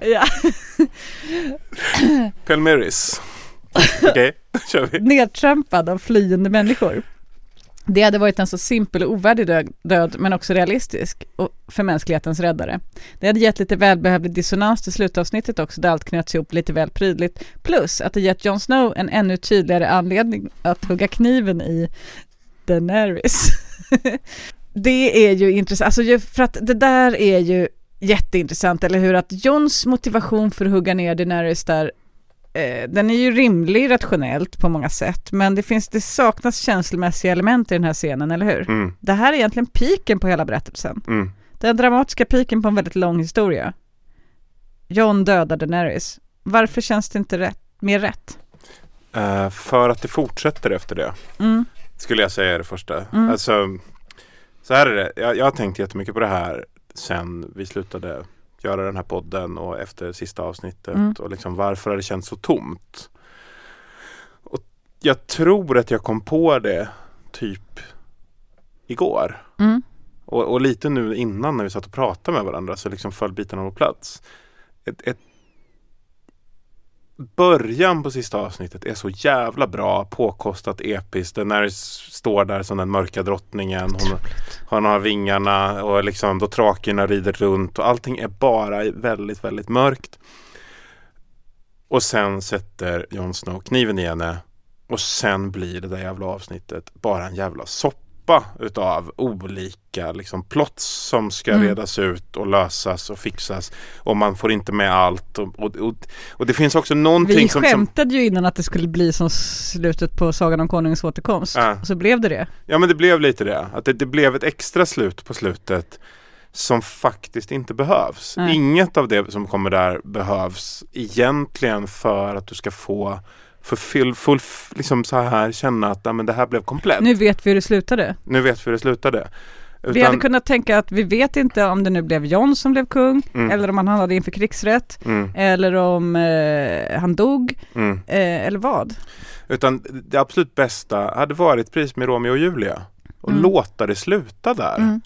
Ja. Pelmeris. Okej, då kör vi. Nedtrampad av flyende människor. Det hade varit en så simpel och ovärdig död, död, men också realistisk och för mänsklighetens räddare. Det hade gett lite välbehövlig dissonans till slutavsnittet också, där allt knöts ihop lite väl prydligt. Plus att det gett Jon Snow en ännu tydligare anledning att hugga kniven i Daenerys. det är ju intressant, alltså för att det där är ju jätteintressant, eller hur? Att Jons motivation för att hugga ner Daenerys där eh, den är ju rimlig rationellt på många sätt, men det, finns, det saknas känslomässiga element i den här scenen, eller hur? Mm, Det här är egentligen piken på hela berättelsen. mm. Den dramatiska piken på en väldigt lång historia. Jon dödar Daenerys. Varför känns det inte rätt, mer rätt? Eh, för att det fortsätter efter det. Mm. Skulle jag säga är det första. Mm. Alltså, så här är det. Jag, jag har tänkt jättemycket på det här sen vi slutade göra den här podden och efter sista avsnittet. Mm. Och liksom varför har det känts så tomt? Och jag tror att jag kom på det typ igår. Mm. Och, och lite nu innan när vi satt och pratade med varandra så liksom föll bitarna på plats. Ett, ett, början på sista avsnittet är så jävla bra, påkostat, episkt. Den när står där som den mörka drottningen. Hon, hon har vingarna och liksom då trakerna rider runt och allting är bara väldigt, väldigt mörkt. Och sen sätter Jon Snow kniven i henne och sen blir det där jävla avsnittet bara en jävla soppa utav olika liksom plots som ska Mm. redas ut och lösas och fixas. Och man får inte med allt. Och, och, och, och det finns också någonting Vi som, som... skämtade ju innan att det skulle bli som slutet på Sagan om Konungens återkomst. Ja. Och så blev det det. Ja men det blev lite det. Att det, det blev ett extra slut på slutet som faktiskt inte behövs. Nej. Inget av det som kommer där behövs egentligen för att du ska få för full, liksom så här känna att ja, men det här blev komplett. Nu vet vi hur det slutade. Nu vet vi hur det slutade. Vi hade kunnat tänka att vi vet inte om det nu blev John som blev kung, Mm. eller om han hamnade inför krigsrätt, Mm. eller om eh, han dog, Mm. eh, eller vad. Utan det absolut bästa hade varit precis med Romeo och Julia. Och Mm. låta det sluta där. Mm.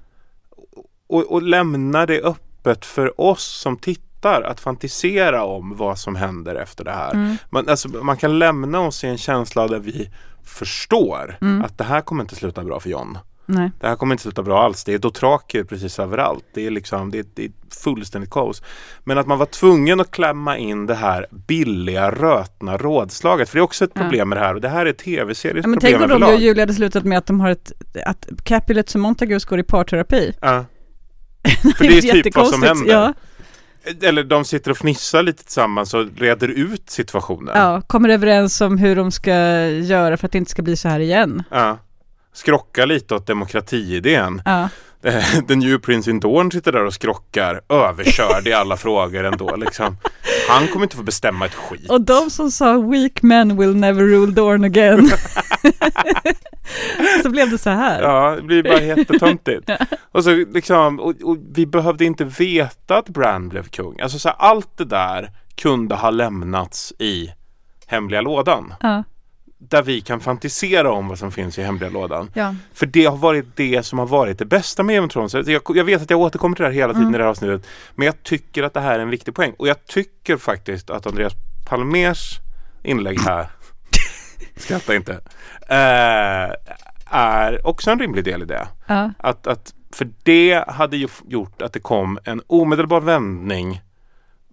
Och, och lämna det öppet för oss som tittar att fantisera om vad som händer efter det här. Mm. Man, alltså, man kan lämna oss i en känsla där vi förstår Mm. att det här kommer inte sluta bra för John. Nej. Det här kommer inte sluta bra alls. Det är dotraker precis överallt. Det är liksom, det är, det är fullständigt kaos. Men att man var tvungen att klämma in det här billiga rötna rådslaget. För det är också ett Ja. problem med det här. Och det här är tv-seriens Ja, men problem tänk om Romeo och Julia hade slutat med att de har ett, att Capulet och Montagus går i parterapi. Ja. För det är typ vad som händer. Ja, Eller de sitter och fnissar lite tillsammans och reder ut situationen. ja, kommer överens om hur de ska göra för att det inte ska bli så här igen. Ja. Skrocka lite åt demokratiidén. Ja. Den new Prince in Dorn sitter där och skrockar, överkörd i alla frågor ändå. Liksom. Han kommer inte få bestämma ett skit. Och de som sa weak men will never rule Dorn again. så blev det så här. Ja, det blir bara jättetöntigt. och, så liksom, och, och vi behövde inte veta att Bran blev kung. Alltså så här, allt det där kunde ha lämnats i hemliga lådan. Ja. Där vi kan fantisera om vad som finns i hemliga lådan. Ja. För det har varit det som har varit det bästa med Game of Thrones. Jag, jag vet att jag återkommer till det här hela tiden Mm. i det här avsnittet. Men jag tycker att det här är en viktig poäng. Och jag tycker faktiskt att Andreas Palmers inlägg här, skratta inte, eh, är också en rimlig del i det. Ja. Att, att, för det hade ju gjort att det kom en omedelbar vändning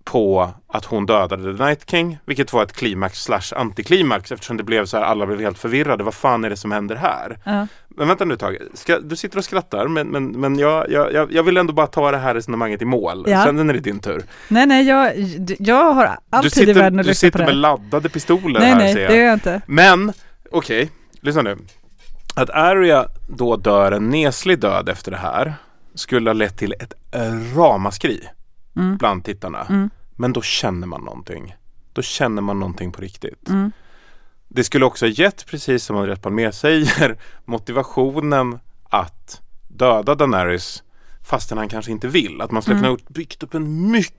på att hon dödade The Night King, vilket var ett klimax slash antiklimax eftersom det blev så här, alla blev helt förvirrade. Vad fan är det som händer här? Ja. Men vänta nu Tage, Ska, du sitter och skrattar men, men, men jag, jag, jag- vill ändå bara ta det här resonemanget i mål. Ja. Sen är det din tur. Nej, nej, jag, jag har all Du tid i sitter, världen att du sitter med laddade pistoler Nej, här nej, ser jag. det gör jag inte. Men, okej, lyssna nu. Att Arya då dör en neslig död efter det här skulle ha lett till ett ramaskri Mm. bland tittarna. Mm. Men då känner man någonting. Då känner man någonting på riktigt. Mm. Det skulle också ha gett, precis som Andreas Palmér säger, motivationen att döda Daenerys fastän han kanske inte vill. Att man skulle Mm. kunna byggt upp en mycket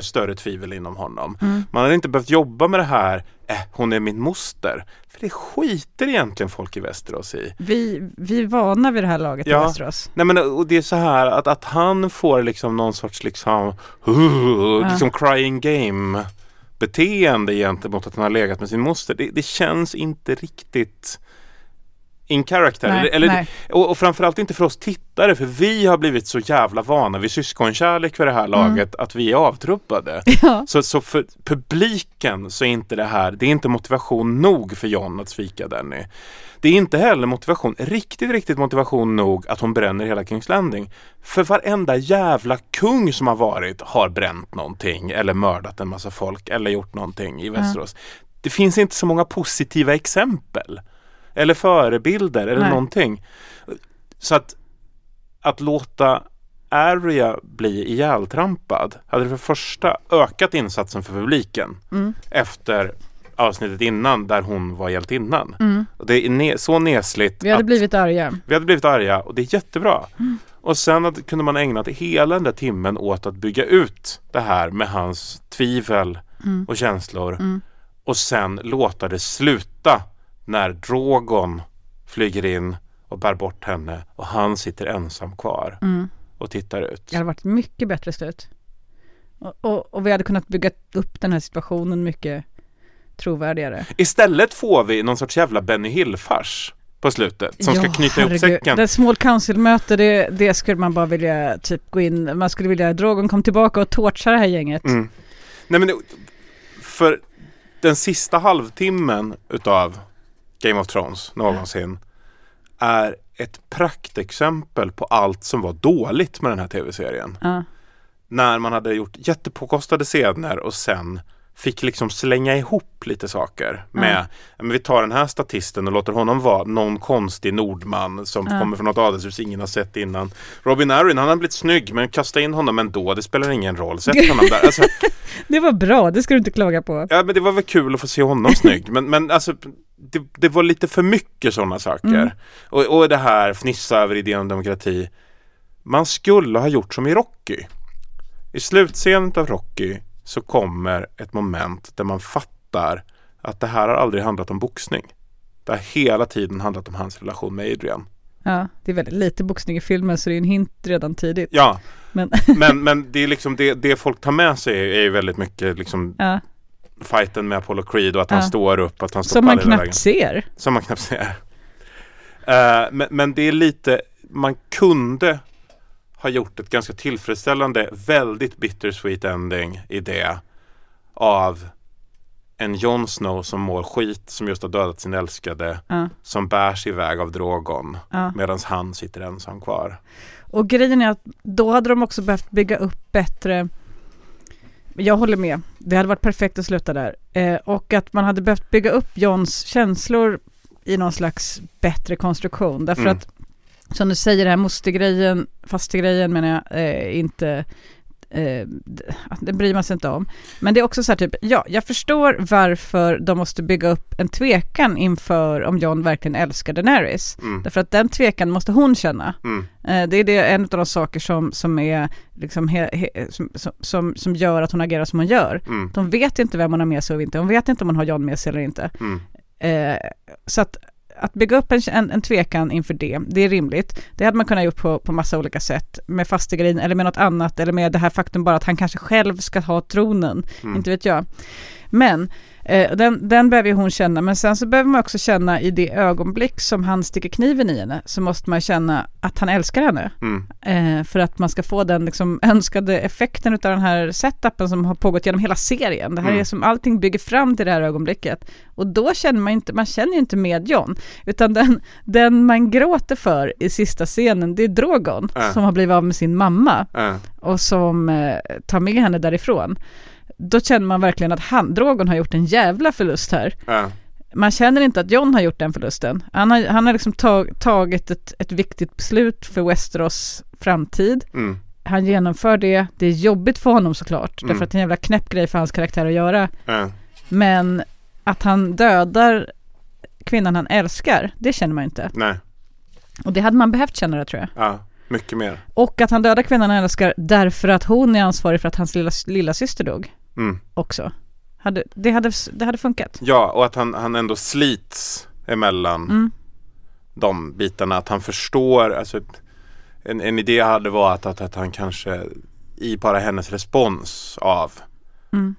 större tvivel inom honom. Mm. Man hade inte behövt jobba med det här, äh, hon är min moster. För det skiter egentligen folk i Västerås i. Vi, vi är vana vid det här laget i Ja. Västerås. Nej men och det är så här att, att han får liksom någon sorts liksom, uh, liksom crying game beteende gentemot att han har legat med sin moster. Det, det känns inte riktigt in character. Nej, eller, nej. och, och framförallt inte för oss tittare för vi har blivit så jävla vana vid syskonkärlek för det här laget att vi är avtrubbade. Mm. Ja. Så, så för publiken så är inte det här, det är inte motivation nog för John att svika Danny. Det är inte heller motivation, riktigt, riktigt motivation nog att hon bränner hela Kings Landing. För varenda jävla kung som har varit har bränt någonting eller mördat en massa folk eller gjort någonting i Västerås. Det finns inte så många positiva exempel. Eller förebilder eller Nej. någonting. Så att, att låta Arya bli ihjältrampad hade för första ökat insatsen för publiken Mm. efter avsnittet innan där hon var hjältinnan. Mm. Och det är ne- så nesligt Vi hade blivit arga. vi hade blivit arga och det är jättebra. Mm. Och sen att, kunde man ägnat hela den där timmen åt att bygga ut det här med hans tvivel Mm. och känslor Mm. och sen låta det sluta när Drogon flyger in och bär bort henne och han sitter ensam kvar Mm. och tittar ut. Det hade varit mycket bättre slut. Och, och, och vi hade kunnat bygga upp den här situationen mycket trovärdigare. Istället får vi någon sorts jävla Benny Hill-fars på slutet som ska Ja, knyta ihop säcken. Det small council-möte, det, det skulle man bara vilja typ gå in, man skulle vilja att Drogon kom tillbaka och torcha det här gänget. Mm. Nej men det, för den sista halvtimmen utav Game of Thrones någonsin är ett praktexempel på allt som var dåligt med den här tv-serien. Ja. När man hade gjort jättepåkostade scener och sen fick liksom slänga ihop lite saker med, ja. men vi tar den här statisten och låter honom vara någon konstig nordman som Ja. kommer från något adelshus ingen har sett innan. Robin Arryn, han har blivit snygg men kasta in honom ändå, det spelar ingen roll. Sätt honom där. Alltså, Det var bra, det ska du inte klaga på. Ja men det var väl kul att få se honom snygg men, men alltså det, det var lite för mycket sådana saker. Mm. Och, och det här fnissa över idén om demokrati. Man skulle ha gjort som i Rocky. I slutscenen av Rocky så kommer ett moment där man fattar att det här har aldrig handlat om boxning. Det har hela tiden handlat om hans relation med Adrian. Ja, det är väldigt lite boxning i filmen så det är en hint redan tidigt. Ja, Men, men, men det är liksom det, det folk tar med sig är ju väldigt mycket liksom ja, fighten med Apollo Creed och att han Ja. står upp, att han står som man hela vägen. knappt ser. Som man knappt ser. Eh, men, men det är lite, man kunde ha gjort ett ganska tillfredsställande, väldigt bittersweet ending i det av en Jon Snow som mår skit, som just har dödat sin älskade, Ja. som bärs iväg av Drogon Ja. medan han sitter ensam kvar. Och grejen är att då hade de också behövt bygga upp bättre jag håller med. Det hade varit perfekt att sluta där. Eh, och att man hade behövt bygga upp Johns känslor i någon slags bättre konstruktion. Därför Mm. att, som du säger, det här mostergrejen, fastegrejen menar jag, eh, inte eh, det bryr man sig inte om. Men det är också så här typ, ja, jag förstår varför de måste bygga upp en tvekan inför om John verkligen älskar Daenerys. Mm. Därför att den tvekan måste hon känna. Mm. Eh, Det är det, en av de saker som, som, är, liksom he, he, som, som- som, som gör att hon agerar som hon gör. Mm. De vet inte vem hon har med sig och inte. Hon vet inte om hon har John med sig eller inte. Mm. Eh, så att, att bygga upp en, en, en tvekan inför det, det är rimligt. Det hade man kunnat gjort på, på massa olika sätt. Med fastegrejen eller med något annat. Eller med det här faktum bara att han kanske själv ska ha tronen. Mm. Inte vet jag. Men den, den behöver hon känna. Men sen så behöver man också känna i det ögonblick som han sticker kniven i henne. Så måste man känna att han älskar henne. Mm. Eh, för att man ska få den liksom, önskade effekten av den här setupen som har pågått genom hela serien. Det här Mm. är som allting bygger fram till det här ögonblicket. Och då känner man inte, man känner ju inte med John, utan den, den man gråter för i sista scenen, det är Drogon Äh. som har blivit av med sin mamma Äh. och som eh, tar med henne därifrån. Då känner man verkligen att han, Drogon har gjort en jävla förlust här. Äh. Man känner inte att John har gjort den förlusten. Han har, han har liksom tag, tagit ett, ett viktigt beslut för Westeros framtid. Mm. Han genomför det. Det är jobbigt för honom såklart. Mm. Därför att det är en jävla knäpp grej för hans karaktär att göra. Äh. Men att han dödar kvinnan han älskar, det känner man inte. Nej, Och det hade man behövt känna det tror jag. ja, mycket mer. Och att han dödar kvinnan han älskar därför att hon är ansvarig för att hans lilla, lilla syster dog Mm. också. Hade, det, hade, det hade funkat. Ja, och att han, han ändå slits emellan Mm. de bitarna. Att han förstår, alltså en, en idé hade varit att, att han kanske i bara hennes respons av Mm.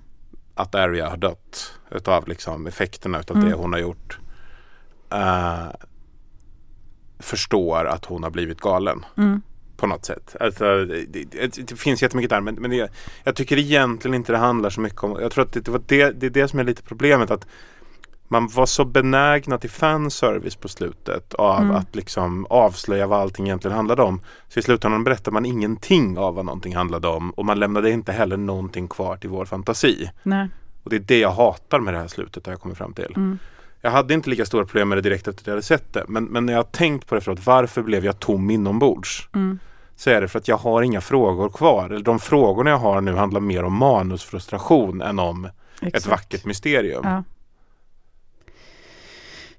att Arya har dött utav liksom effekterna utav Mm. det hon har gjort eh, förstår att hon har blivit galen Mm. På något sätt. Alltså, det, det, det finns jättemycket där men, men det, jag tycker egentligen inte det handlar så mycket om, jag tror att det, var det, det är det som är lite problemet att man var så benägna till fanservice på slutet av Mm. att liksom avslöja vad allting egentligen handlade om. Så i slutändan berättar man ingenting av vad någonting handlade om och man lämnade inte heller någonting kvar till vår fantasi. Nej. Och det är det jag hatar med det här slutet har jag kommit fram till. Mm. Jag hade inte lika stora problem med det direkt efter att jag hade sett det. Men, men när jag har tänkt på det förut, varför blev jag tom inombords? Mm. Så är det för att jag har inga frågor kvar. Eller de frågorna jag har nu handlar mer om manusfrustration än om ett Exakt. vackert mysterium. Ja.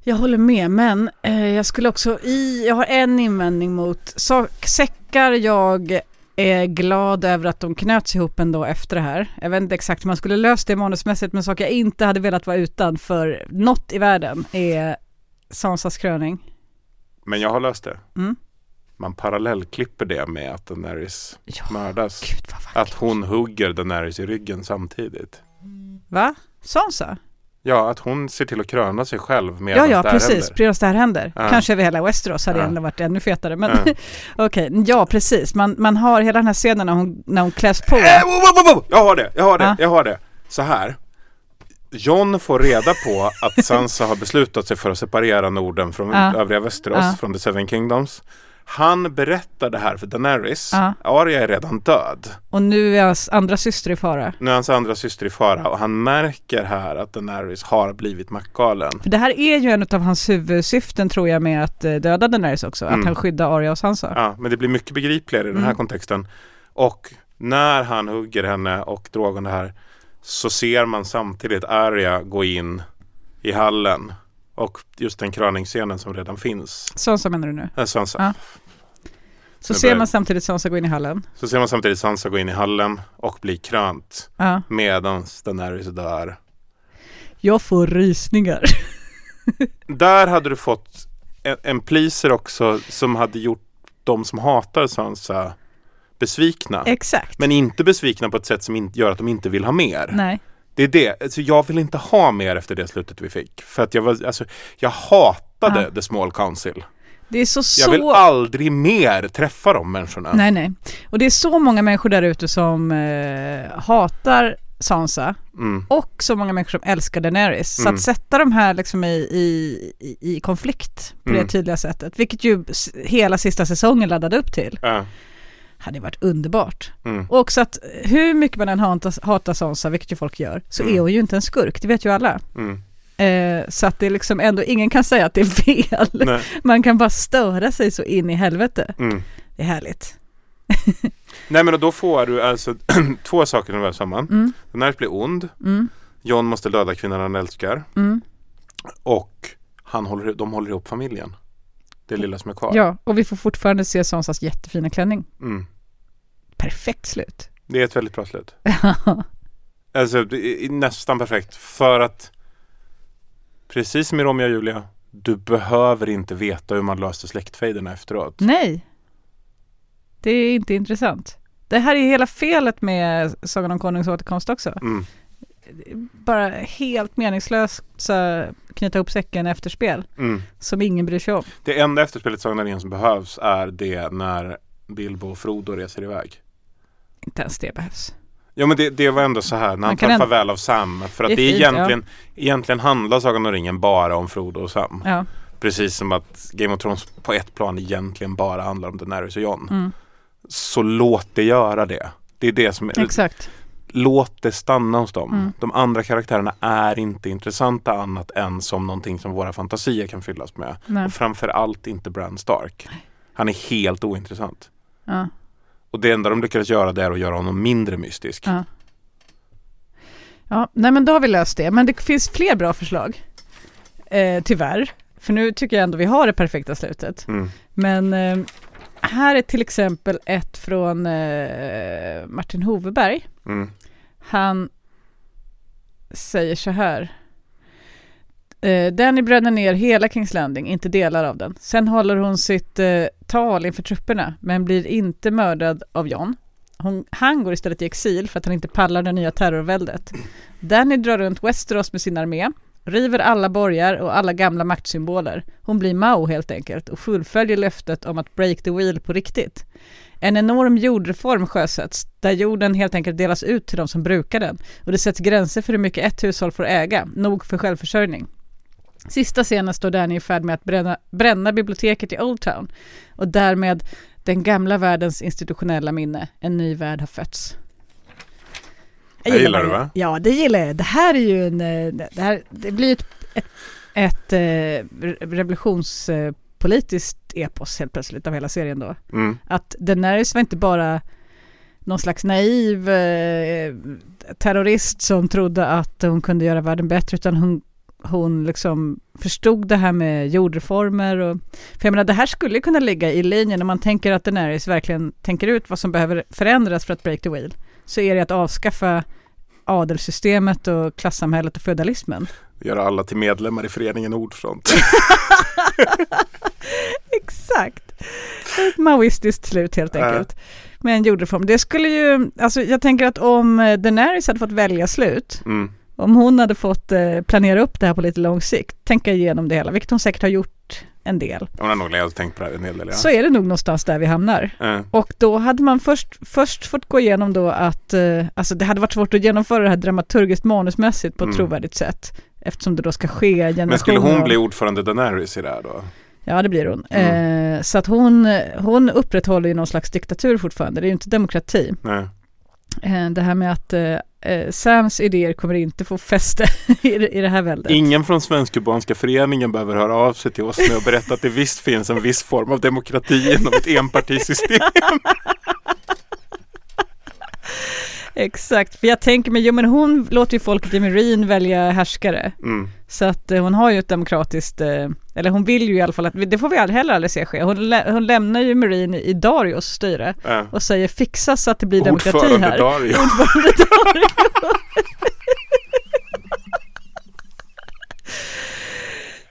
Jag håller med, men eh, jag skulle också i, jag har en invändning mot sak, säckar jag är glad över att de knöts ihop ändå efter det här. Jag vet inte exakt hur man skulle löst det manusmässigt, men saker jag inte hade velat vara utan för något i världen är Sansas kröning. Men jag har löst det. Mm. Man parallellklipper det med att Daenerys Ja, mördas. Gud. Att hon hugger Daenerys i ryggen samtidigt. Va? Sansa? Ja, att hon ser till att kröna sig själv Ja, medan ja, det här precis. händer. Medan det här händer. Ja. Kanske över hela Westeros hade Ja. det ändå varit ännu fetare. Men Ja. okej, ja precis. Man, man har hela den här scenen när hon, när hon kläs på. Eh, wo, wo, wo, wo! Jag har det, jag har det, Ja. jag har det. Så här. John får reda på att Sansa har beslutat sig för att separera Norden från Ja. övriga Västerås, Ja. från The Seven Kingdoms. Han berättar det här för Daenerys. Ja. Arya är redan död. Och nu är hans andra syster i fara. Nu är hans andra syster i fara och han märker här att Daenerys har blivit maktgalen. För det här är ju en av hans huvudsyften tror jag med att eh, döda Daenerys också. Att Mm. han skyddar Arya och Sansa. Ja, men det blir mycket begripligare i den här Mm. kontexten. Och när han hugger henne och Drogon det här så ser man samtidigt Arya gå in i hallen och just den kröningsscenen som redan finns. Sansa menar du nu? Äh, Sansa. Ja. Så ser man samtidigt Sansa gå in i hallen. Så ser man samtidigt Sansa gå in i hallen och bli krönt Ja. medan Daenerys dör. Jag får rysningar. Där hade du fått en, en pleaser också som hade gjort de som hatar Sansa besvikna. Exakt. Men inte besvikna på ett sätt som gör att de inte vill ha mer. Nej. Det är det. Alltså, jag vill inte ha mer efter det slutet vi fick. För att jag var, alltså, jag hatade Ja. The Small Council. Det är så så... Jag vill aldrig mer träffa de människorna. Nej, nej. Och det är så många människor där ute som eh, hatar Sansa Mm. och så många människor som älskar Daenerys. Så Mm. att sätta de här liksom i, i, i, konflikt på Mm. det tydliga sättet, vilket ju hela sista säsongen laddade upp till, Ja. Hade varit underbart. Mm. Och också att hur mycket man än hatar, hatar Sansa, vilket ju folk gör, så Mm. är hon ju inte en skurk, det vet ju alla. Mm. Eh, så att det är liksom ändå, ingen kan säga att det är fel. Nej. Man kan bara störa sig så in i helvete. Mm. Det är härligt. Nej men då får du alltså två saker som vävs samman. Mm. Daenerys blir ond. Mm. John måste döda kvinnan han älskar. Mm. Och han håller, de håller ihop familjen. Det lilla som är kvar. Ja, och vi får fortfarande se Sansas jättefina klänning. Mm. Perfekt slut. Det är ett väldigt bra slut. Alltså det är nästan perfekt. För att precis som i Romeo och Julia. Du behöver inte veta hur man löste släktfejderna efteråt. Nej, det är inte intressant. Det här är hela felet med Sagan om Konungens återkomst också. Mm. Bara helt meningslöst så knyta ihop säcken efterspel Mm. som ingen bryr sig om. Det enda efterspelet Sagan om ringen som behövs är det när Bilbo och Frodo reser iväg. Inte ens det behövs. Ja men det, det var ändå så här när Man han tar ändå- farväl av Sam. För att Det det, är är fint, egentligen, egentligen handlar Sagan om ringen bara om Frodo och Sam. Ja. Precis som att Game of Thrones på ett plan egentligen bara handlar om Daenerys och Jon. Mm. Så låt det göra det. Det är det som Exakt. Låt det stanna hos dem. Mm. De andra karaktärerna är inte intressanta annat än som någonting som våra fantasier kan fyllas med. Nej. Och framförallt inte Bran Stark. Han är helt ointressant. Ja. Och det enda de lyckades göra det är att göra honom mindre mystisk. Ja. Ja, nej men då har vi löst det. Men det finns fler bra förslag. Eh, tyvärr. För nu tycker jag ändå vi har det perfekta slutet. Mm. Men eh, här är till exempel ett från eh, Martin Hoveberg. Mm. Han säger så här. Eh, Danny bränner ner hela Kings Landing, inte delar av den. Sen håller hon sitt eh, tal inför trupperna, men blir inte mördad av John. Hon, han går istället i exil för att han inte pallar det nya terrorväldet. Danny drar runt Westeros med sin armé, river alla borgar och alla gamla maktsymboler. Hon blir Mao helt enkelt och fullföljer löftet om att break the wheel på riktigt. En enorm jordreform sjösätts där jorden helt enkelt delas ut till de som brukar den och det sätts gränser för hur mycket ett hushåll får äga, nog för självförsörjning. Sista scenen står Danny i färd med att bränna, bränna biblioteket i Old Town och därmed den gamla världens institutionella minne. En ny värld har fötts. Det gillar du, va? Ja, det gillar jag. Det här är ju en... eh, Det, här, det blir ett, ett, ett eh, re- revolutionspolitiskt epos helt plötsligt av hela serien då. Mm. Att Daenerys var inte bara någon slags naiv eh, terrorist som trodde att hon kunde göra världen bättre utan hon, hon liksom förstod det här med jordreformer och för jag menar det här skulle kunna ligga i linjen om man tänker att Daenerys verkligen tänker ut vad som behöver förändras för att break the wheel så är det att avskaffa adelssystemet och klassamhället och feudalismen. Göra alla till medlemmar i föreningen Ordfront. Exakt. Ett maoistiskt slut helt enkelt. Med en jordreform. Det skulle ju, alltså jag tänker att om eh, Daenerys hade fått välja slut, Mm. om hon hade fått eh, planera upp det här på lite lång sikt, tänka igenom det hela, vilket hon säkert har gjort en del, Hon har nog legat och tänkt på det här en hel del. Ja. så är det nog någonstans där vi hamnar. Eh, Och då hade man först, först fått gå igenom då att, eh, alltså det hade varit svårt att genomföra det här dramaturgiskt manusmässigt på ett Mm. trovärdigt sätt. Eftersom det då ska ske generationer Men skulle hon bli ordförande Daenerys i det här då? Ja, det blir hon. Mm. Eh, så att hon, hon upprätthåller ju någon slags diktatur fortfarande. Det är ju inte demokrati. Nej. Eh, det här med att eh, Sams idéer kommer inte få fäste i, i det här väldet. Ingen från Svensk-Kubanska föreningen behöver höra av sig till oss med att berätta att det visst finns en viss form av demokrati inom ett enpartisystem. Exakt, för jag tänker mig, jo men hon låter ju folket i Marine välja härskare. Mm. Så att eh, hon har ju ett demokratiskt eh, eller hon vill ju i alla fall att, det får vi heller aldrig se ske. Hon, lä, hon lämnar ju Marine i Darios styre Ja. och säger fixa så att det blir demokrati Ordförande här. Dario. Ordförande Dario.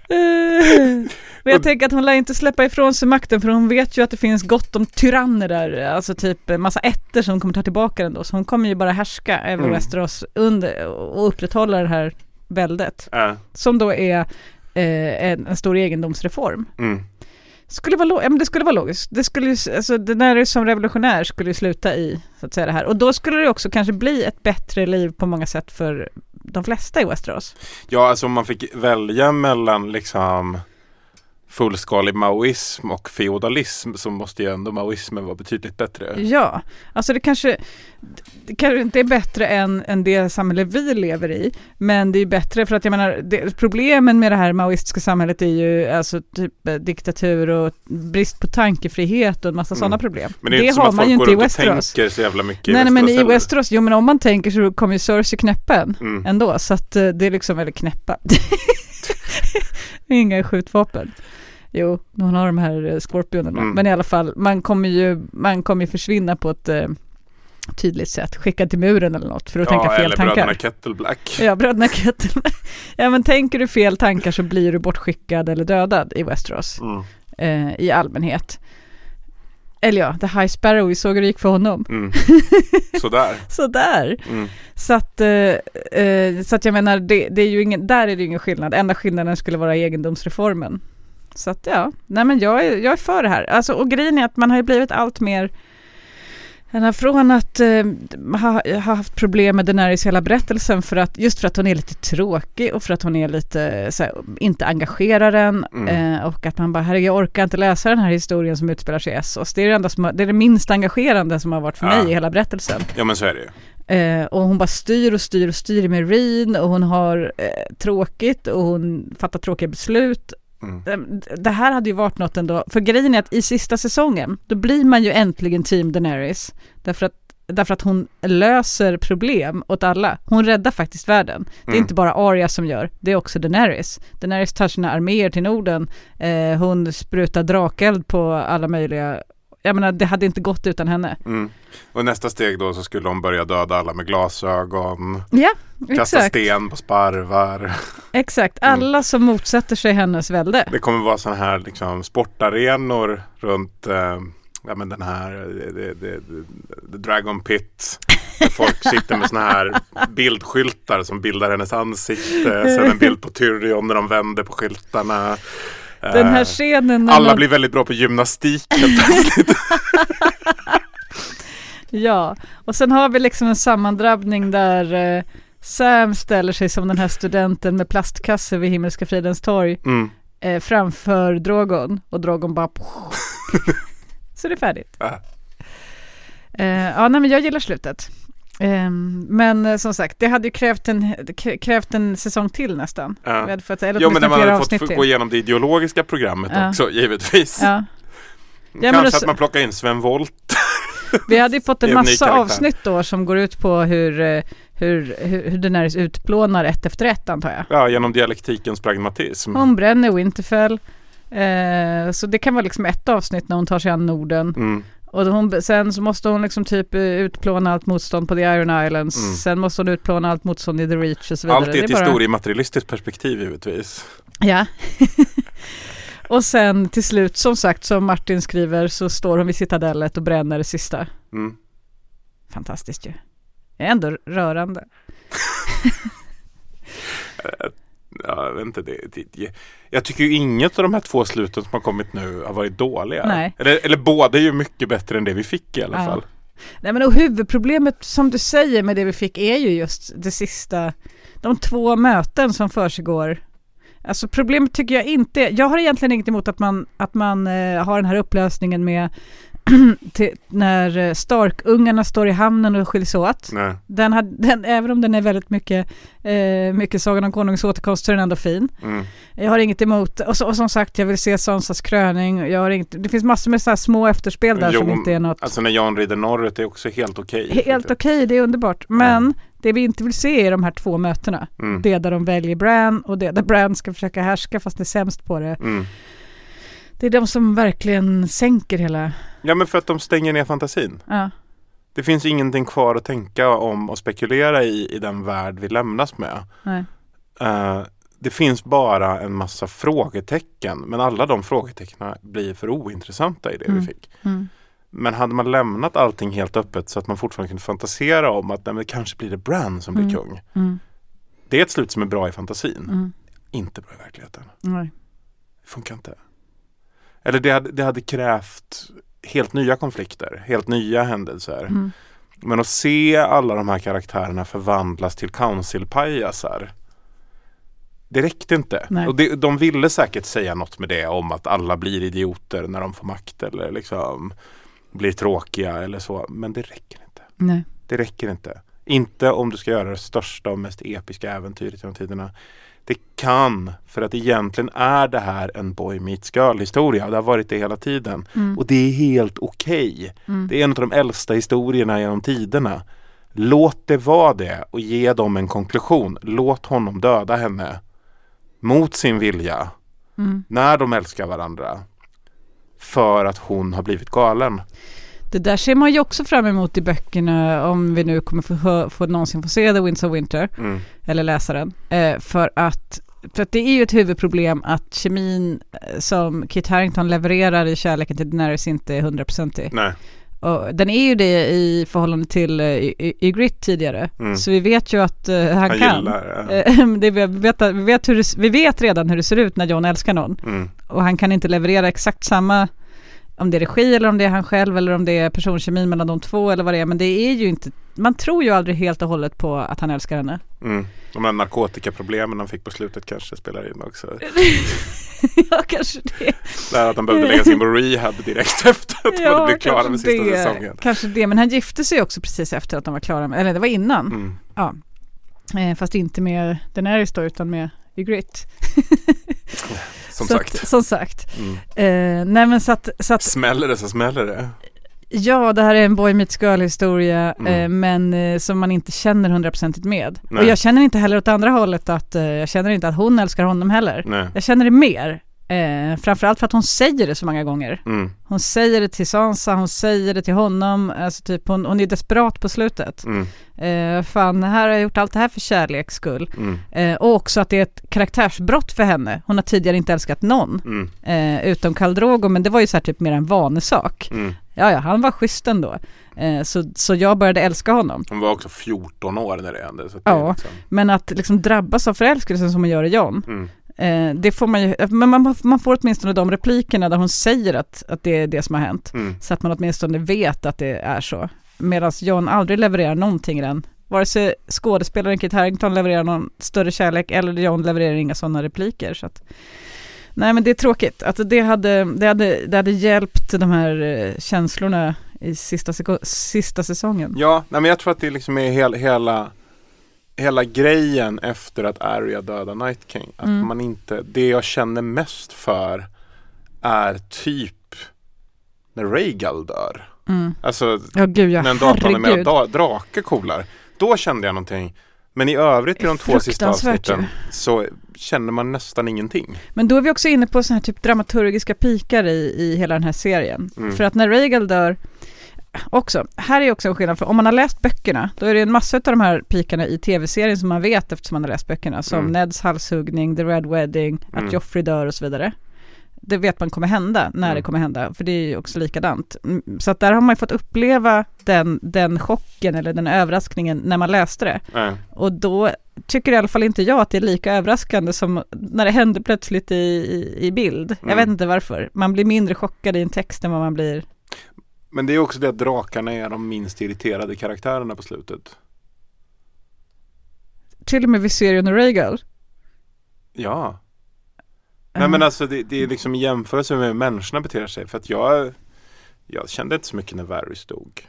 Men jag tänker att hon lär inte släppa ifrån sig makten för hon vet ju att det finns gott om tyranner där, alltså typ massa ätter som kommer ta tillbaka den då. Så hon kommer ju bara härska över Mm. Westeros under och upprätthålla det här väldet. Ja. Som då är eh, en, en stor egendomsreform. Mm. Skulle vara, ja, men det skulle vara logiskt. Det skulle alltså den där som revolutionär skulle ju sluta i, så att säga det här. Och då skulle det också kanske bli ett bättre liv på många sätt för de flesta i Westeros. Ja, alltså om man fick välja mellan liksom fullskalig maoism och feodalism så måste ju ändå maoismen vara betydligt bättre. Ja, alltså det kanske, det kanske inte är bättre än, än det samhälle vi lever i, men det är bättre för att jag menar, det, problemen med det här maoistiska samhället är ju alltså typ eh, diktatur och brist på tankefrihet och en massa Mm. sådana problem. Men det är inte som har man ju inte i Westeros. tänker så jävla mycket i Nej, nej men i. Westeros, jo men om man tänker så kommer ju Cersei knäppen Mm. ändå, så att eh, det är liksom, eller knäppa. Inga skjutvapen. Jo, hon har de här eh, skorpionerna. Mm. Men i alla fall, man kommer ju, man kommer ju försvinna på ett eh, tydligt sätt. Skickad till muren eller något för att ja, tänka fel eller tankar. bröderna Kettle Black. Ja, bröderna Kettle. ja, men tänker du fel tankar så blir du bortskickad eller dödad i Westeros Mm. eh, i allmänhet. Eller ja, The High Sparrow, vi såg hur det gick för honom. Mm. Sådär. Sådär. Mm. Så att, eh, eh, så att jag menar, det, det är ju ingen, där är det ju ingen skillnad. Enda skillnaden skulle vara egendomsreformen. Så att ja, nej men jag är, jag är för det här. Alltså, och grejen är att man har ju blivit allt mer från att eh, ha, ha haft problem med Daenerys hela berättelsen för att, just för att hon är lite tråkig och för att hon är lite så här, inte engagerar en Mm. eh, och att man bara, herregud jag orkar inte läsa den här historien som utspelar sig i Essos. Det är det, enda som, det är det minst engagerande som har varit för Ja. mig i hela berättelsen. Ja men så är det ju. Eh, och hon bara styr och styr och styr med Reen och hon har eh, tråkigt och hon fattar tråkiga beslut. Mm. Det här hade ju varit något ändå, för grejen är att i sista säsongen, då blir man ju äntligen team Daenerys. Därför att, därför att hon löser problem åt alla. Hon räddar faktiskt världen. Det är Mm. inte bara Arya som gör, det är också Daenerys. Daenerys tar sina arméer till Norden, eh, hon sprutar drakeld på alla möjliga jag menar, det hade inte gått utan henne. Mm. Och nästa steg då så skulle de börja döda alla med glasögon. Ja, Kasta exakt. sten på sparvar. Exakt, Mm. alla som motsätter sig hennes välde. Det kommer vara sådana här liksom, sportarenor runt eh, ja, men den här eh, det, det, det, the Dragon Pit. Där folk sitter med sådana här bildskyltar som bildar hennes ansikte. Sen en bild på Tyrion när de vänder på skyltarna. Den här Eh, scenen Alla man- blir väldigt bra på gymnastik. Ja, och sen har vi liksom en sammandrabbning där eh, Sam ställer sig som den här studenten med plastkasse vid Himmelska fridens torg Mm. eh, framför Drogon och Drogon bara Så det är färdigt. Ja. Eh, ja, nej men jag gillar slutet. Eh, men eh, som sagt, det hade ju krävt en, krävt en säsong till nästan. Ja. Vi hade fått, eller Jo men åtminstone man hade fått till. gå igenom det ideologiska programmet Ja. också givetvis. Ja. Men Kanske också- att man plockar in Sven Wolt. Vi hade ju fått en en massa karaktär. avsnitt då som går ut på hur, eh, hur, hur, hur Daenerys utplånar ett efter ett antar jag. Ja, genom dialektikens pragmatism. Hon bränner Winterfell. Eh, så det kan vara liksom ett avsnitt när hon tar sig an Norden. Mm. Och hon, sen så måste hon liksom typ eh, utplåna allt motstånd på The Iron Islands. Mm. Sen måste hon utplåna allt motstånd i The Reach och så vidare. Allt i ett bara- historiematerialistiskt perspektiv givetvis. Ja. och sen till slut, som sagt, som Martin skriver, så står hon vid citadellet och bränner det sista. Mm. Fantastiskt ju. Det är ändå rörande. Ja, vet inte, det, det, det, jag tycker ju inget av de här två sluten som har kommit nu har varit dåliga. Nej. Eller, eller båda är ju mycket bättre än det vi fick i alla Ja. fall. Nej men och huvudproblemet som du säger med det vi fick är ju just det sista, de två möten som försiggår. Alltså problemet tycker jag inte, jag har egentligen inget emot att man, att man eh, har den här upplösningen med till, när eh, Stark-ungarna står i hamnen och skiljs åt. Nej. Den hade, den, även om den är väldigt mycket, eh, mycket Sagan om Konungens återkomst så är den ändå fin. Mm. Jag har inget emot, och, så, och som sagt jag vill se Sansas kröning. Jag har inget, det finns massor med så här små efterspel där som Jon- inte är något Alltså när Jan rider norrut är också helt okej. helt okej, det är underbart. Men det vi inte vill se är de här två mötena. Mm. Det där de väljer Bran och det där Bran ska försöka härska fast är sämst på det. Mm. Det är de som verkligen sänker hela... Ja men för att de stänger ner fantasin. Ja. Det finns ingenting kvar att tänka om och spekulera i i den värld vi lämnas med. Eh, det finns bara en massa frågetecken men alla de frågetecknen blir för ointressanta i det Mm. vi fick. Mm. Men hade man lämnat allting helt öppet så att man fortfarande kunde fantasera om att nej, men kanske blir det Bran som blir Mm. kung. Mm. Det är ett slut som är bra i fantasin. Mm. Inte bra i verkligheten. Nej. Det funkar inte. Eller det hade, det hade krävt helt nya konflikter, helt nya händelser. Mm. Men att se alla de här karaktärerna förvandlas till council-pajasar. Det räckte inte. Nej. Och det, de ville säkert säga något med det om att alla blir idioter när de får makt eller liksom blir tråkiga eller så. Men det räcker inte. Nej. Det räcker inte. Inte om du ska göra det största och mest episka äventyret genom tiderna. Det kan, för att egentligen är det här en boy meets girl historia det har varit det hela tiden. Mm. Och det är helt okej. Mm. Det är en av de äldsta historierna genom tiderna. Låt det vara det och ge dem en konklusion. Låt honom döda henne mot sin vilja Mm. när de älskar varandra. För att hon har blivit galen. Det där ser man ju också fram emot i böckerna om vi nu kommer få, få någonsin få se The Winds of Winter Mm. eller läsa den. Eh, för, att, för att det är ju ett huvudproblem att kemin eh, som Kit Harington levererar i kärleken till Daenerys inte är hundraprocentig. Nej. Och den är ju det i förhållande till uh, Ygritte tidigare. Mm. Så vi vet ju att eh, han, Han kan. gillar, ja. Eh, det, vi, vet, vi, vet hur det, vi vet redan hur det ser ut när John älskar någon. Mm. Och han kan inte leverera exakt samma, om det är regi eller om det är han själv eller om det är personkemin mellan de två eller vad det är. Men det är ju inte, man tror ju aldrig helt och hållet på att han älskar henne. Mm. De här narkotikaproblemen han fick på slutet kanske spelar in också. ja, kanske det. Det här att han behövde läggas in på rehab direkt efter att de hade blivit klara med sista det. säsongen. Kanske det, men han gifte sig också precis efter att de var klara med, eller det var innan. Mm. Ja. Eh, fast inte med Daenerys då, utan med Ygritte. Som så sagt. Att, som sagt. Mm. Eh, nej men så att, så att Smäller det så smäller det. Ja, det här är en boy meets girl historia, Mm. eh, men eh, som man inte känner hundraprocentigt med. Nej. Och jag känner inte heller åt andra hållet att, eh, jag känner inte att hon älskar honom heller. Nej. Jag känner det mer. Eh, framförallt för att hon säger det så många gånger. Mm. Hon säger det till Sansa, hon säger det till honom, alltså typ hon, hon är desperat på slutet. Mm. Eh, fan, här har jag gjort allt det här för kärleks skull. Mm. Eh, och också att det är ett karaktärsbrott för henne. Hon har tidigare inte älskat någon, Mm. eh, utom Khal Drogo, men det var ju så här typ mer en vanesak. Mm. Ja, ja, han var schysst ändå. Eh, så, så jag började älska honom. Hon var också 14 år när det hände. Att det Ja, liksom, men att liksom drabbas av förälskelsen som man gör i John, mm. Eh, det får man ju, men man, man får åtminstone de replikerna där hon säger att, att det är det som har hänt. Mm. Så att man åtminstone vet att det är så. Medan John aldrig levererar någonting i den. Vare sig skådespelaren Kit Harington levererar någon större kärlek eller John levererar inga sådana repliker. Så att, nej men det är tråkigt. Att det, hade, det, hade, det hade hjälpt de här eh, känslorna i sista, sista säsongen. Ja, nej, men jag tror att det liksom är hel, hela Hela grejen efter att Arya dödar Night King. Att Mm. man inte, det jag känner mest för är typ när Rhaegal dör. Mm. Alltså Ja, gud ja, när en datorn är med och herregud. da, drake kolar. Då kände jag någonting. Men i övrigt i de två sista avsnitten så känner man nästan ingenting. Men då är vi också inne på sådana här typ dramaturgiska pikar i, i hela den här serien. Mm. För att när Rhaegal dör, också, här är också en skillnad, för om man har läst böckerna, då är det en massa av de här pikarna i tv-serien som man vet eftersom man har läst böckerna, som Mm. Neds halshuggning, The Red Wedding, Mm. att Joffrey dör och så vidare. Det vet man kommer hända, när Mm. det kommer hända, för det är ju också likadant. Mm, Så att där har man ju fått uppleva den, den chocken eller den överraskningen när man läste det. Nej. Och då tycker i alla fall inte jag att det är lika överraskande som när det händer plötsligt i, i, i bild. Jag Mm. vet inte varför. Man blir mindre chockad i en text än vad man blir. Men det är också det att drakarna är de minst irriterade karaktärerna på slutet. Till och med Viserion och Rhaegal. Ja. Ja. Nej men alltså det, det är liksom i jämförelse med hur människorna beter sig. För att jag jag kände inte så mycket när Varys dog.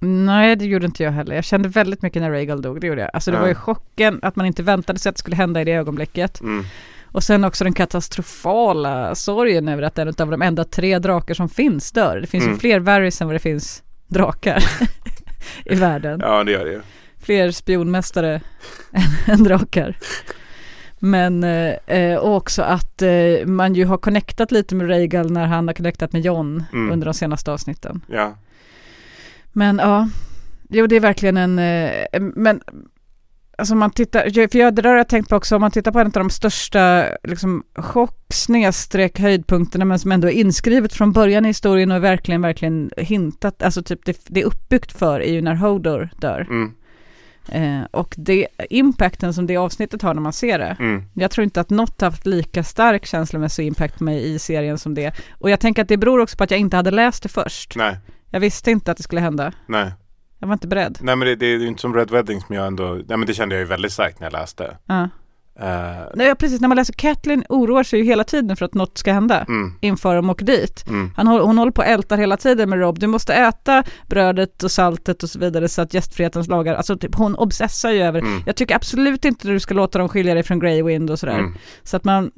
Nej, det gjorde inte jag heller. Jag kände väldigt mycket när Rhaegal dog, det gjorde jag. Alltså det Ja. var ju chocken att man inte väntade sig att det skulle hända i det ögonblicket. Mm. Och sen också den katastrofala sorgen över att en av de enda tre drakar som finns dör. Det finns Mm. ju fler Varys än vad det finns drakar i världen. Ja, det gör det ju. Fler spionmästare än, än drakar. Men eh, eh, och också att eh, man ju har connectat lite med Rhaegal när han har connectat med Jon Mm. under de senaste avsnitten. Ja. Men ja, jo det är verkligen en, eh, men alltså man tittar, för jag, det där har jag tänkt på också, om man tittar på en av de största liksom chock snedstreck höjdpunkterna men som ändå är inskrivet från början i historien och verkligen, verkligen hintat, alltså typ det, det är uppbyggt för är ju när Hodor dör. Mm. Eh, och det, impacten som det avsnittet har när man ser det. Mm. Jag tror inte att något haft lika stark känslomässig impact på mig i serien som det. Och jag tänker att det beror också på att jag inte hade läst det först. Nej, Jag visste inte att det skulle hända. nej. Jag var inte beredd. Nej men det, det är ju inte som Red Wedding som jag ändå, nej men det kände jag ju väldigt starkt när jag läste. Ja. Eh, Nej, precis. När man läser Kathleen oroar sig ju hela tiden för att något ska hända mm, inför de åker dit. mm, Han, hon håller på och ältar hela tiden med Rob. Du måste äta brödet och saltet och så vidare så att gästfrihetens lagar, alltså typ, hon obsessar ju över. mm, Jag tycker absolut inte du ska låta dem skilja dig från Grey Wind och sådär. mm. Så att man,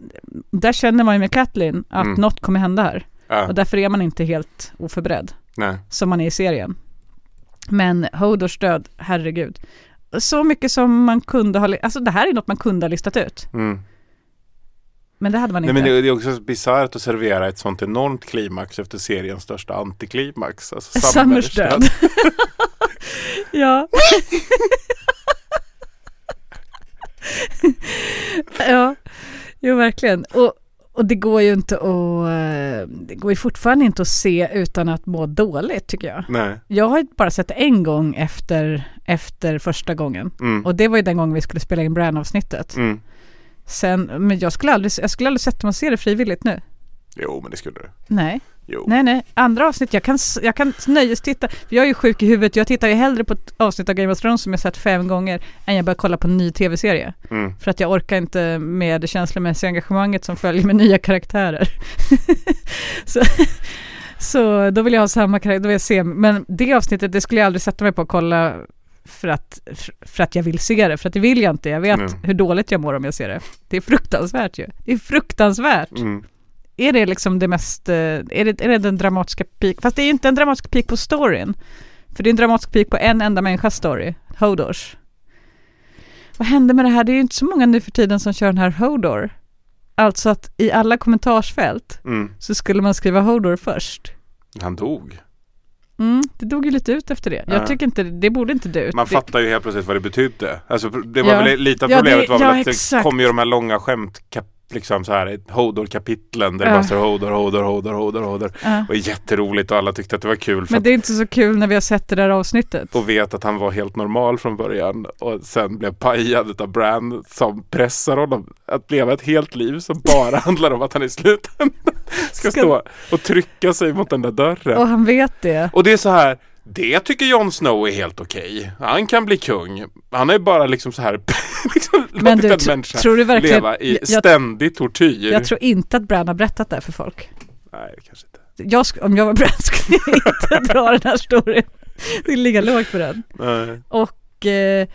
där känner man ju med Kathleen att Mm. något kommer hända här. Ja, Och därför är man inte helt oförberedd, nej. som man är i serien. Men Hodors död, herregud. Så mycket som man kunde ha, alltså det här är något man kunde ha listat ut. Mm. Men det hade man Nej, inte. men det, är också så bisarrt att servera ett sånt enormt klimax efter seriens största antiklimax. Alltså Summers död. ja. ja, jo verkligen. Och, och det går ju inte att, eh, det går ju fortfarande inte att se utan att må dåligt tycker jag. Nej. Jag har ju bara sett det en gång efter, efter första gången. Mm. Och det var ju den gången vi skulle spela in Bran-avsnittet. Mm. Sen, men jag skulle aldrig, jag skulle aldrig sätta mig och se det frivilligt nu. Jo, men det skulle du. Nej. Jo. Nej, nej. Andra avsnitt, jag kan, jag kan nöjes titta. För jag är ju sjuk i huvudet. Jag tittar ju hellre på ett avsnitt av Game of Thrones som jag sett fem gånger än jag börjar kolla på en ny tv-serie. Mm. För att jag orkar inte med det känslomässiga engagemanget som följer med nya karaktärer. så, så då vill jag ha samma karaktär, då vill jag se. Men det avsnittet, det skulle jag aldrig sätta mig på och kolla för att, för att jag vill se det. För att det vill jag inte. Jag vet Mm. hur dåligt jag mår om jag ser det. Det är fruktansvärt ju. Det är fruktansvärt. Mm. Är det liksom det mest, eh, är det, är det den dramatiska peak? Fast det är ju inte en dramatisk peak på storyn. För det är en dramatisk peak på en enda människas story, Hodors. Vad hände med det här? Det är ju inte så många nu för tiden som kör den här Hodor. Alltså att i alla kommentarsfält Mm. så skulle man skriva Hodor först. Han dog. Mm, det dog ju lite ut efter det. Jag Ja. tycker inte, det borde inte dö ut. Man det, fattar ju helt plötsligt vad det betydde. Alltså det var Ja. väl lite av Ja, problemet det- var väl ja, att det exakt. kom ju de här långa skämt liksom så här Hodor-kapitlen där det bara står Hodor, Hodor, Hodor, Hodor, Hodor. ja. Var jätteroligt och alla tyckte att det var kul Men det är inte så kul när vi har sett det där avsnittet. och vet att han var helt normal från början och sen blev pajad av Bran som pressar honom att leva ett helt liv som bara handlar om att han i slutändan ska, Ska- stå och trycka sig mot den där dörren. Och han vet det. Och det är så här, det tycker Jon Snow är helt okej. Han kan bli kung. Han är bara liksom så här, liksom Men du, en människa tror du verkligen... leva i jag, ständig tortyr. jag tror inte att Bran har berättat det för folk. Nej, kanske inte. jag, om jag var Bran skulle jag inte dra den här storyn. Det ligga lågt på den. Nej, Och eh,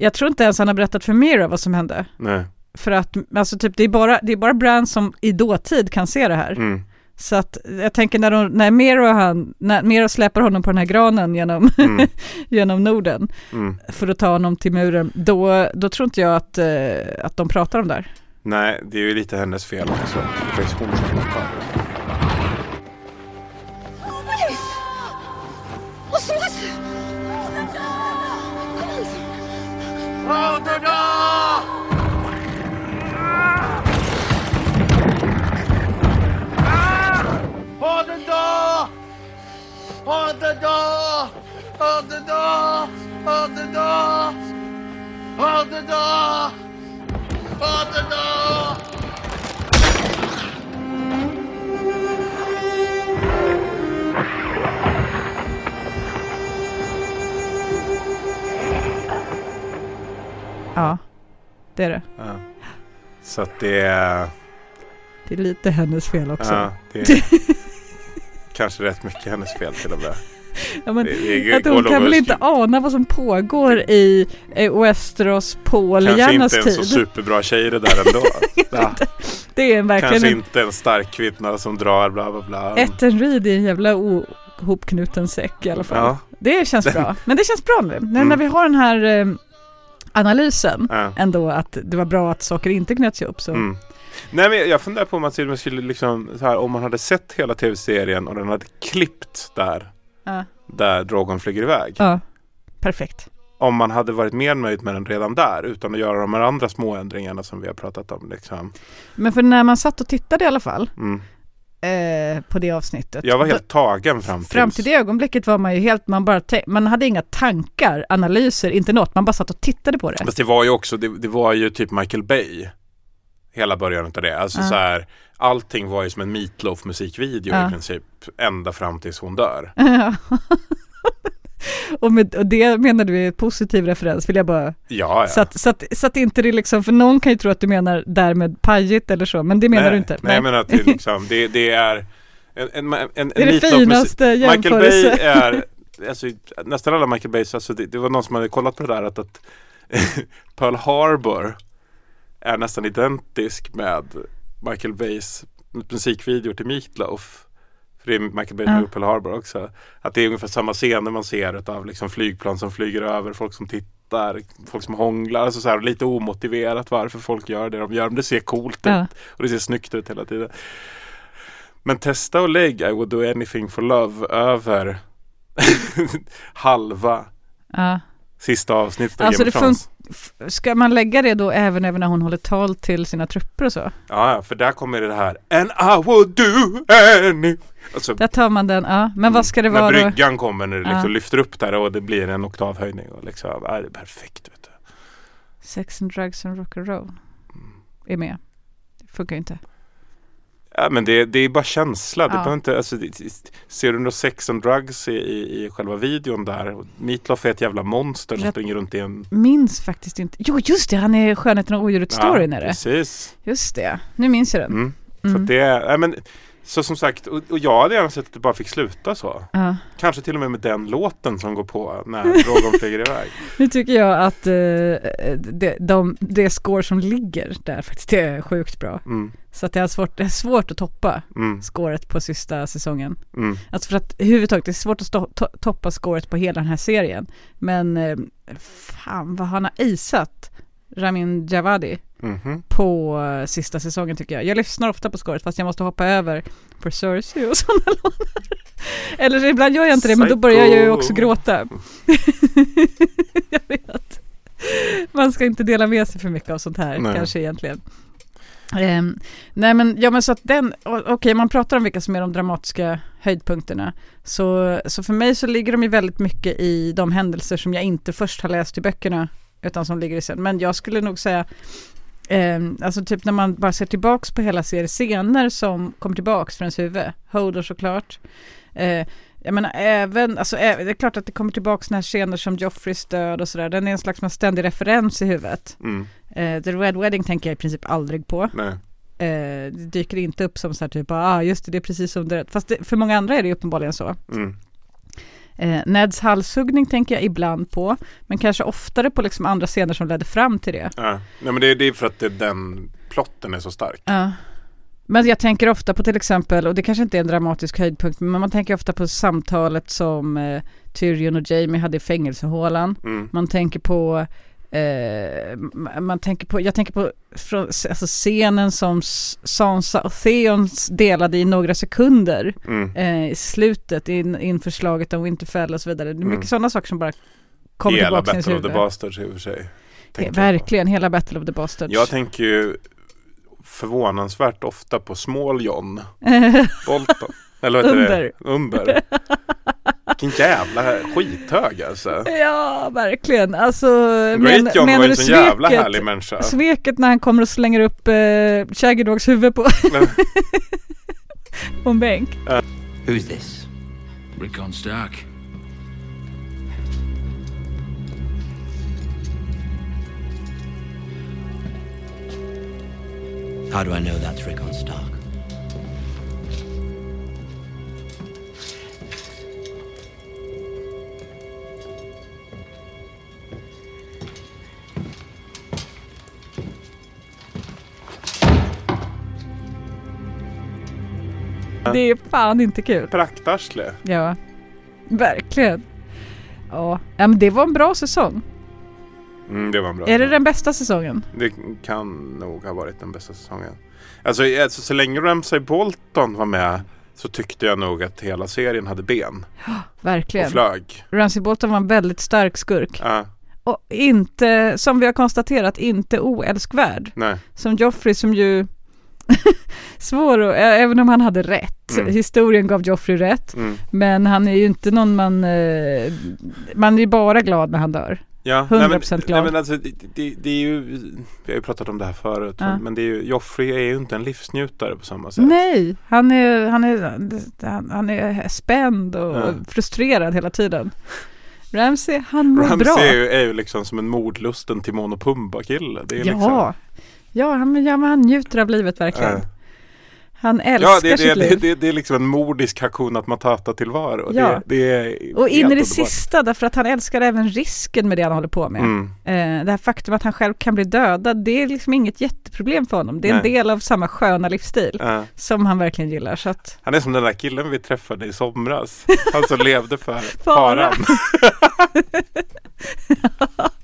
jag tror inte ens han har berättat för Mira vad som hände. nej. För att alltså, typ, det, är bara, det är bara Bran som i dåtid kan se det här. Mm, Så att jag tänker när, de, när och han, när släpar honom på den här granen genom, mm, genom Norden mm. för att ta honom till muren, då, då tror inte jag att, eh, att de pratar om det här. Nej, det är ju lite hennes fel också. Det är faktiskt hon som hoppar. Hold the door! Hold the door! Ja, det är det. Ja. Så att det är... Det är lite hennes fel också. Ja, det är kanske rätt mycket hennes fel till och med. Ja, men, Det- att hon kan väl inte ana vad som pågår i eh, Westeros Kanske Paul-hjärnas inte en så superbra tjej det där ändå. ja. Det är en verkligen Kanske inte en stark kvinna som drar bla bla bla. Etten Reed i en jävla ohopknuten säck i alla fall. Ja. Det känns bra. Men det känns bra nu. Nu Mm. när vi har den här eh, analysen Ja. ändå att det var bra att saker inte knöts ihop så. Mm. Nej men jag funderar på om man till och med skulle liksom så här, om man hade sett hela tv-serien och den hade klippt där, Ja. där Drogon flyger iväg. ja, perfekt. Om man hade varit mer nöjd med den redan där utan att göra de här andra små ändringarna som vi har pratat om. Liksom. Men för när man satt och tittade i alla fall Mm. eh, på det avsnittet. Jag var helt tagen fram till... Fram till det ögonblicket var man ju helt, man bara, man hade inga tankar, analyser, inte något, man bara satt och tittade på det. Fast det var ju också, det, det var ju typ Michael Bay. Hela början av det. Alltså så här, allting var ju som en Meatloaf musikvideo i princip. Ända fram tills hon dör. Och, med, och det menar du är en positiv referens, vill jag bara... Ja, ja. Så, att, så, att, så att inte det liksom, för någon kan ju tro att du menar därmed pajigt eller så, men det menar nej, du inte. Nej, jag menar att det, liksom, det, det är en, en, en, en Det är det finaste Michael Bay jämförelse. är, alltså, nästan alla Michael Bays, alltså, det, det var någon som hade kollat på det där att, att Pearl Harbor är nästan identisk med Michael Bays musikvideo till Meatloaf. För det är Michael Bay som Ja. Pearl Harbor också. Att det är ungefär samma scener man ser av liksom flygplan som flyger över, folk som tittar, folk som hånglar. Alltså så här, lite omotiverat varför folk gör det de gör. Men det ser coolt Ja. ut och det ser snyggt ut hela tiden. Men testa och lägg I would do anything for love över halva Ja. Sista avsnittet av Alltså Game of Thrones. ska man lägga det då även, även när hon håller tal till sina trupper och så? Ja, för där kommer det här And I would do any alltså, Där tar man den, ja. Men vad ska det När vara då? bryggan kommer när det liksom Ja. lyfter upp där och det blir en oktavhöjning och liksom, ja, det är perfekt vet du. Sex and drugs and rock'n'roll är med. Det funkar ju inte. Ja men det, det är bara känsla. Det Ja. behöver inte, alltså, det, det- ser du något sex and drugs i, i, i själva videon där? Meatloaf är ett jävla monster som Jag- springer runt i en... Minns faktiskt inte. Jo, just det, han är Skönheten och odjuret-storyn är det. Precis. Just det, nu minns jag den. Mm. Så Mm. att det nej, men så som sagt, och, och jag hade gärna sett att det bara fick sluta så. Ja. Kanske till och med med den låten som går på när Drogon flyger iväg. Nu tycker jag att eh, det, de, det score som ligger där faktiskt är sjukt bra. Mm. Så att det, är svårt, det är svårt att toppa Mm. scoret på sista säsongen. Mm. Alltså för att överhuvudtaget, det är svårt att to, toppa scoret på hela den här serien. Men eh, fan vad han har isat Ramin Javadi Mhm. på eh, sista säsongen tycker jag. Jag lyssnar ofta på scoret fast jag måste hoppa över för Cersei och sådana låtar. Eller ibland gör jag inte det men då börjar jag ju också gråta. jag vet. Man ska inte dela med sig för mycket av sånt här Nej. kanske egentligen. Ehm, nej men, ja men så att den, okej man pratar om vilka som är de dramatiska höjdpunkterna. Så, så för mig så ligger de ju väldigt mycket i de händelser som jag inte först har läst i böckerna utan som ligger i sen. Men jag skulle nog säga ehm, alltså typ när man bara ser tillbaks på hela serien scener som kommer tillbaks från ens huvud. Hodor såklart. Eh, jag menar även, alltså det är klart att det kommer tillbaks när scener som Joffreys död och sådär. Den är en slags ständig referens i huvudet. Mm. Eh, The Red Wedding tänker jag i princip aldrig på. Nej. Eh, det dyker inte upp som så här typ, ah just det, det är precis som det Fast det, för många andra är det uppenbarligen så. Mm. Eh, Neds halshuggning tänker jag ibland på, men kanske oftare på liksom andra scener som ledde fram till det. Ja. Nej men det, det är för att det, den plotten är så stark. Ja. Men jag tänker ofta på till exempel, och det kanske inte är en dramatisk höjdpunkt, men man tänker ofta på samtalet som eh, Tyrion och Jamie hade i fängelsehålan. Mm. Man tänker på Eh, man tänker på, jag tänker på från, alltså scenen som Sansa och Theon delade i några sekunder Mm. eh, i slutet in, inför slaget om Winterfell och så vidare. Det är mycket Mm. sådana saker som bara kommer Hela tillbaka ens Battle of the. Bastards i och för sig. Ja, verkligen, hela Battle of the Bastards. Jag tänker ju förvånansvärt ofta på Small John Bolton. Eller vad heter det? Umber. Vilken jävla skithög alltså. Ja, verkligen. Alltså, Great John var ju en sån jävla härlig människa. Sveket när han kommer och slänger upp eh, Shaggy Dogs huvud på, på en bänk. Who's this? Rickon Stark. How do I know that's Rickon Stark? Det är fan inte kul. Praktarsle. Ja, verkligen. Ja, ja men det var en bra säsong. Mm, det var en bra. Är det den bästa säsongen? Det kan nog ha varit den bästa säsongen. Alltså, alltså så länge Ramsay Bolton var med så tyckte jag nog att hela serien hade ben. Verkligen. Och flög. Ramsey Bolton var en väldigt stark skurk. Ja, Och inte, som vi har konstaterat, inte oälskvärd. nej. Som Joffrey som ju svår ä- även om han hade rätt, Mm. historien gav Joffrey rätt, Mm. men han är ju inte någon man, eh, man är ju bara glad när han dör. Ja, 100% nej, men, glad. Nej, men alltså, det, det, det är ju, vi har ju pratat om det här förut, Ja. men det är ju, Joffrey är ju inte en livsnjutare på samma sätt. Nej, han är, han är, han, han är spänd och Ja. frustrerad hela tiden. Ramsey, han mår Ramsay bra. ju, är ju liksom som en mordlusten Timon och Pumba-kille. Det är liksom, Ja, han, ja han njuter av livet verkligen. Ja. Han älskar Ja, det, det, sitt det, liv. det, det är liksom en mordisk Hakuna Matata tillvaro. Ja. Det, det är och in i det sista därför att han älskar även risken med det han håller på med. Mm. Eh, det här faktum att han själv kan bli dödad, det är liksom inget jätteproblem för honom. Det är en Nej. del av samma sköna livsstil Ja. som han verkligen gillar. Så att, Han är som den där killen vi träffade i somras. Han som levde för Faran.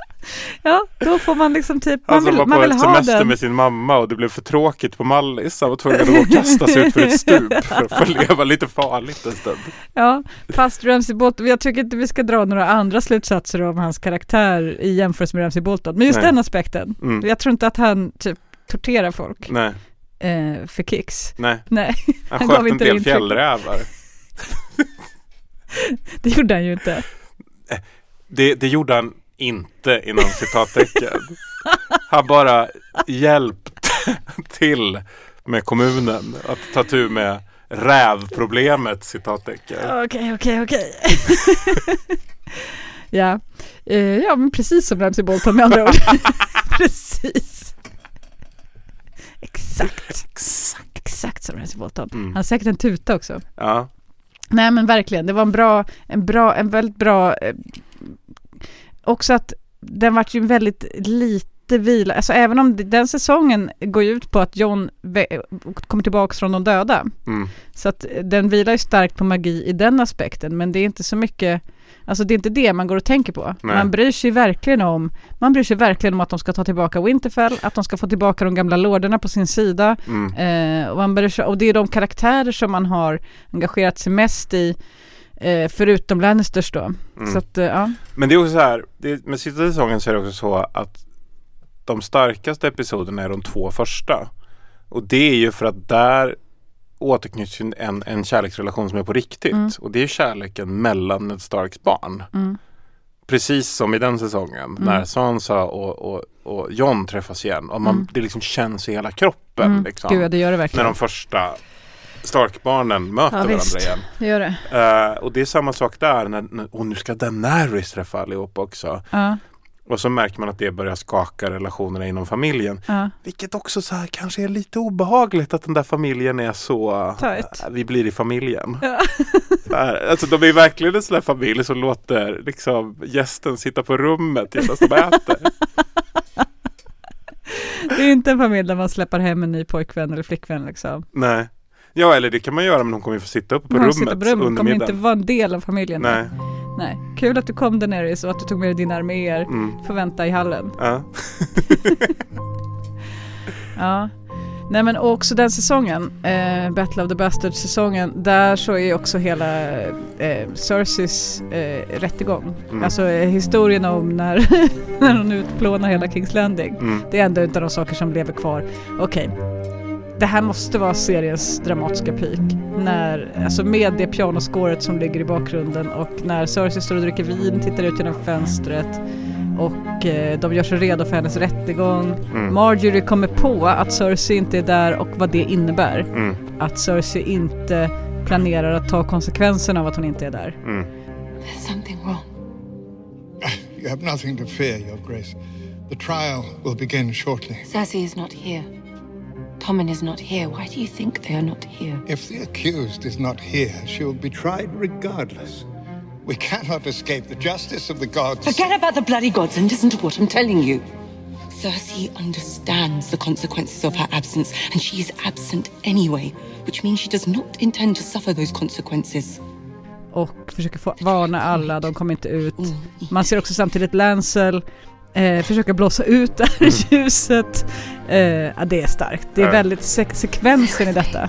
ja, då får man liksom typ, man som vill, var man på vill ha semester den. med sin mamma och det blev för tråkigt på Mallis. Han var tvungen att gå och kasta sig ut för ett stup för att få leva lite farligt en stund. Ja, fast Ramsey Bolton, jag tycker inte vi ska dra några andra slutsatser om hans karaktär i jämförelse med Ramsey Bolton. Men just Nej. den aspekten. Mm. Jag tror inte att han typ torterar folk Nej, eh, för kicks. nej. Nej, Han, Han sköt en del fjällrävar. det gjorde han ju inte. Det, det gjorde han inte inom citattecken. Han bara hjälpte till med kommunen att ta tur med rävproblemet citattecken. Okej, okej, okej. Ja, eh, ja men precis som Ramsey Bolton med andra ord. precis. Exakt. Exakt. Exakt som Ramsey Bolton. Mm. Han har säkert en tuta också. Ja, Nej men verkligen, det var en bra, en bra, en väldigt bra, eh, också att den vart ju väldigt lite vila, alltså även om den säsongen går ju ut på att John kommer tillbaka från de döda. mm. Så att den vilar ju starkt på magi i den aspekten, men det är inte så mycket, alltså det är inte det man går och tänker på. Nej. Man bryr sig verkligen om, man bryr sig verkligen om att de ska ta tillbaka Winterfell, att de ska få tillbaka de gamla lorderna på sin sida. Mm. Eh, och, man bryr sig, och det är de karaktärer som man har engagerat sig mest i, eh, förutom Lannisters då. Mm. Så att, eh, ja. Men det är också så här, det, med sista säsongen så är det också så att de starkaste episoderna är de två första. Och det är ju för att där återknyts en, en kärleksrelation som är på riktigt. Mm. Och det är kärleken mellan Ned Starks barn. Mm. Precis som i den säsongen när Sansa och, och, och John träffas igen. Och man, Mm. det liksom känns i hela kroppen. Mm. Liksom, Gud, det gör det när verkligen. de första Stark-barnen möter Ja, varandra visst. igen. Det gör det. Eh, och det är samma sak där. När, när, och nu ska Daenerys träffa allihop också. Ja, Och så märker man att det börjar skaka relationerna inom familjen. ja. Vilket också så här, kanske är lite obehagligt att den där familjen är så... Tajt. äh, vi blir i familjen. Ja. Här, alltså de är verkligen en sån där familj som låter liksom, gästen sitta på rummet medan de äter. Det är inte en familj där man släpper hem en ny pojkvän eller flickvän liksom. Nej. Ja eller det kan man göra men hon kommer ju få sitta uppe på Man rummet på rummet, kommer inte vara en del av familjen. Nej. Nej. Kul att du kom Daenerys och att du tog med dig dina arméer. Mm. Får vänta i hallen. Ja. Ja. Nej men också den säsongen, eh, Battle of the Bastards säsongen, där så är också hela eh, Cerseys eh, rättegång. Mm. Alltså eh, historien om när, när hon utplånar hela Kings Landing. Mm. Det är ändå inte de saker som lever kvar. Okej, det här måste vara seriens dramatiska peak. När, alltså med det pianoskåret som ligger i bakgrunden och när Cersei står och dricker vin, tittar ut genom fönstret och eh, de gör sig redo för hennes rättegång. Mm. Marjorie kommer på att Cersei inte är där och vad det innebär. Mm. Att Cersei inte planerar att ta konsekvenserna av att hon inte är där. Mm. There's something wrong. You have nothing to fear, Your Grace. The trial will begin shortly. Cersei is not here. Tommen is not here. Why do you think they are not here? If the accused is not here, she will be tried regardless. We cannot escape the justice of the gods. Forget about the bloody gods and listen to what I'm telling you. Cersei understands the consequences of her absence, and she is absent anyway, which means she does not intend to suffer those consequences. Och försöker få, varna alla, de kommer inte ut. Mm. Man ser också samtidigt Lancel eh, försöka blåsa ut det här ljuset. Eh, ja, det är starkt. Det är väldigt sek- sekvensen i detta.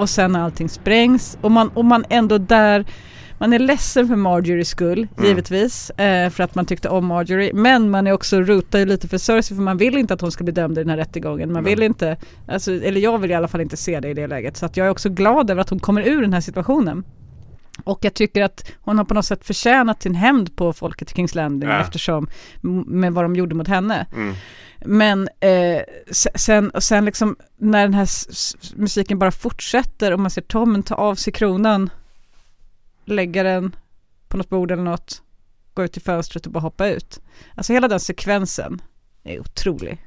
Och sen när allting sprängs och man, och man ändå där man är ledsen för Marjorie's skull, Mm. givetvis, eh, för att man tyckte om Marjorie. Men man är också rotar ju lite för Cersei för man vill inte att hon ska bli dömd i den här rättegången. Man Nej. vill inte, alltså, eller jag vill i alla fall inte se det i det läget. Så att jag är också glad över att hon kommer ur den här situationen. Och jag tycker att hon har på något sätt förtjänat sin hämnd på folket i Kings Landing Ja. eftersom, med vad de gjorde mot henne. Mm. Men eh, se- sen, och sen liksom när den här musiken bara fortsätter och man ser Tommen ta av sig kronan, lägga den på något bord eller något, gå ut till fönstret och bara hoppa ut. Alltså hela den sekvensen är otrolig.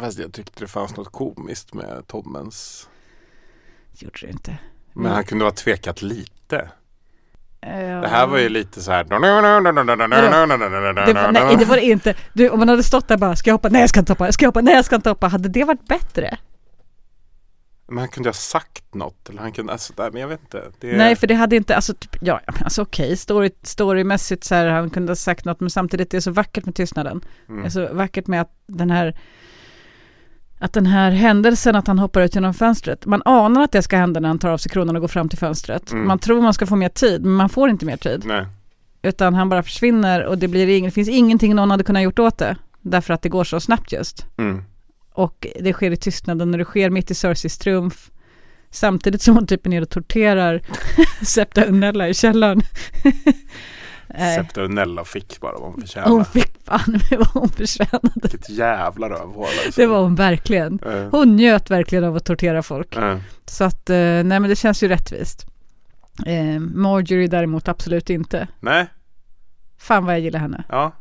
Fast jag tyckte det fanns något komiskt med Tommens. Gjorde det inte. Men han kunde ha tvekat lite. Eh, Det här var ju lite så här. Det nej det var det inte. Du, om man hade stått där bara, ska jag hoppa? Nej jag ska inte hoppa, ska jag hoppa? Nej jag ska inte hoppa. Hade det varit bättre? Men han kunde ha sagt något. Eller han kunde, alltså, men jag vet inte. Det, Nej, för det hade inte, alltså, typ, ja, alltså okej, story, storymässigt så här, han kunde ha sagt något, men samtidigt det är så vackert med tystnaden. Mm. Det är så vackert med att den här, att den här händelsen att han hoppar ut genom fönstret, man anar att det ska hända när han tar av sig kronan och går fram till fönstret. Mm. Man tror man ska få mer tid, men man får inte mer tid. Nej. Utan han bara försvinner och det blir ing, det finns ingenting någon hade kunnat gjort åt det. Därför att det går så snabbt just. Mm. Och det sker i tystnaden och det sker mitt i Cerseis triumf. Samtidigt som hon typ är nere och torterar Septa Unella i källaren. Unella fick bara vad hon förtjänade. hon fick fan med vad hon förtjänade. Vilket jävla rövhål alltså. Det var hon verkligen. Hon njöt verkligen av att tortera folk. eh. Så att, eh, nej men det känns ju rättvist. Eh, Marjorie däremot absolut inte. Nej, Fan vad jag gillar henne. ja.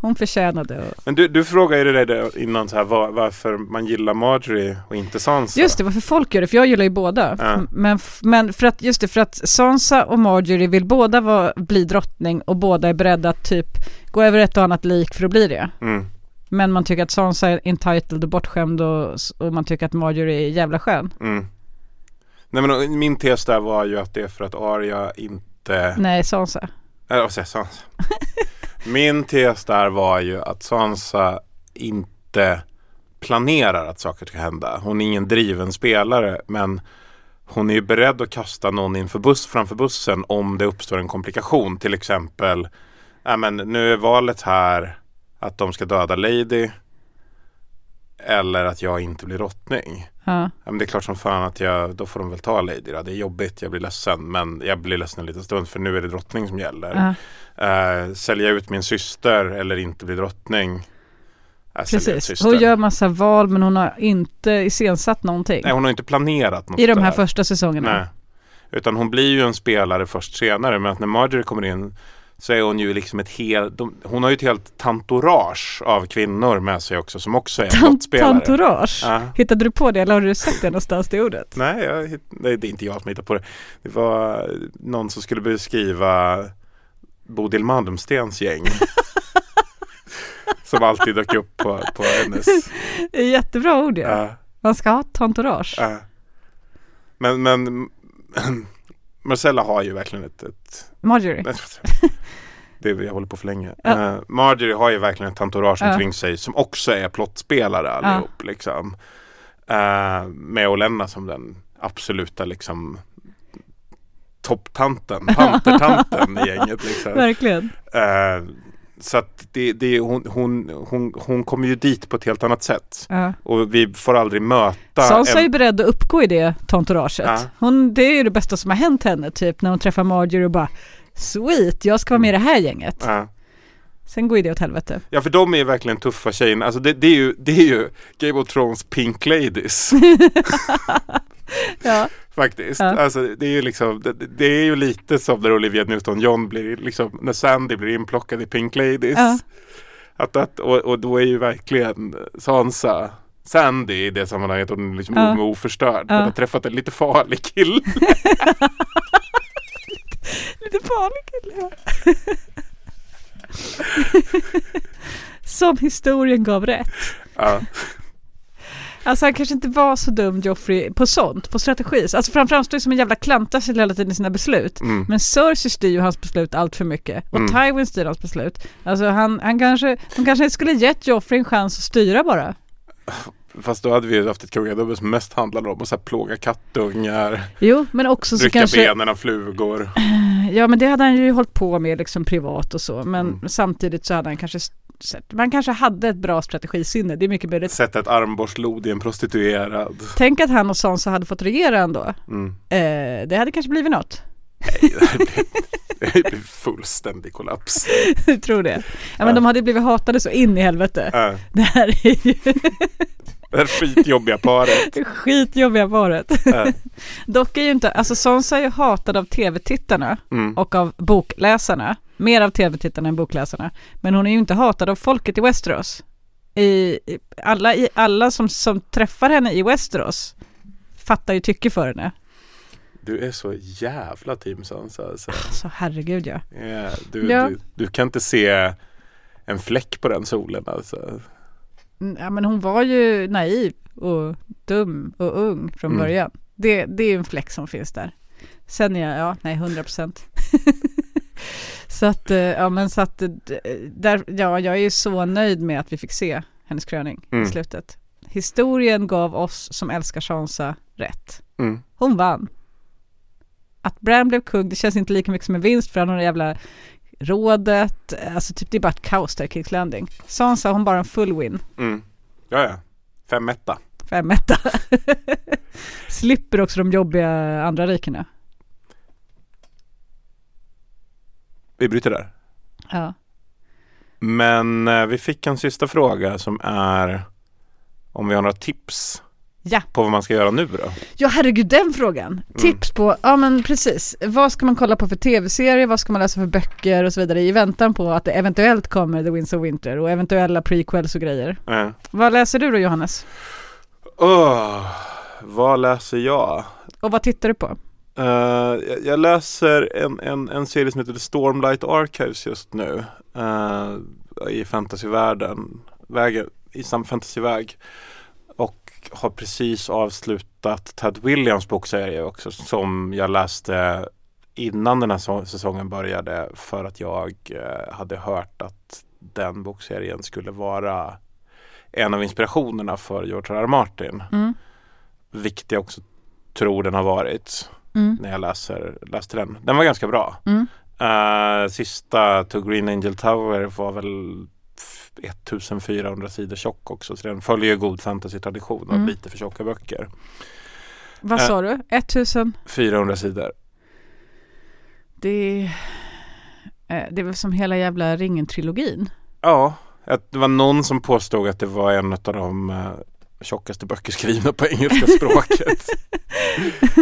Hon förtjänade och... Men du, du frågade ju dig där innan så här, var, varför man gillar Marjorie och inte Sansa. Just det, varför folk gör det, för jag gillar ju båda. Ja. Men, men för att, just det, för att Sansa och Marjorie vill båda vara, bli drottning och båda är beredda att typ gå över ett och annat lik för att bli det. Mm. Men man tycker att Sansa är entitled och bortskämd och, och man tycker att Marjorie är jävla skön. Mm. Nej men min tes där var ju att det är för att Arya inte... Nej, Sansa. Eller vad säger? Sansa. Min tes där var ju att Sansa inte planerar att saker ska hända. Hon är ingen driven spelare men hon är ju beredd att kasta någon inför buss, framför bussen om det uppstår en komplikation. Till exempel, ja, men nu är valet här att de ska döda Lady eller att jag inte blir drottning. Ja. Ja, men det är klart som fan att jag, då får de väl ta Lady då. Det är jobbigt, jag blir ledsen. Men jag blir ledsen en liten stund för nu är det drottning som gäller. Eh, sälja ut min syster eller inte bli drottning. Ut Precis. Hon gör massa val men hon har inte iscensatt någonting. Nej, hon har inte planerat något I de här första säsongerna. Nej. Utan hon blir ju en spelare först senare. Men att när Marjorie kommer in så är hon ju liksom ett helt, de, hon har ju ett helt tantourage av kvinnor med sig också som också är Tant- flottspelare. Tantourage? Ja. Hittade du på det eller har du sett det någonstans, det ordet? Nej, jag, nej, det är inte jag som hittar på det. Det var någon som skulle beskriva Bodil Malmstens gäng. som alltid dök upp på, på hennes... Jättebra ord ja. Ja. Man ska ha tantourage. Ja. Men, men Marcella har ju verkligen ett... ett Marjorie. det jag håller på för länge. Ja. Uh, Marjorie har ju verkligen ett entourage Ja. omkring sig som också är plottspelare allihop. Liksom. Uh, med Olenna som den absoluta liksom topptanten, pantertanten i gänget. Liksom. Verkligen. Eh, så att det, det, hon, hon, hon, hon kommer ju dit på ett helt annat sätt. Ja. Och vi får aldrig möta är ju en, beredd att uppgå i det tantouraget. Ja. Hon, det är ju det bästa som har hänt henne, typ när hon träffar Marjorie och bara Sweet, jag ska vara med i det här gänget. Ja. Sen går ju det åt helvete. Ja för de är verkligen tuffa tjejerna. Alltså det, det, är, ju, det är ju Game of Thrones Pink Ladies. ja. Faktiskt. Ja. Alltså, det, är ju liksom, det, det är ju lite som när Olivia Newton-John blir liksom, när Sandy blir inplockad i Pink Ladies. Ja. Att, att, och, och då är ju verkligen Sansa Sandy i det sammanhanget, hon är liksom Ja. ung och oförstörd. Ja. Hon har träffat en lite farlig kille. Lite farlig kille. Som historien gav rätt. Ja. Alltså han kanske inte var så dum Joffrey på sånt, på strategi. Alltså för han framstår som en jävla klantarsel hela tiden i sina beslut. Mm. Men Cersei styr ju hans beslut allt för mycket. Och Mm. Tywin styr hans beslut. Alltså han, han kanske, de kanske skulle gett Joffrey en chans att styra bara. Fast då hade vi haft ett kungadöme som mest handlade om att så här, plåga kattungar, Jo, men också så kanske... benen av flugor. Ja men det hade han ju hållit på med liksom privat och så. Men Mm. samtidigt så hade han kanske sett, man kanske hade ett bra strategisinne. Det är mycket möjligt. Sätta ett armborstlod i en prostituerad. Tänk att han och Sansa hade fått regera ändå. Mm. Eh, det hade kanske blivit något. Nej, det blir, blir fullständig kollaps. Jag tror det. Ja, men de hade blivit hatade så in i helvete. Ja. Det här är ju Det skitjobbiga paret. skitjobbiga paret. Ja. Dock är ju inte, alltså Sansa är ju hatad av tv-tittarna Mm. och av bokläsarna. Mer av tv-tittarna än bokläsarna. Men hon är ju inte hatad av folket i Westeros. I, alla, i, alla som, som träffar henne i Westeros fattar ju tycke för henne. Du är så jävla team Sansa. Alltså. Så herregud ja. Ja, du, Ja. Du, du kan inte se en fläck på den solen alltså. Mm, Ja men hon var ju naiv och dum och ung från Mm. början. Det, det är en fläck som finns där. Sen är jag, ja nej 100 procent. så att, eh, ja men så att, eh, där, ja jag är ju så nöjd med att vi fick se hennes kröning Mm. i slutet. Historien gav oss som älskar Sansa rätt. Mm. Hon vann. Att Bran blev kung, det känns inte lika mycket som en vinst för han har det jävla rådet, alltså typ det är bara ett kaos där Kings Landing. Sansa hon bara en full win. Mm. Ja, ja. Fem etta. Fem etta. Slipper också de jobbiga andra rikena. Vi bryter där. Ja. Men eh, vi fick en sista fråga som är om vi har några tips Ja. på vad man ska göra nu då? ja, herregud den frågan. Tips på, ja men precis. Vad ska man kolla på för tv-serier, vad ska man läsa för böcker och så vidare i väntan på att det eventuellt kommer The Winds of Winter och eventuella prequels och grejer. Eh. Vad läser du då Johannes? Åh, vad läser jag? Och vad tittar du på? Eh, jag- jag läser en, en, en serie som heter The Stormlight Archives just nu. eh, I fantasyvärlden. Vägen, I samma fantasyväg. Har precis avslutat Ted Williams bokserie också. Som jag läste innan den här säsongen började. För att jag eh, hade hört att den bokserien skulle vara en av inspirationerna för George R. R. Martin. Mm. Vilket jag också tror den har varit Mm. när jag läser, läste den. Den var ganska bra. Mm. Eh, sista To Green Angel Tower var väl 1400 sidor tjock också. Så den följer god fantasy-tradition av Mm. lite för tjocka böcker. Vad Eh. sa du? 1000? 400 sidor. Det, eh, det är väl som hela jävla ringen-trilogin. Ja, att det var någon som påstod att det var en av de eh, tjockaste böcker skrivna på engelska språket.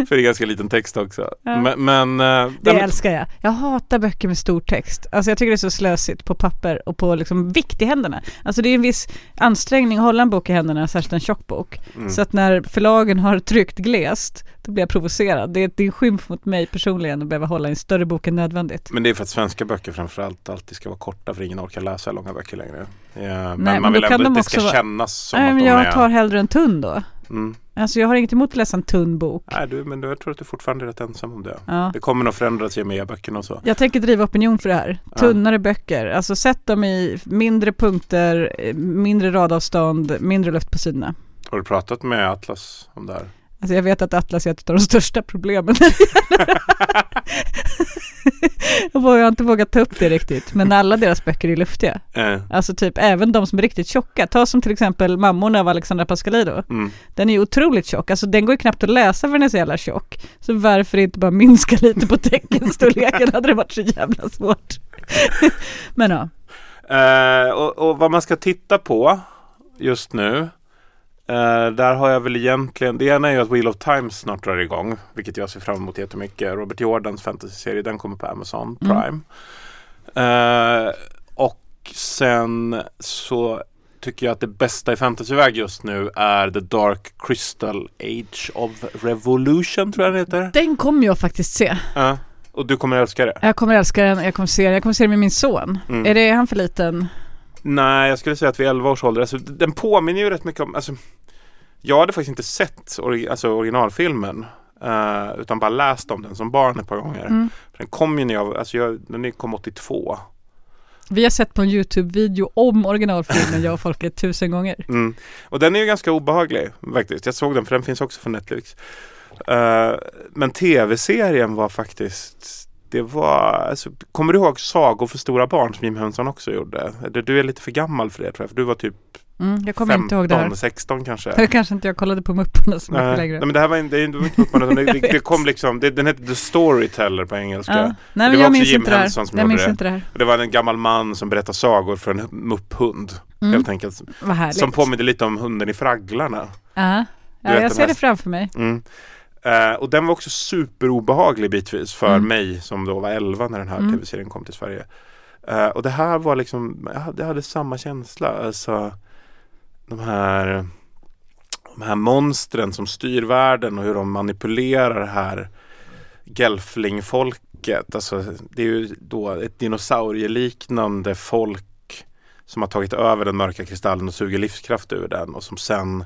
för det är ganska liten text också. Ja. Men, men, eh, Det nej, men- älskar jag. Jag hatar böcker med stor text. Alltså jag tycker det är så slösigt på papper och på liksom vikt i händerna. Alltså det är en viss ansträngning att hålla en bok i händerna, särskilt en tjock bok. Mm. Så att när förlagen har tryckt glest, då blir jag provocerad. Det är, det är en skymf mot mig personligen att behöva hålla en större bok än nödvändigt. Men det är för att svenska böcker framförallt alltid ska vara korta för ingen orkar läsa långa böcker längre. Ja, men men man då vill ändå att det ska vara- kännas som Nej, att men de jag är... tar hellre en tunn då. Mm. Alltså jag har inget emot att läsa en tunn bok. Nej, du, men du, jag tror att du fortfarande är rätt ensam om det. Ja. Det kommer nog förändras i och med böckerna och så. Jag tänker driva opinion för det här. Ja. Tunnare böcker, alltså sätt dem i mindre punkter, eh, mindre radavstånd, mindre luft på sidorna. Har du pratat med Atlas om det här? Alltså jag vet att Atlas är ett av de största problemen Jag har inte vågat ta upp det riktigt, men alla deras böcker är luftiga. Eh, Alltså typ även de som är riktigt tjocka. Ta som till exempel Mammorna av Alexandra Pascalidou. mm. Den är ju otroligt tjock, alltså den går ju knappt att läsa för den är så jävla tjock. Så varför inte bara minska lite på teckenstorleken hade det varit så jävla svårt. Men ja, Eh, och, och vad man ska titta på just nu. Eh, där har jag väl egentligen, det ena är ju att Wheel of Time snart drar igång. Vilket jag ser fram emot jättemycket. Robert Jordans fantasy-serie, den kommer på Amazon Mm. Prime. Eh, och sen så tycker jag att det bästa i fantasyväg just nu är The Dark Crystal Age of Revolution tror jag den heter. Den kommer jag faktiskt se. Ja, och du kommer älska det. Jag kommer älska den, jag kommer se den, jag kommer se den med min son. Mm. Är det är han för liten? Nej, jag skulle säga att vid 11 års ålder, alltså, den påminner ju rätt mycket om, alltså, jag hade faktiskt inte sett ori- alltså, originalfilmen. eh, utan bara läst om den som barn ett par gånger. Mm. Den kom ju när jag, alltså jag, den kom 82. Vi har sett på en YouTube-video om originalfilmen, jag och folket, tusen gånger. Mm. Och den är ju ganska obehaglig faktiskt. Jag såg den för den finns också på Netflix. Eh, men tv-serien var faktiskt det var, alltså, kommer du ihåg Sagor för stora barn som Jim Henson också gjorde? Du, är lite för gammal för det tror jag, för du var typ Mm, jag kommer 15, inte ihåg det här. 16 kanske. Det kanske inte jag kollade på Mupparna så mycket längre. nej men det här var inte, det var inte Mupparna, det, det, kom liksom, det, den hette The Storyteller på engelska. Ja. Nej, men det var jag minns Jim inte det här. Som Jag minns det. inte det här. Och det var en gammal man som berättade sagor för en mupphund. Mm. Helt enkelt. Vad härligt. Som påminner lite om hunden i Fragglarna. Ja, Du ja jag ser det framför mig. Mm. Eh, och den var också superobehaglig bitvis för Mm. mig som då var 11 när den här Mm. tv-serien kom till Sverige. Eh, och det här var liksom, jag hade, jag hade samma känsla. Alltså, de här de här monstren som styr världen och hur de manipulerar det här gelflingfolket. Alltså, det är ju då ett dinosaurieliknande folk som har tagit över den mörka kristallen och suger livskraft ur den och som sen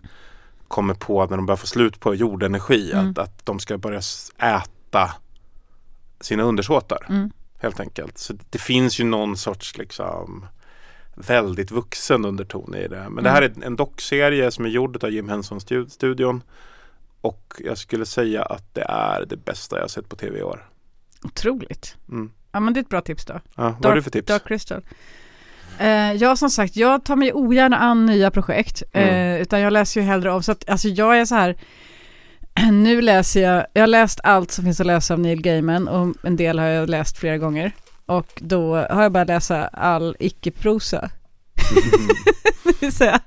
kommer på när de börjar få slut på jordenergi Mm. att, att de ska börja äta sina undersåtar. Mm. Helt enkelt. Så det finns ju någon sorts liksom väldigt vuxen underton i det. Men det här är en dockserie som är gjord av Jim Henson-studion. Och jag skulle säga att det är det bästa jag sett på tv i år. Otroligt. Mm. Ja men det är ett bra tips då. Ja, vad har du för tips? Dark Crystal. Eh, ja som sagt, jag tar mig ogärna an nya projekt. Eh, Mm. utan jag läser ju hellre av. Så att, alltså jag är så här. Nu läser jag, jag har läst allt som finns att läsa av Neil Gaiman och en del har jag läst flera gånger. Och då har jag börjat läsa all icke-prosa. det vill säga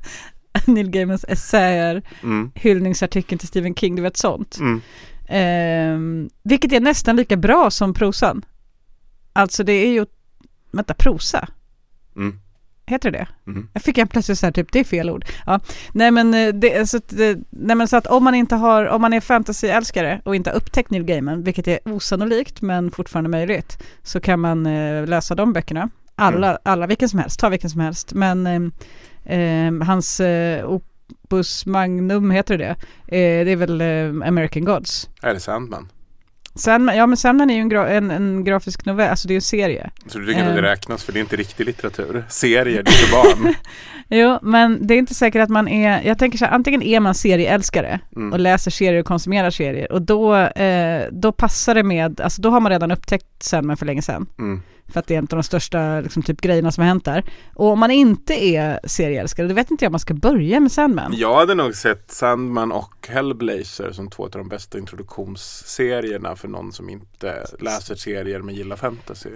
Neil Gaimans essäer, Mm. hyllningsartikeln till Stephen King, du vet sånt. Mm. Ehm, vilket är nästan lika bra som prosan. Alltså det är ju, vänta, prosa? Mm. Heter det det? Mm. Jag fick en plötsligt så här, typ, det är fel ord. Ja. Nej, men eh, det, så det, nej men så att om man inte har, om man är fantasyälskare och inte har upptäckt Neil Gaiman, vilket är osannolikt men fortfarande möjligt, så kan man eh, läsa de böckerna. Alla, Mm. alla, vilken som helst, ta vilken som helst. Men eh, eh, hans eh, opus magnum, heter det det? Eh, det är väl eh, American Gods. Är det Sandman? Sandman, ja men Sandman är ju en, gra, en, en grafisk novell, alltså det är ju en serie. Så du tycker inte Eh. det räknas för det är inte riktig litteratur? Serier, det är för barn. Jo, men det är inte säkert att man är, jag tänker så här, antingen är man serieälskare Mm. och läser serier och konsumerar serier och då, eh, då passar det med, alltså då har man redan upptäckt Sandman för länge sedan. Mm. För att det är en av de största liksom, typ, grejerna som har hänt där. Och om man inte är serieälskare, då vet inte jag om man ska börja med Sandman. Jag hade nog sett Sandman och Hellblazer som två av de bästa introduktionsserierna för någon som inte läser serier men gillar fantasy.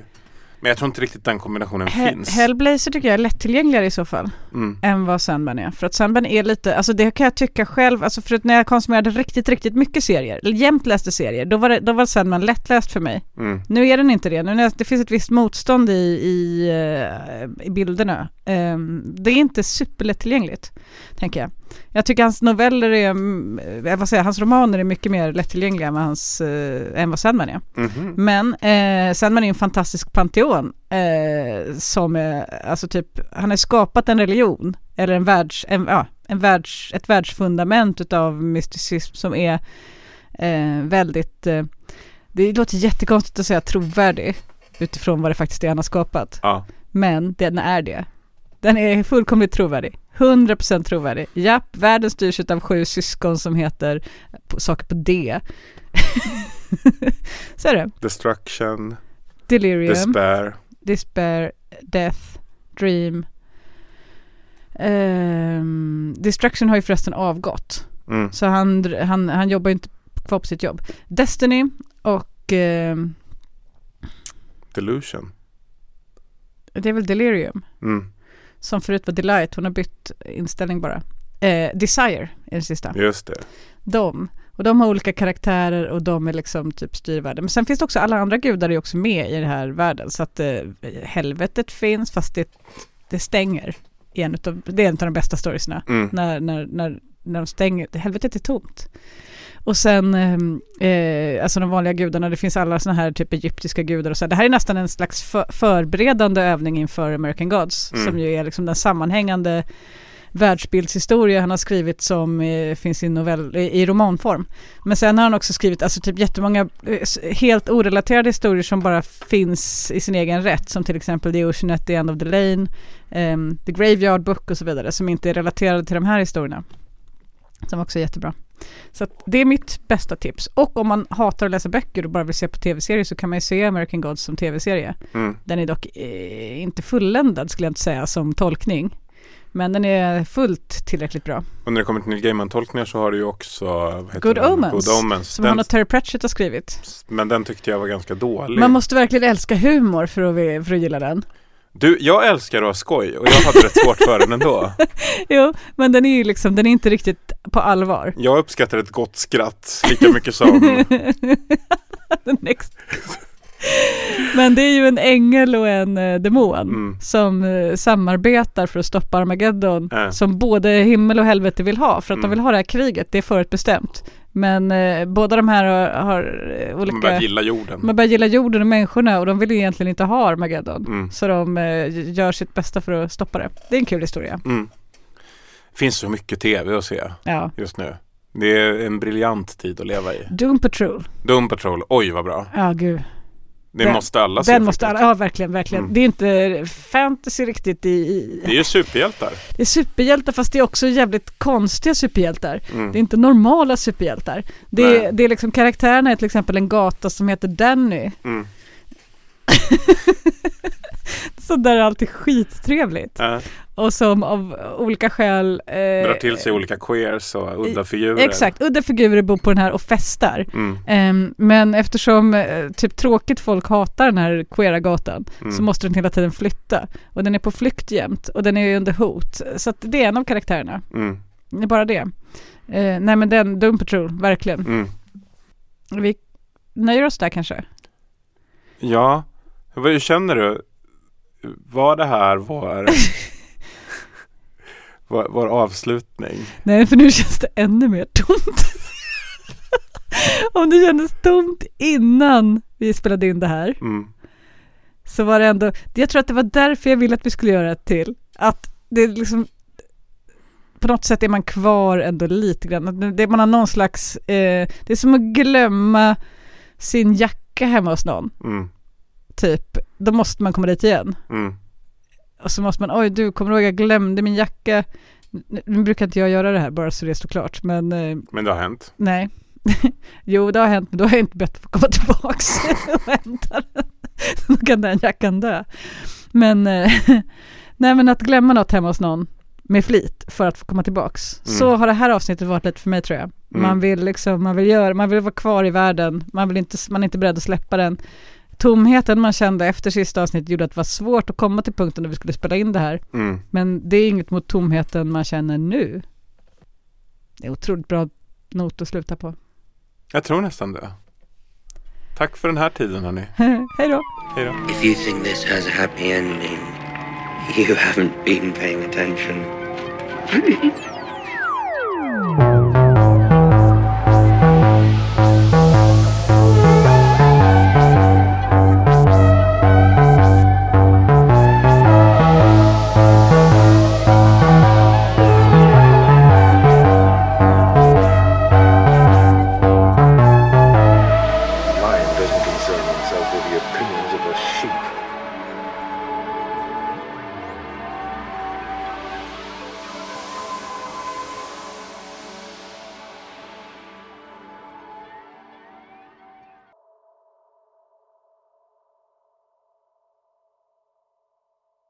Men jag tror inte riktigt den kombinationen He- finns. Hellblazer tycker jag är lättillgängligare i så fall. Mm. än vad Sandman är. För att Sandman är lite, alltså det kan jag tycka själv, alltså för att när jag konsumerade riktigt, riktigt mycket serier, eller jämt läste serier, då var, det, då var Sandman lättläst för mig. Mm. Nu är den inte det, nu när det finns ett visst motstånd i, i, eh, i bilderna. Ehm, det är inte superlättillgängligt, tänker jag. Jag tycker hans noveller är, mm, eh, vad säger hans romaner är mycket mer lättillgängliga än vad, hans, eh, än vad Sandman är. Mhm. Men eh, Sandman är en fantastisk panteon eh, som är, alltså typ, han har skapat en religion eller en världs, en, ja, en världs, ett världsfundament utav mysticism som är eh, väldigt, eh, det låter jättekonstigt att säga trovärdig utifrån vad det faktiskt är han har skapat. Ja. Men den är det. Den är fullkomligt trovärdig. 100% trovärdig. Japp, världen styrs av sju syskon som heter saker på D. Så är det. Destruction, Delirium. Despair. Despair, Death, Dream. Ehm, Destruction har ju förresten avgått. Mm. Så han, han, han jobbar ju inte kvar på sitt jobb. Destiny och ehm, Delusion. det är väl Delirium. Mm. Som förut var Delight, hon har bytt inställning bara. Eh, Desire är den sista. Just det. De. Och de har olika karaktärer och de är liksom typ styrvärden. Men sen finns det också alla andra gudar är också med i den här världen. Så att eh, helvetet finns fast det, det stänger. En utav, det är en av de bästa storiesna. Mm. När, när, när, när de stänger, helvetet är tomt. Och sen, eh, eh, alltså de vanliga gudarna, det finns alla sådana här typ egyptiska gudar och så. Det här är nästan en slags för, förberedande övning inför American Gods. Mm. Som ju är liksom den sammanhängande världsbildshistoria han har skrivit som eh, finns i, novell, i, i romanform. Men sen har han också skrivit alltså typ jättemånga eh, helt orelaterade historier som bara finns i sin egen rätt. Som till exempel The Ocean at the End of the Lane, ehm, The Graveyard Book och så vidare. Som inte är relaterade till de här historierna. Som också är jättebra. Så det är mitt bästa tips. Och om man hatar att läsa böcker och bara vill se på tv-serier så kan man ju se American Gods som tv-serie. Mm. Den är dock eh, inte fulländad skulle jag inte säga som tolkning. Men den är fullt tillräckligt bra. Och när det kommer till Neil Gaiman-tolkningar så har du ju också Good den? Omens, Good Omens. som Den, han och Terry Pratchett har skrivit. men den tyckte jag var ganska dålig. Man måste verkligen älska humor för att, för att gilla den. Du, jag älskar att ha skoj och jag hade rätt svårt för den ändå. jo, men den är ju liksom, den är inte riktigt på allvar. Jag uppskattar ett gott skratt lika mycket som... Men det är ju en ängel och en eh, demon Mm. som eh, samarbetar för att stoppa Armageddon Äh. som både himmel och helvete vill ha för att de Mm. vill ha det här kriget, det är förutbestämt. Men eh, båda de här har, har eh, olika... Man börjar gilla jorden. Man börjar gilla jorden och människorna och de vill egentligen inte ha Armageddon. Mm. Så de eh, gör sitt bästa för att stoppa det. Det är en kul historia. Mm. finns så mycket tv att se Ja. just nu. Det är en briljant tid att leva i. Doom Patrol. Doom Patrol, oj vad bra. Ja, gud. Det Den- måste alla se. Den måste alla, ja verkligen, verkligen. Mm. Det är inte fantasy riktigt i, i Det är ju superhjältar. Det är superhjältar fast det är också jävligt konstiga superhjältar. Mm. Det är inte normala superhjältar. Det är, det är liksom karaktärerna är till exempel en gata som heter Danny. Mm. Så där är alltid skittrevligt. Ja. Och som av olika skäl... Eh, Drar till sig olika queers och udda figurer. Exakt, udda figurer bor på den här och festar. Mm. Ehm, men eftersom eh, typ tråkigt folk hatar den här queera gatan Mm. så måste den hela tiden flytta. Och den är på flykt jämt och den är under hot. Så att det är en av karaktärerna. Mm. Det är bara det. Eh, nej men den, Doom Patrol, verkligen. Mm. Vi nöjer oss där kanske. Ja, hur känner du? Var det här vår, vår, vår avslutning? Nej för nu känns det ännu mer tomt. Om det kändes tomt innan vi spelade in det här Mm. så var det ändå, jag tror att det var därför jag ville att vi skulle göra ett till. Att det liksom på något sätt är man kvar ändå lite grann. Det, man har någon slags, eh, det är som att glömma sin jacka hemma hos någon. Mm. Typ, då måste man komma dit igen. Mm. Och så måste man, oj du, kommer du ihåg jag glömde min jacka? Nu, brukar inte jag göra det här bara så det står klart, men eh, Men det har hänt. nej. jo, det har hänt, men då har jag inte bett att komma tillbaks och hämta den. Då kan den jackan dö. Men, eh, nej men att glömma något hemma hos någon med flit för att få komma tillbaks. Mm. Så har det här avsnittet varit lite för mig tror jag. Man Mm. vill liksom, man vill göra, man vill vara kvar i världen, man, vill inte, man är inte beredd att släppa den. Tomheten man kände efter sista avsnittet gjorde att det var svårt att komma till punkten där vi skulle spela in det här. Mm. Men det är inget mot tomheten man känner nu. Det är otroligt bra not att sluta på. Jag tror nästan det. Tack för den här tiden hörni. Hej då! Hej då. If you think this has a happy ending, you haven't been paying attention.